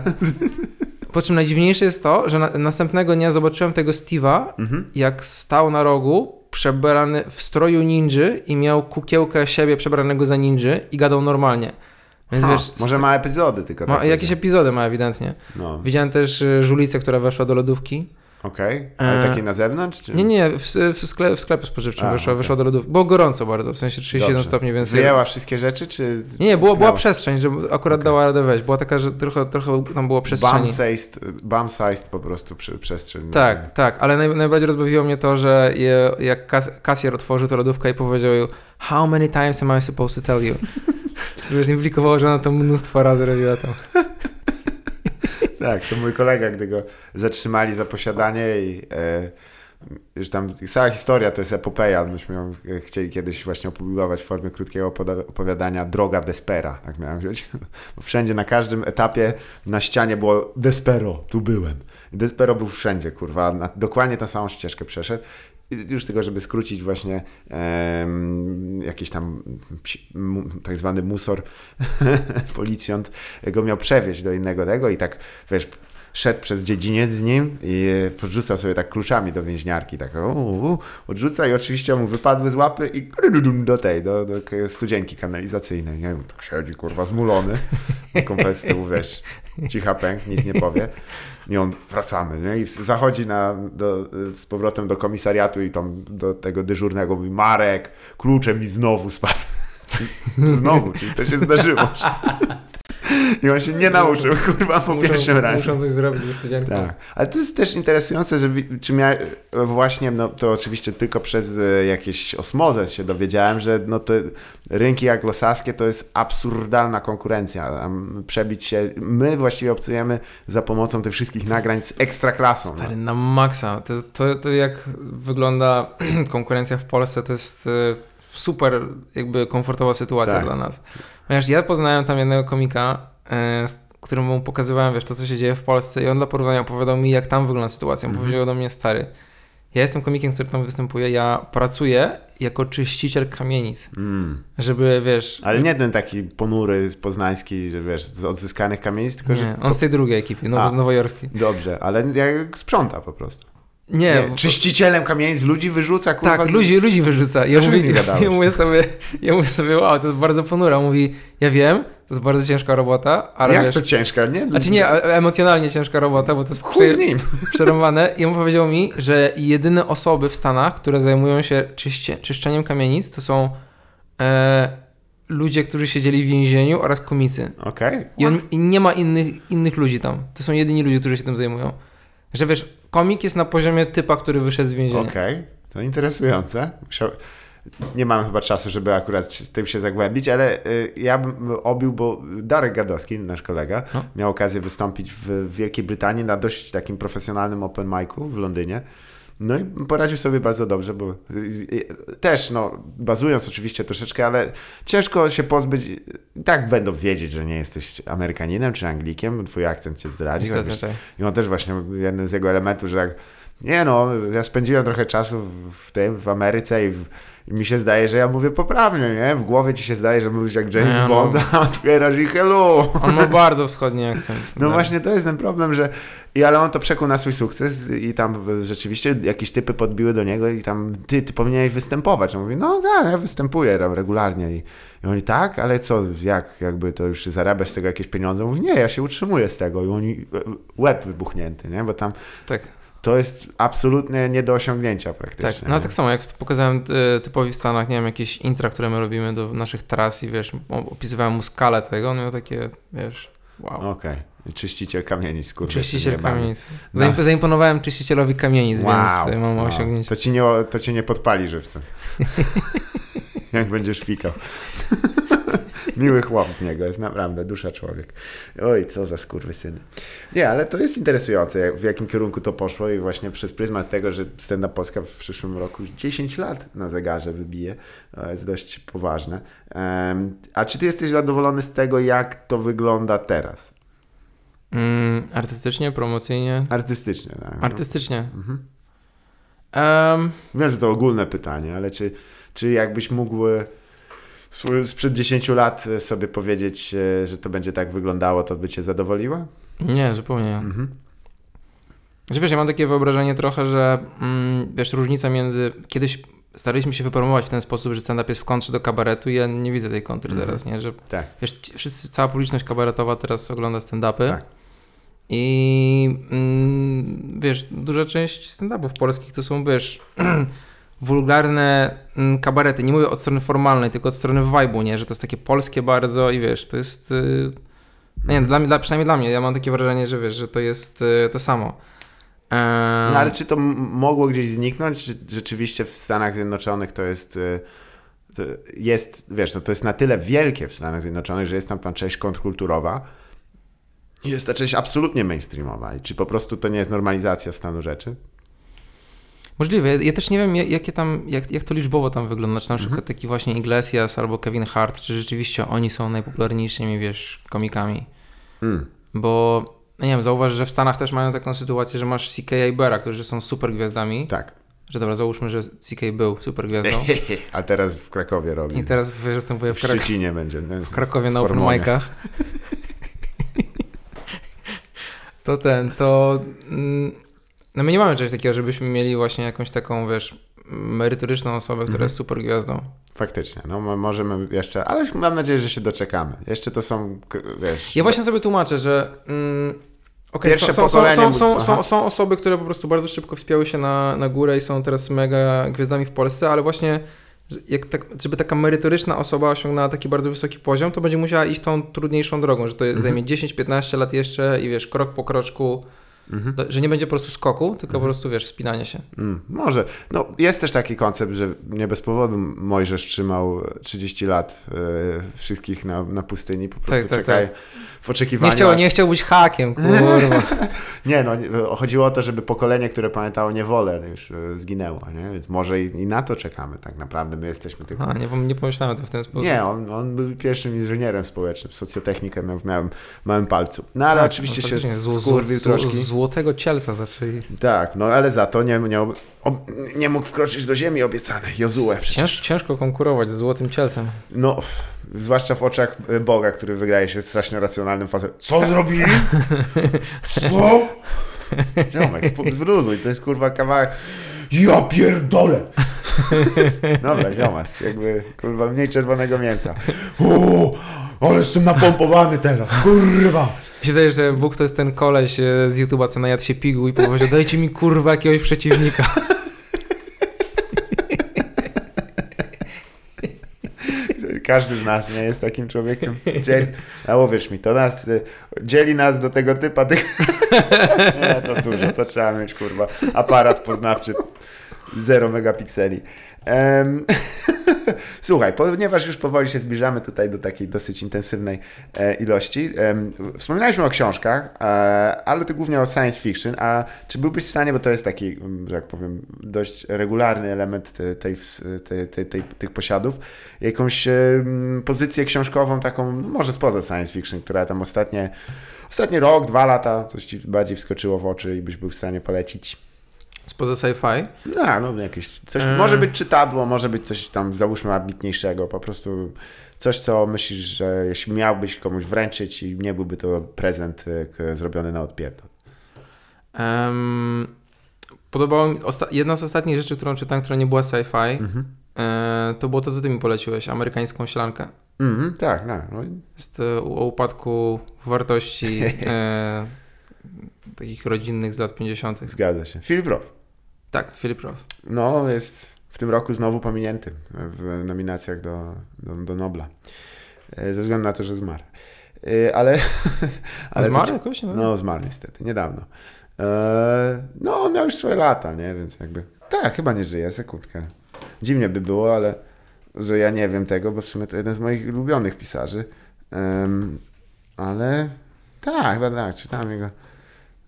Speaker 2: po czym najdziwniejsze jest to, że na, następnego dnia zobaczyłem tego Steve'a,
Speaker 1: Mhm.
Speaker 2: jak stał na rogu, przebrany w stroju ninży i miał kukiełkę siebie przebranego za ninży i gadał normalnie. Więc
Speaker 1: Ha,
Speaker 2: wiesz,
Speaker 1: może ma epizody tylko
Speaker 2: ma,
Speaker 1: takie,
Speaker 2: jakieś
Speaker 1: że-
Speaker 2: epizody ma ewidentnie.
Speaker 1: No,
Speaker 2: Widziałem też y, żulicę, która weszła do lodówki.
Speaker 1: okej. Ale
Speaker 2: E,
Speaker 1: takie na zewnątrz? Czy...
Speaker 2: Nie, nie, w, w, sklep, w sklepie spożywczym
Speaker 1: A,
Speaker 2: weszła,
Speaker 1: okej.
Speaker 2: weszła do lodówki. Było gorąco bardzo, w sensie 37
Speaker 1: Dobrze.
Speaker 2: stopni, więc...
Speaker 1: Wyjęła wszystkie rzeczy, czy...
Speaker 2: Nie, nie, było, była przestrzeń, że akurat
Speaker 1: Okej.
Speaker 2: dała radę wejść. Była taka, że trochę, trochę tam było przestrzeni.
Speaker 1: Bum-sized, bum-sized po prostu przy, przestrzeń.
Speaker 2: Tak, tak, ale naj, najbardziej rozbawiło mnie to, że je, jak kas, kasjer otworzył tę lodówkę i powiedział How many times am I supposed to tell you? To już implikowało, że ona to mnóstwo razy robiła to.
Speaker 1: Tak, to mój kolega, gdy go zatrzymali za posiadanie i e, już tam cała historia to jest epopeja. Myśmy ją e, chcieli kiedyś właśnie opublikować w formie krótkiego opowiadania Droga Despera, tak miałem wziąć. Bo wszędzie, na każdym etapie na ścianie było Despero, tu byłem. Despero był wszędzie, kurwa, na, dokładnie tę samą ścieżkę przeszedł. Już tylko, żeby skrócić właśnie jakiś tam psi, tak zwany musor, policjant go miał przewieźć do innego tego i tak, wiesz, szedł przez dziedziniec z nim i podrzucał sobie tak kluczami do więźniarki, tak u, u, odrzuca i oczywiście mu wypadły z łapy i do tej, do, do studzienki kanalizacyjnej, nie wiem, tak siedzi, kurwa, zmulony, tyłu, wiesz, cicha pęk, nic nie powie i on, wracamy, nie, i zachodzi na, do, z powrotem do komisariatu i tam do tego dyżurnego mówi, Marek, klucze mi znowu spadł. Znowu, czyli to się zdarzyło. I on się nie nauczył, kurwa, po pierwszym razie.
Speaker 2: Muszą coś zrobić ze studentem.
Speaker 1: Tak, ale to jest też interesujące, że czy właśnie, no to oczywiście tylko przez e, jakieś osmozę się dowiedziałem, że no te rynki anglosaskie to jest absurdalna konkurencja. Przebić się, my właściwie obcujemy za pomocą tych wszystkich nagrań z ekstraklasą.
Speaker 2: Stary,
Speaker 1: No.
Speaker 2: na maksa. To, to, to jak wygląda konkurencja w Polsce, to jest e, super jakby komfortowa sytuacja
Speaker 1: Tak.
Speaker 2: dla nas. Ponieważ ja poznałem tam jednego komika, e, z którym mu pokazywałem, wiesz, to co się dzieje w Polsce i on dla porównania opowiadał mi, jak tam wygląda sytuacja. On
Speaker 1: Mhm.
Speaker 2: powiedział do mnie, stary, ja jestem komikiem, który tam występuje, ja pracuję jako czyściciel kamienic,
Speaker 1: Mm.
Speaker 2: żeby, wiesz...
Speaker 1: Ale nie ten taki ponury poznański, że wiesz, z odzyskanych kamienic, tylko
Speaker 2: Nie,
Speaker 1: że...
Speaker 2: on z tej drugiej ekipy, no,
Speaker 1: A.
Speaker 2: z nowojorskiej.
Speaker 1: Dobrze, ale jak sprząta po prostu.
Speaker 2: Nie,
Speaker 1: Nie, czyścicielem kamienic ludzi wyrzuca, kurwa.
Speaker 2: Tak, ludzi, ludzi wyrzuca. Ja mówię, ja mówię sobie, ja mówię sobie, wow, to jest bardzo ponura. Mówi, ja wiem, to jest bardzo ciężka robota, ale
Speaker 1: Jak
Speaker 2: wiesz...
Speaker 1: to ciężka, nie?
Speaker 2: Znaczy nie, e- emocjonalnie ciężka robota, bo to jest
Speaker 1: Chuj z nim.
Speaker 2: przerąbane. I on powiedział mi, że jedyne osoby w Stanach, które zajmują się czyście, czyszczeniem kamienic, to są e, ludzie, którzy siedzieli w więzieniu oraz komicy.
Speaker 1: Okej.
Speaker 2: I, on, I nie ma innych, innych ludzi tam. To są jedyni ludzie, którzy się tym zajmują. Że wiesz, komik jest na poziomie typa, który wyszedł z więzienia.
Speaker 1: Okej, to interesujące. Nie mam chyba czasu, żeby akurat tym się zagłębić, ale y, ja bym obił, bo Darek Gadowski, nasz kolega,
Speaker 2: No.
Speaker 1: miał okazję wystąpić w Wielkiej Brytanii na dość takim profesjonalnym open micu w Londynie. No i poradził sobie bardzo dobrze, bo też, no, bazując oczywiście troszeczkę, ale ciężko się pozbyć. I tak będą wiedzieć, że nie jesteś Amerykaninem czy Anglikiem, twój akcent cię zdradzi. Chociaż-
Speaker 2: tak.
Speaker 1: i on też właśnie, jednym z jego elementów, że tak, nie no, ja spędziłem trochę czasu w tym, w Ameryce i, w, i mi się zdaje, że ja mówię poprawnie, nie? W głowie ci się zdaje, że mówisz jak James
Speaker 2: Nie, no.
Speaker 1: Bond, a otwierasz i hello.
Speaker 2: On ma bardzo wschodni akcent.
Speaker 1: No
Speaker 2: Tak.
Speaker 1: właśnie to jest ten problem, że i ale on to przekuł na swój sukces i tam rzeczywiście jakieś typy podbiły do niego i tam ty, ty powinieneś występować. On mówi, no tak, ja występuję tam regularnie i, i oni tak, ale co, jak, jakby to już zarabiasz z tego jakieś pieniądze? On Mówi, nie, ja się utrzymuję z tego i oni, e, łeb wybuchnięty, nie? Bo tam
Speaker 2: Tak,
Speaker 1: to jest absolutnie nie do osiągnięcia
Speaker 2: tak.
Speaker 1: praktycznie.
Speaker 2: No
Speaker 1: nie?
Speaker 2: tak samo jak pokazałem e, typowi w Stanach, nie wiem, jakieś intra, które my robimy do naszych tras i wiesz, opisywałem mu skalę tego, on miał takie, wiesz, wow.
Speaker 1: Okej. Czyściciel kamienic, kurwa.
Speaker 2: Czyściciel kamienic.
Speaker 1: No.
Speaker 2: Zaim- Zaimponowałem czyścicielowi kamienic,
Speaker 1: Wow.
Speaker 2: więc e, mam
Speaker 1: Wow.
Speaker 2: osiągnięcie.
Speaker 1: To ci, nie, to cię nie podpali żywcem. Jak będziesz fikał. Miły chłop z niego, jest naprawdę dusza człowiek. Oj, co za skurwysyny. Nie, ale to jest interesujące, jak- w jakim kierunku to poszło i właśnie przez pryzmat tego, że Stand Up Polska w przyszłym roku już 10 lat na zegarze wybije, to jest dość poważne. A czy ty jesteś zadowolony z tego, jak to wygląda teraz?
Speaker 2: Mm, artystycznie, promocyjnie?
Speaker 1: Artystycznie, tak?
Speaker 2: Artystycznie.
Speaker 1: Mhm.
Speaker 2: Em,
Speaker 1: Wiem, że to ogólne pytanie, ale czy, czy jakbyś mógł e, sprzed 10 lat e, sobie powiedzieć, e, że to będzie tak wyglądało, to by cię zadowoliło?
Speaker 2: nie, zupełnie nie.
Speaker 1: Mhm.
Speaker 2: Znaczy, wiesz, ja mam takie wyobrażenie trochę, że mm, wiesz, różnica między... Kiedyś staraliśmy się wypromować w ten sposób, że stand-up jest w kontrze do kabaretu i ja nie widzę tej kontry
Speaker 1: Mhm.
Speaker 2: teraz, nie? Że
Speaker 1: Tak.
Speaker 2: wiesz, wszyscy, cała publiczność kabaretowa teraz ogląda stand-upy
Speaker 1: Tak.
Speaker 2: i mm, wiesz, duża część stand-upów polskich to są, wiesz, wulgarne mm, kabarety. Nie mówię od strony formalnej, tylko od strony vibe'u, nie? Że to jest takie polskie bardzo i wiesz, to jest... y, No nie, dla, mnie- dla, przynajmniej dla mnie, ja mam takie wrażenie, że wiesz, że to jest y, to samo.
Speaker 1: No, ale czy to mogło gdzieś zniknąć? Czy rzeczywiście w Stanach Zjednoczonych to jest... e, To jest, wiesz, no to jest na tyle wielkie w Stanach Zjednoczonych, że jest tam ta część kontrkulturowa jest ta część absolutnie mainstreamowa. I czy po prostu to nie jest normalizacja stanu rzeczy?
Speaker 2: Możliwe. Ja, ja też nie wiem, ja- jakie tam, jak, jak to liczbowo tam wygląda. Czy na przykład taki właśnie Iglesias albo Kevin Hart, czy rzeczywiście oni są najpopularniejszymi, wiesz, komikami.
Speaker 1: Mm.
Speaker 2: Bo, no nie wiem, zauważ, że w Stanach też mają taką sytuację, że masz CK i Bera, którzy są super gwiazdami.
Speaker 1: Tak.
Speaker 2: Że dobra, załóżmy, że CK był super gwiazdą.
Speaker 1: A teraz w Krakowie robi.
Speaker 2: I teraz występuje
Speaker 1: w
Speaker 2: w, Krak-
Speaker 1: Szczecinie będzie.
Speaker 2: w Krakowie na
Speaker 1: w
Speaker 2: open micach. To ten, to... mm, No my nie mamy czegoś takiego, żebyśmy mieli właśnie jakąś taką, wiesz, merytoryczną osobę, która
Speaker 1: Mhm.
Speaker 2: jest super gwiazdą.
Speaker 1: Faktycznie, no mo- możemy jeszcze, ale mam nadzieję, że się doczekamy. Jeszcze to są, wiesz...
Speaker 2: Ja właśnie sobie tłumaczę, że. Mm, okej,
Speaker 1: Pierwsze
Speaker 2: są, są, są,
Speaker 1: pokolenie
Speaker 2: są, są, osoby, które po prostu bardzo szybko wspięły się na, na górę i są teraz mega gwiazdami w Polsce, ale właśnie, jak tak, żeby taka merytoryczna osoba osiągnęła taki bardzo wysoki poziom, to będzie musiała iść tą trudniejszą drogą, że to
Speaker 1: Mhm.
Speaker 2: zajmie 10-15 lat jeszcze i wiesz, krok po kroczku,
Speaker 1: Mhm.
Speaker 2: że nie będzie po prostu skoku, tylko po prostu wiesz, spinanie się.
Speaker 1: Mm, może. No, jest też taki koncept, że nie bez powodu Mojżesz trzymał 30 lat e, wszystkich na, na pustyni, po prostu
Speaker 2: Tak, tak,
Speaker 1: czekaj
Speaker 2: tak.
Speaker 1: W oczekiwaniu.
Speaker 2: Nie chciał, nie chciał być hakiem, kurwa.
Speaker 1: Nie, no chodziło o to, żeby pokolenie, które pamiętało niewolę, już e, zginęło, nie? Więc może i, i na to czekamy tak naprawdę. My jesteśmy tylko...
Speaker 2: A, nie, nie pomyślałem to w ten sposób.
Speaker 1: Nie, on, on był pierwszym inżynierem społecznym, socjotechnikę miał w małym, małym palcu. No ale
Speaker 2: Tak,
Speaker 1: oczywiście
Speaker 2: no,
Speaker 1: się skurwił
Speaker 2: zło-
Speaker 1: troszkę.
Speaker 2: Złotego cielca zaczęli.
Speaker 1: Tak, no ale za to nie, nie, nie mógł wkroczyć do ziemi obiecanej. Jozue przecież.
Speaker 2: Cięż, ciężko konkurować z złotym cielcem.
Speaker 1: No, zwłaszcza w oczach e, Boga, który wydaje się strasznie racjonalnym facetem.
Speaker 4: Co zrobili? Co?
Speaker 1: Ziomek, wyluzuj, to jest kurwa kawałek.
Speaker 4: Ja pierdolę!
Speaker 1: Dobra, ziomas, jakby kurwa mniej czerwonego mięsa.
Speaker 4: O, ale jestem napompowany teraz, kurwa!
Speaker 2: Mi się wydaje, że Bóg to jest ten koleś e, z YouTube'a, co najadł się piguł i powiedział, dajcie mi kurwa jakiegoś przeciwnika.
Speaker 1: Każdy z nas nie jest takim człowiekiem. Dzieli, a uwierz mi, to nas y, dzieli nas do tego typa. Ty... nie, to dużo, to trzeba mieć kurwa aparat poznawczy 0 megapikseli. Słuchaj, ponieważ już powoli się zbliżamy tutaj do takiej dosyć intensywnej e, ilości, wspominaliśmy o książkach, e, ale to głównie o science fiction, a czy byłbyś w stanie, bo to jest taki, mm, że jak powiem, dość regularny element tej, tej, tej, tej, tych posiadów, jakąś em, pozycję książkową taką, no może spoza science fiction, która tam ostatnie, ostatni rok, dwa lata, coś ci bardziej wskoczyło w oczy i byś był w stanie polecić?
Speaker 2: Spoza sci-fi.
Speaker 1: No, no jakieś coś,
Speaker 2: Eee.
Speaker 1: może być czytadło, może być coś tam, załóżmy, ambitniejszego, po prostu coś, co myślisz, że jeśli miałbyś komuś wręczyć i nie byłby to prezent e, zrobiony na odpierdol.
Speaker 2: Em, podobało mi, jedna z ostatnich rzeczy, którą czytałem, która nie była sci-fi,
Speaker 1: Mhm.
Speaker 2: e, to było to, co ty mi poleciłeś, amerykańską ślankę.
Speaker 1: Mhm, tak, no, no.
Speaker 2: Jest e, o upadku wartości e, takich rodzinnych z lat 50.
Speaker 1: zgadza się. Filip Roth.
Speaker 2: Tak, Philip Roth.
Speaker 1: No, jest w tym roku znowu pominięty w nominacjach do, do, do Nobla. E, Ze względu na to, że zmarł. E, Ale...
Speaker 2: A
Speaker 1: to
Speaker 2: zmarł
Speaker 1: ci-
Speaker 2: jakoś? No.
Speaker 1: No, zmarł niestety, niedawno. E, no, on miał już swoje lata, nie? Więc jakby... Tak, chyba nie żyje, sekundkę. Dziwnie by było, ale że ja nie wiem tego, bo w sumie to jeden z moich ulubionych pisarzy. Em, ale tak, chyba tak, czytałem jego...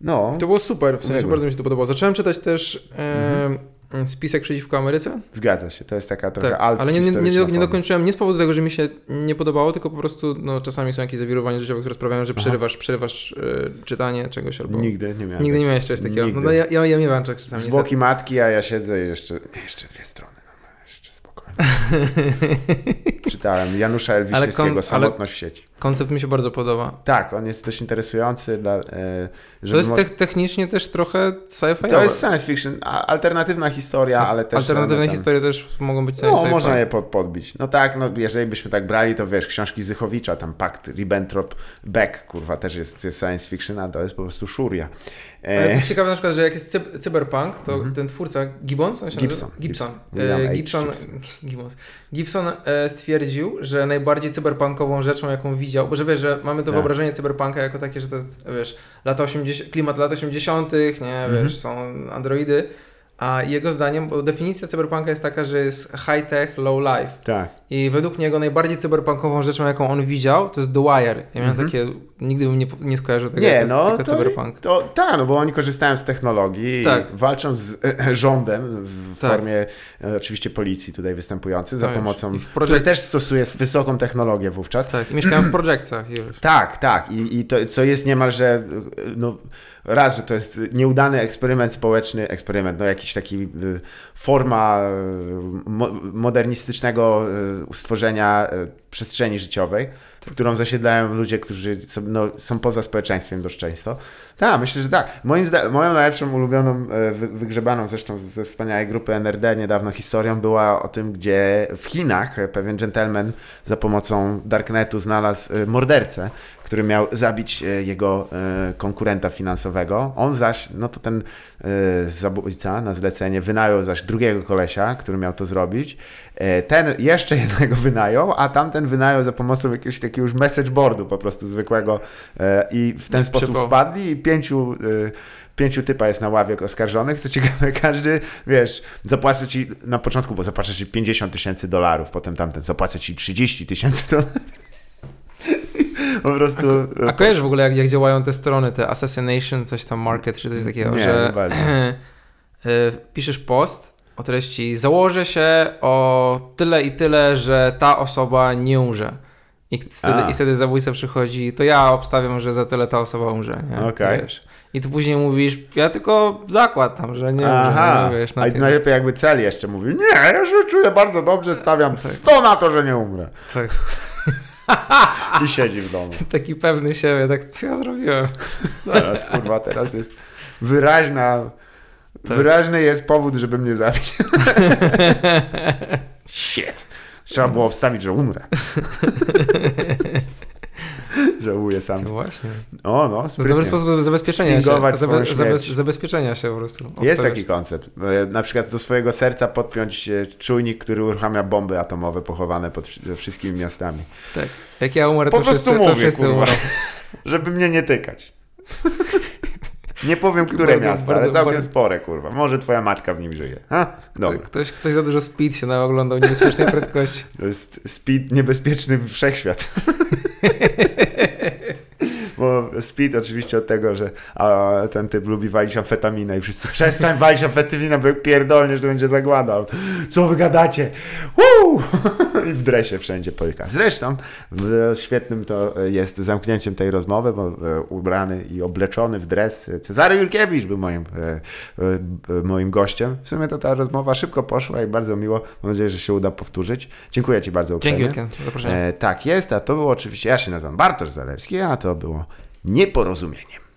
Speaker 1: No,
Speaker 2: To było super, w sensie
Speaker 1: Uległem.
Speaker 2: bardzo mi się to podobało. Zacząłem czytać też e, Spisek przeciwko Ameryce.
Speaker 1: zgadza się, to jest taka trochę
Speaker 2: Tak,
Speaker 1: alt
Speaker 2: ale nie, nie, nie, nie dokończyłem nie z powodu tego, że mi się nie podobało, tylko po prostu no, czasami są jakieś zawirowania życiowe, które sprawiają, że
Speaker 1: Aha.
Speaker 2: przerywasz, przerywasz e, czytanie czegoś albo...
Speaker 1: Nigdy nie miałem.
Speaker 2: Nigdy nie miałeś czegoś takiego.
Speaker 1: Nigdy.
Speaker 2: No, no ja, ja, ja miewam czasami. niestety.
Speaker 1: Zwłoki matki, a ja siedzę i jeszcze, jeszcze dwie strony, jeszcze spokojnie. Czytałem Janusza Elwiśniewskiego, Samotność w sieci.
Speaker 2: Koncept mi się bardzo podoba.
Speaker 1: Tak, on jest dość interesujący, dla, e,
Speaker 2: To jest te- technicznie też trochę sci-fi.
Speaker 1: to jest science fiction, alternatywna historia, ale też...
Speaker 2: Alternatywne
Speaker 1: tam-
Speaker 2: historie też mogą być
Speaker 1: No,
Speaker 2: sci-fi.
Speaker 1: można je pod, podbić. No tak, no jeżeli byśmy tak brali, to wiesz, książki Zychowicza, tam Pakt Ribbentrop, Beck, kurwa, też jest, jest science fiction, a to jest po prostu szuria.
Speaker 2: Ale to
Speaker 1: E,
Speaker 2: jest ciekawe na przykład, że jak jest cyb- cyberpunk, to ten twórca Gibbons.
Speaker 1: Gibson.
Speaker 2: Gibson.
Speaker 1: Gibson.
Speaker 2: E, Gibson.
Speaker 1: Gibson
Speaker 2: e, stwierdził, że najbardziej cyberpunkową rzeczą, jaką widział, bo że wiesz, że mamy to
Speaker 1: Tak.
Speaker 2: wyobrażenie cyberpunka jako takie, że to jest, wiesz, lata 80, klimat lat 80., nie,
Speaker 1: Mhm.
Speaker 2: wiesz, są androidy, a jego zdaniem, bo definicja cyberpunka jest taka, że jest high-tech, low-life.
Speaker 1: tak.
Speaker 2: I według niego najbardziej cyberpunkową rzeczą, jaką on widział, to jest The Wire. Ja miałem
Speaker 1: Mhm.
Speaker 2: takie, nigdy bym nie, nie skojarzył tego
Speaker 1: Nie, no
Speaker 2: jako
Speaker 1: to,
Speaker 2: cyberpunk.
Speaker 1: to tak, no bo oni korzystają z technologii
Speaker 2: Tak.
Speaker 1: i walczą z e, rządem w
Speaker 2: Tak.
Speaker 1: formie e, oczywiście policji tutaj występujący za
Speaker 2: Tak,
Speaker 1: pomocą,
Speaker 2: w
Speaker 1: który też stosuje wysoką technologię wówczas.
Speaker 2: Tak, i mieszkałem w Projectsach już.
Speaker 1: Tak, tak. I, i to, co jest niemalże, no, raz, że to jest nieudany eksperyment społeczny, eksperyment, no jakiś taki y, forma y, mo, modernistycznego y, stworzenia przestrzeni życiowej, w którą zasiedlają ludzie, którzy są, no, są poza społeczeństwem dość często. Tak, myślę, że tak. Moim moją najlepszą ulubioną, wy- wygrzebaną zresztą ze wspaniałej grupy NRD niedawno historią była o tym, gdzie w Chinach pewien gentleman za pomocą darknetu znalazł mordercę, który miał zabić e, jego e, konkurenta finansowego. On zaś, no to ten e, zabójca na zlecenie wynajął zaś drugiego kolesia, który miał to zrobić. Ten jeszcze jednego wynajął, a tamten wynajął za pomocą jakiegoś takiego już message boardu po prostu zwykłego i w ten
Speaker 2: Jak
Speaker 1: sposób
Speaker 2: przypał.
Speaker 1: wpadli i pięciu, pięciu typa jest na ławie oskarżonych. Co ciekawe, każdy, wiesz, zapłacę ci na początku, bo zapłacę ci 50 tysięcy dolarów, potem tamten zapłacę ci 30 tysięcy dolarów. Po prostu...
Speaker 2: A kojarzysz w ogóle, jak, jak działają te strony, te Assassination, coś tam, Market, czy coś takiego,
Speaker 1: Nie,
Speaker 2: że y, piszesz post o treści założę się o tyle i tyle, że ta osoba nie umrze. I wtedy,
Speaker 1: A.
Speaker 2: I wtedy zabójca przychodzi, to ja obstawiam, że za tyle ta osoba umrze. Nie?
Speaker 1: Okej.
Speaker 2: Wiesz. I tu później mówisz, ja tylko zakład tam, że nie
Speaker 1: Aha,
Speaker 2: umrze. Nie, wiesz, na
Speaker 1: a
Speaker 2: tym-
Speaker 1: najlepiej jakby cel jeszcze mówił, nie, ja się czuję bardzo dobrze, stawiam 100 na to, że nie umrę.
Speaker 2: tak,
Speaker 1: I siedzi w domu.
Speaker 2: taki pewny siebie, tak co ja zrobiłem?
Speaker 1: Zaraz, kurwa, teraz jest wyraźna,
Speaker 2: Tak.
Speaker 1: wyraźny jest powód, żeby mnie zabić. Shit. Trzeba było wstawić, że umrę. Żałuję sam.
Speaker 2: To właśnie.
Speaker 1: O, no,
Speaker 2: To jest dobry sposób zabezpieczenia się. Zabe, zabe, zabezpieczenia się po prostu.
Speaker 1: Jest
Speaker 2: Obstawiasz.
Speaker 1: taki koncept. E, Na przykład do swojego serca podpiąć e, czujnik, który uruchamia bomby atomowe pochowane pod wszy- wszystkimi miastami.
Speaker 2: Tak. Jak ja umrę,
Speaker 1: Po
Speaker 2: to
Speaker 1: prostu
Speaker 2: wszyscy, to
Speaker 1: mówię,
Speaker 2: wszyscy
Speaker 1: kurwa. Żeby mnie nie tykać. Nie powiem, które
Speaker 2: Bardzo-
Speaker 1: miasta, ale
Speaker 2: bardzo-
Speaker 1: całkiem
Speaker 2: bardzo-
Speaker 1: spore, kurwa. Może twoja matka w nim żyje. Ha? Dobra.
Speaker 2: Ktoś, ktoś za dużo speed się naoglądał niebezpiecznej prędkości.
Speaker 1: To jest speed niebezpieczny wszechświat. Bo speed oczywiście od tego, że a, ten typ lubi walić amfetaminę i wszyscy przestań walić amfetaminę, bo jak pierdolniesz, to będzie zagładał. Co wy gadacie? Woo! I w dresie wszędzie poryka. Zresztą świetnym to jest zamknięciem tej rozmowy, bo e, ubrany i obleczony w dres Cezary Jurkiewicz był moim, e, e, moim gościem. W sumie to ta rozmowa szybko poszła i bardzo miło. Mam nadzieję, że się uda powtórzyć. Dziękuję Ci bardzo uprzejmie.
Speaker 2: Dzięki wielkie zaproszenie.
Speaker 1: Tak jest, a to było oczywiście, ja się nazywam Bartosz Zalewski, a to było nieporozumienie.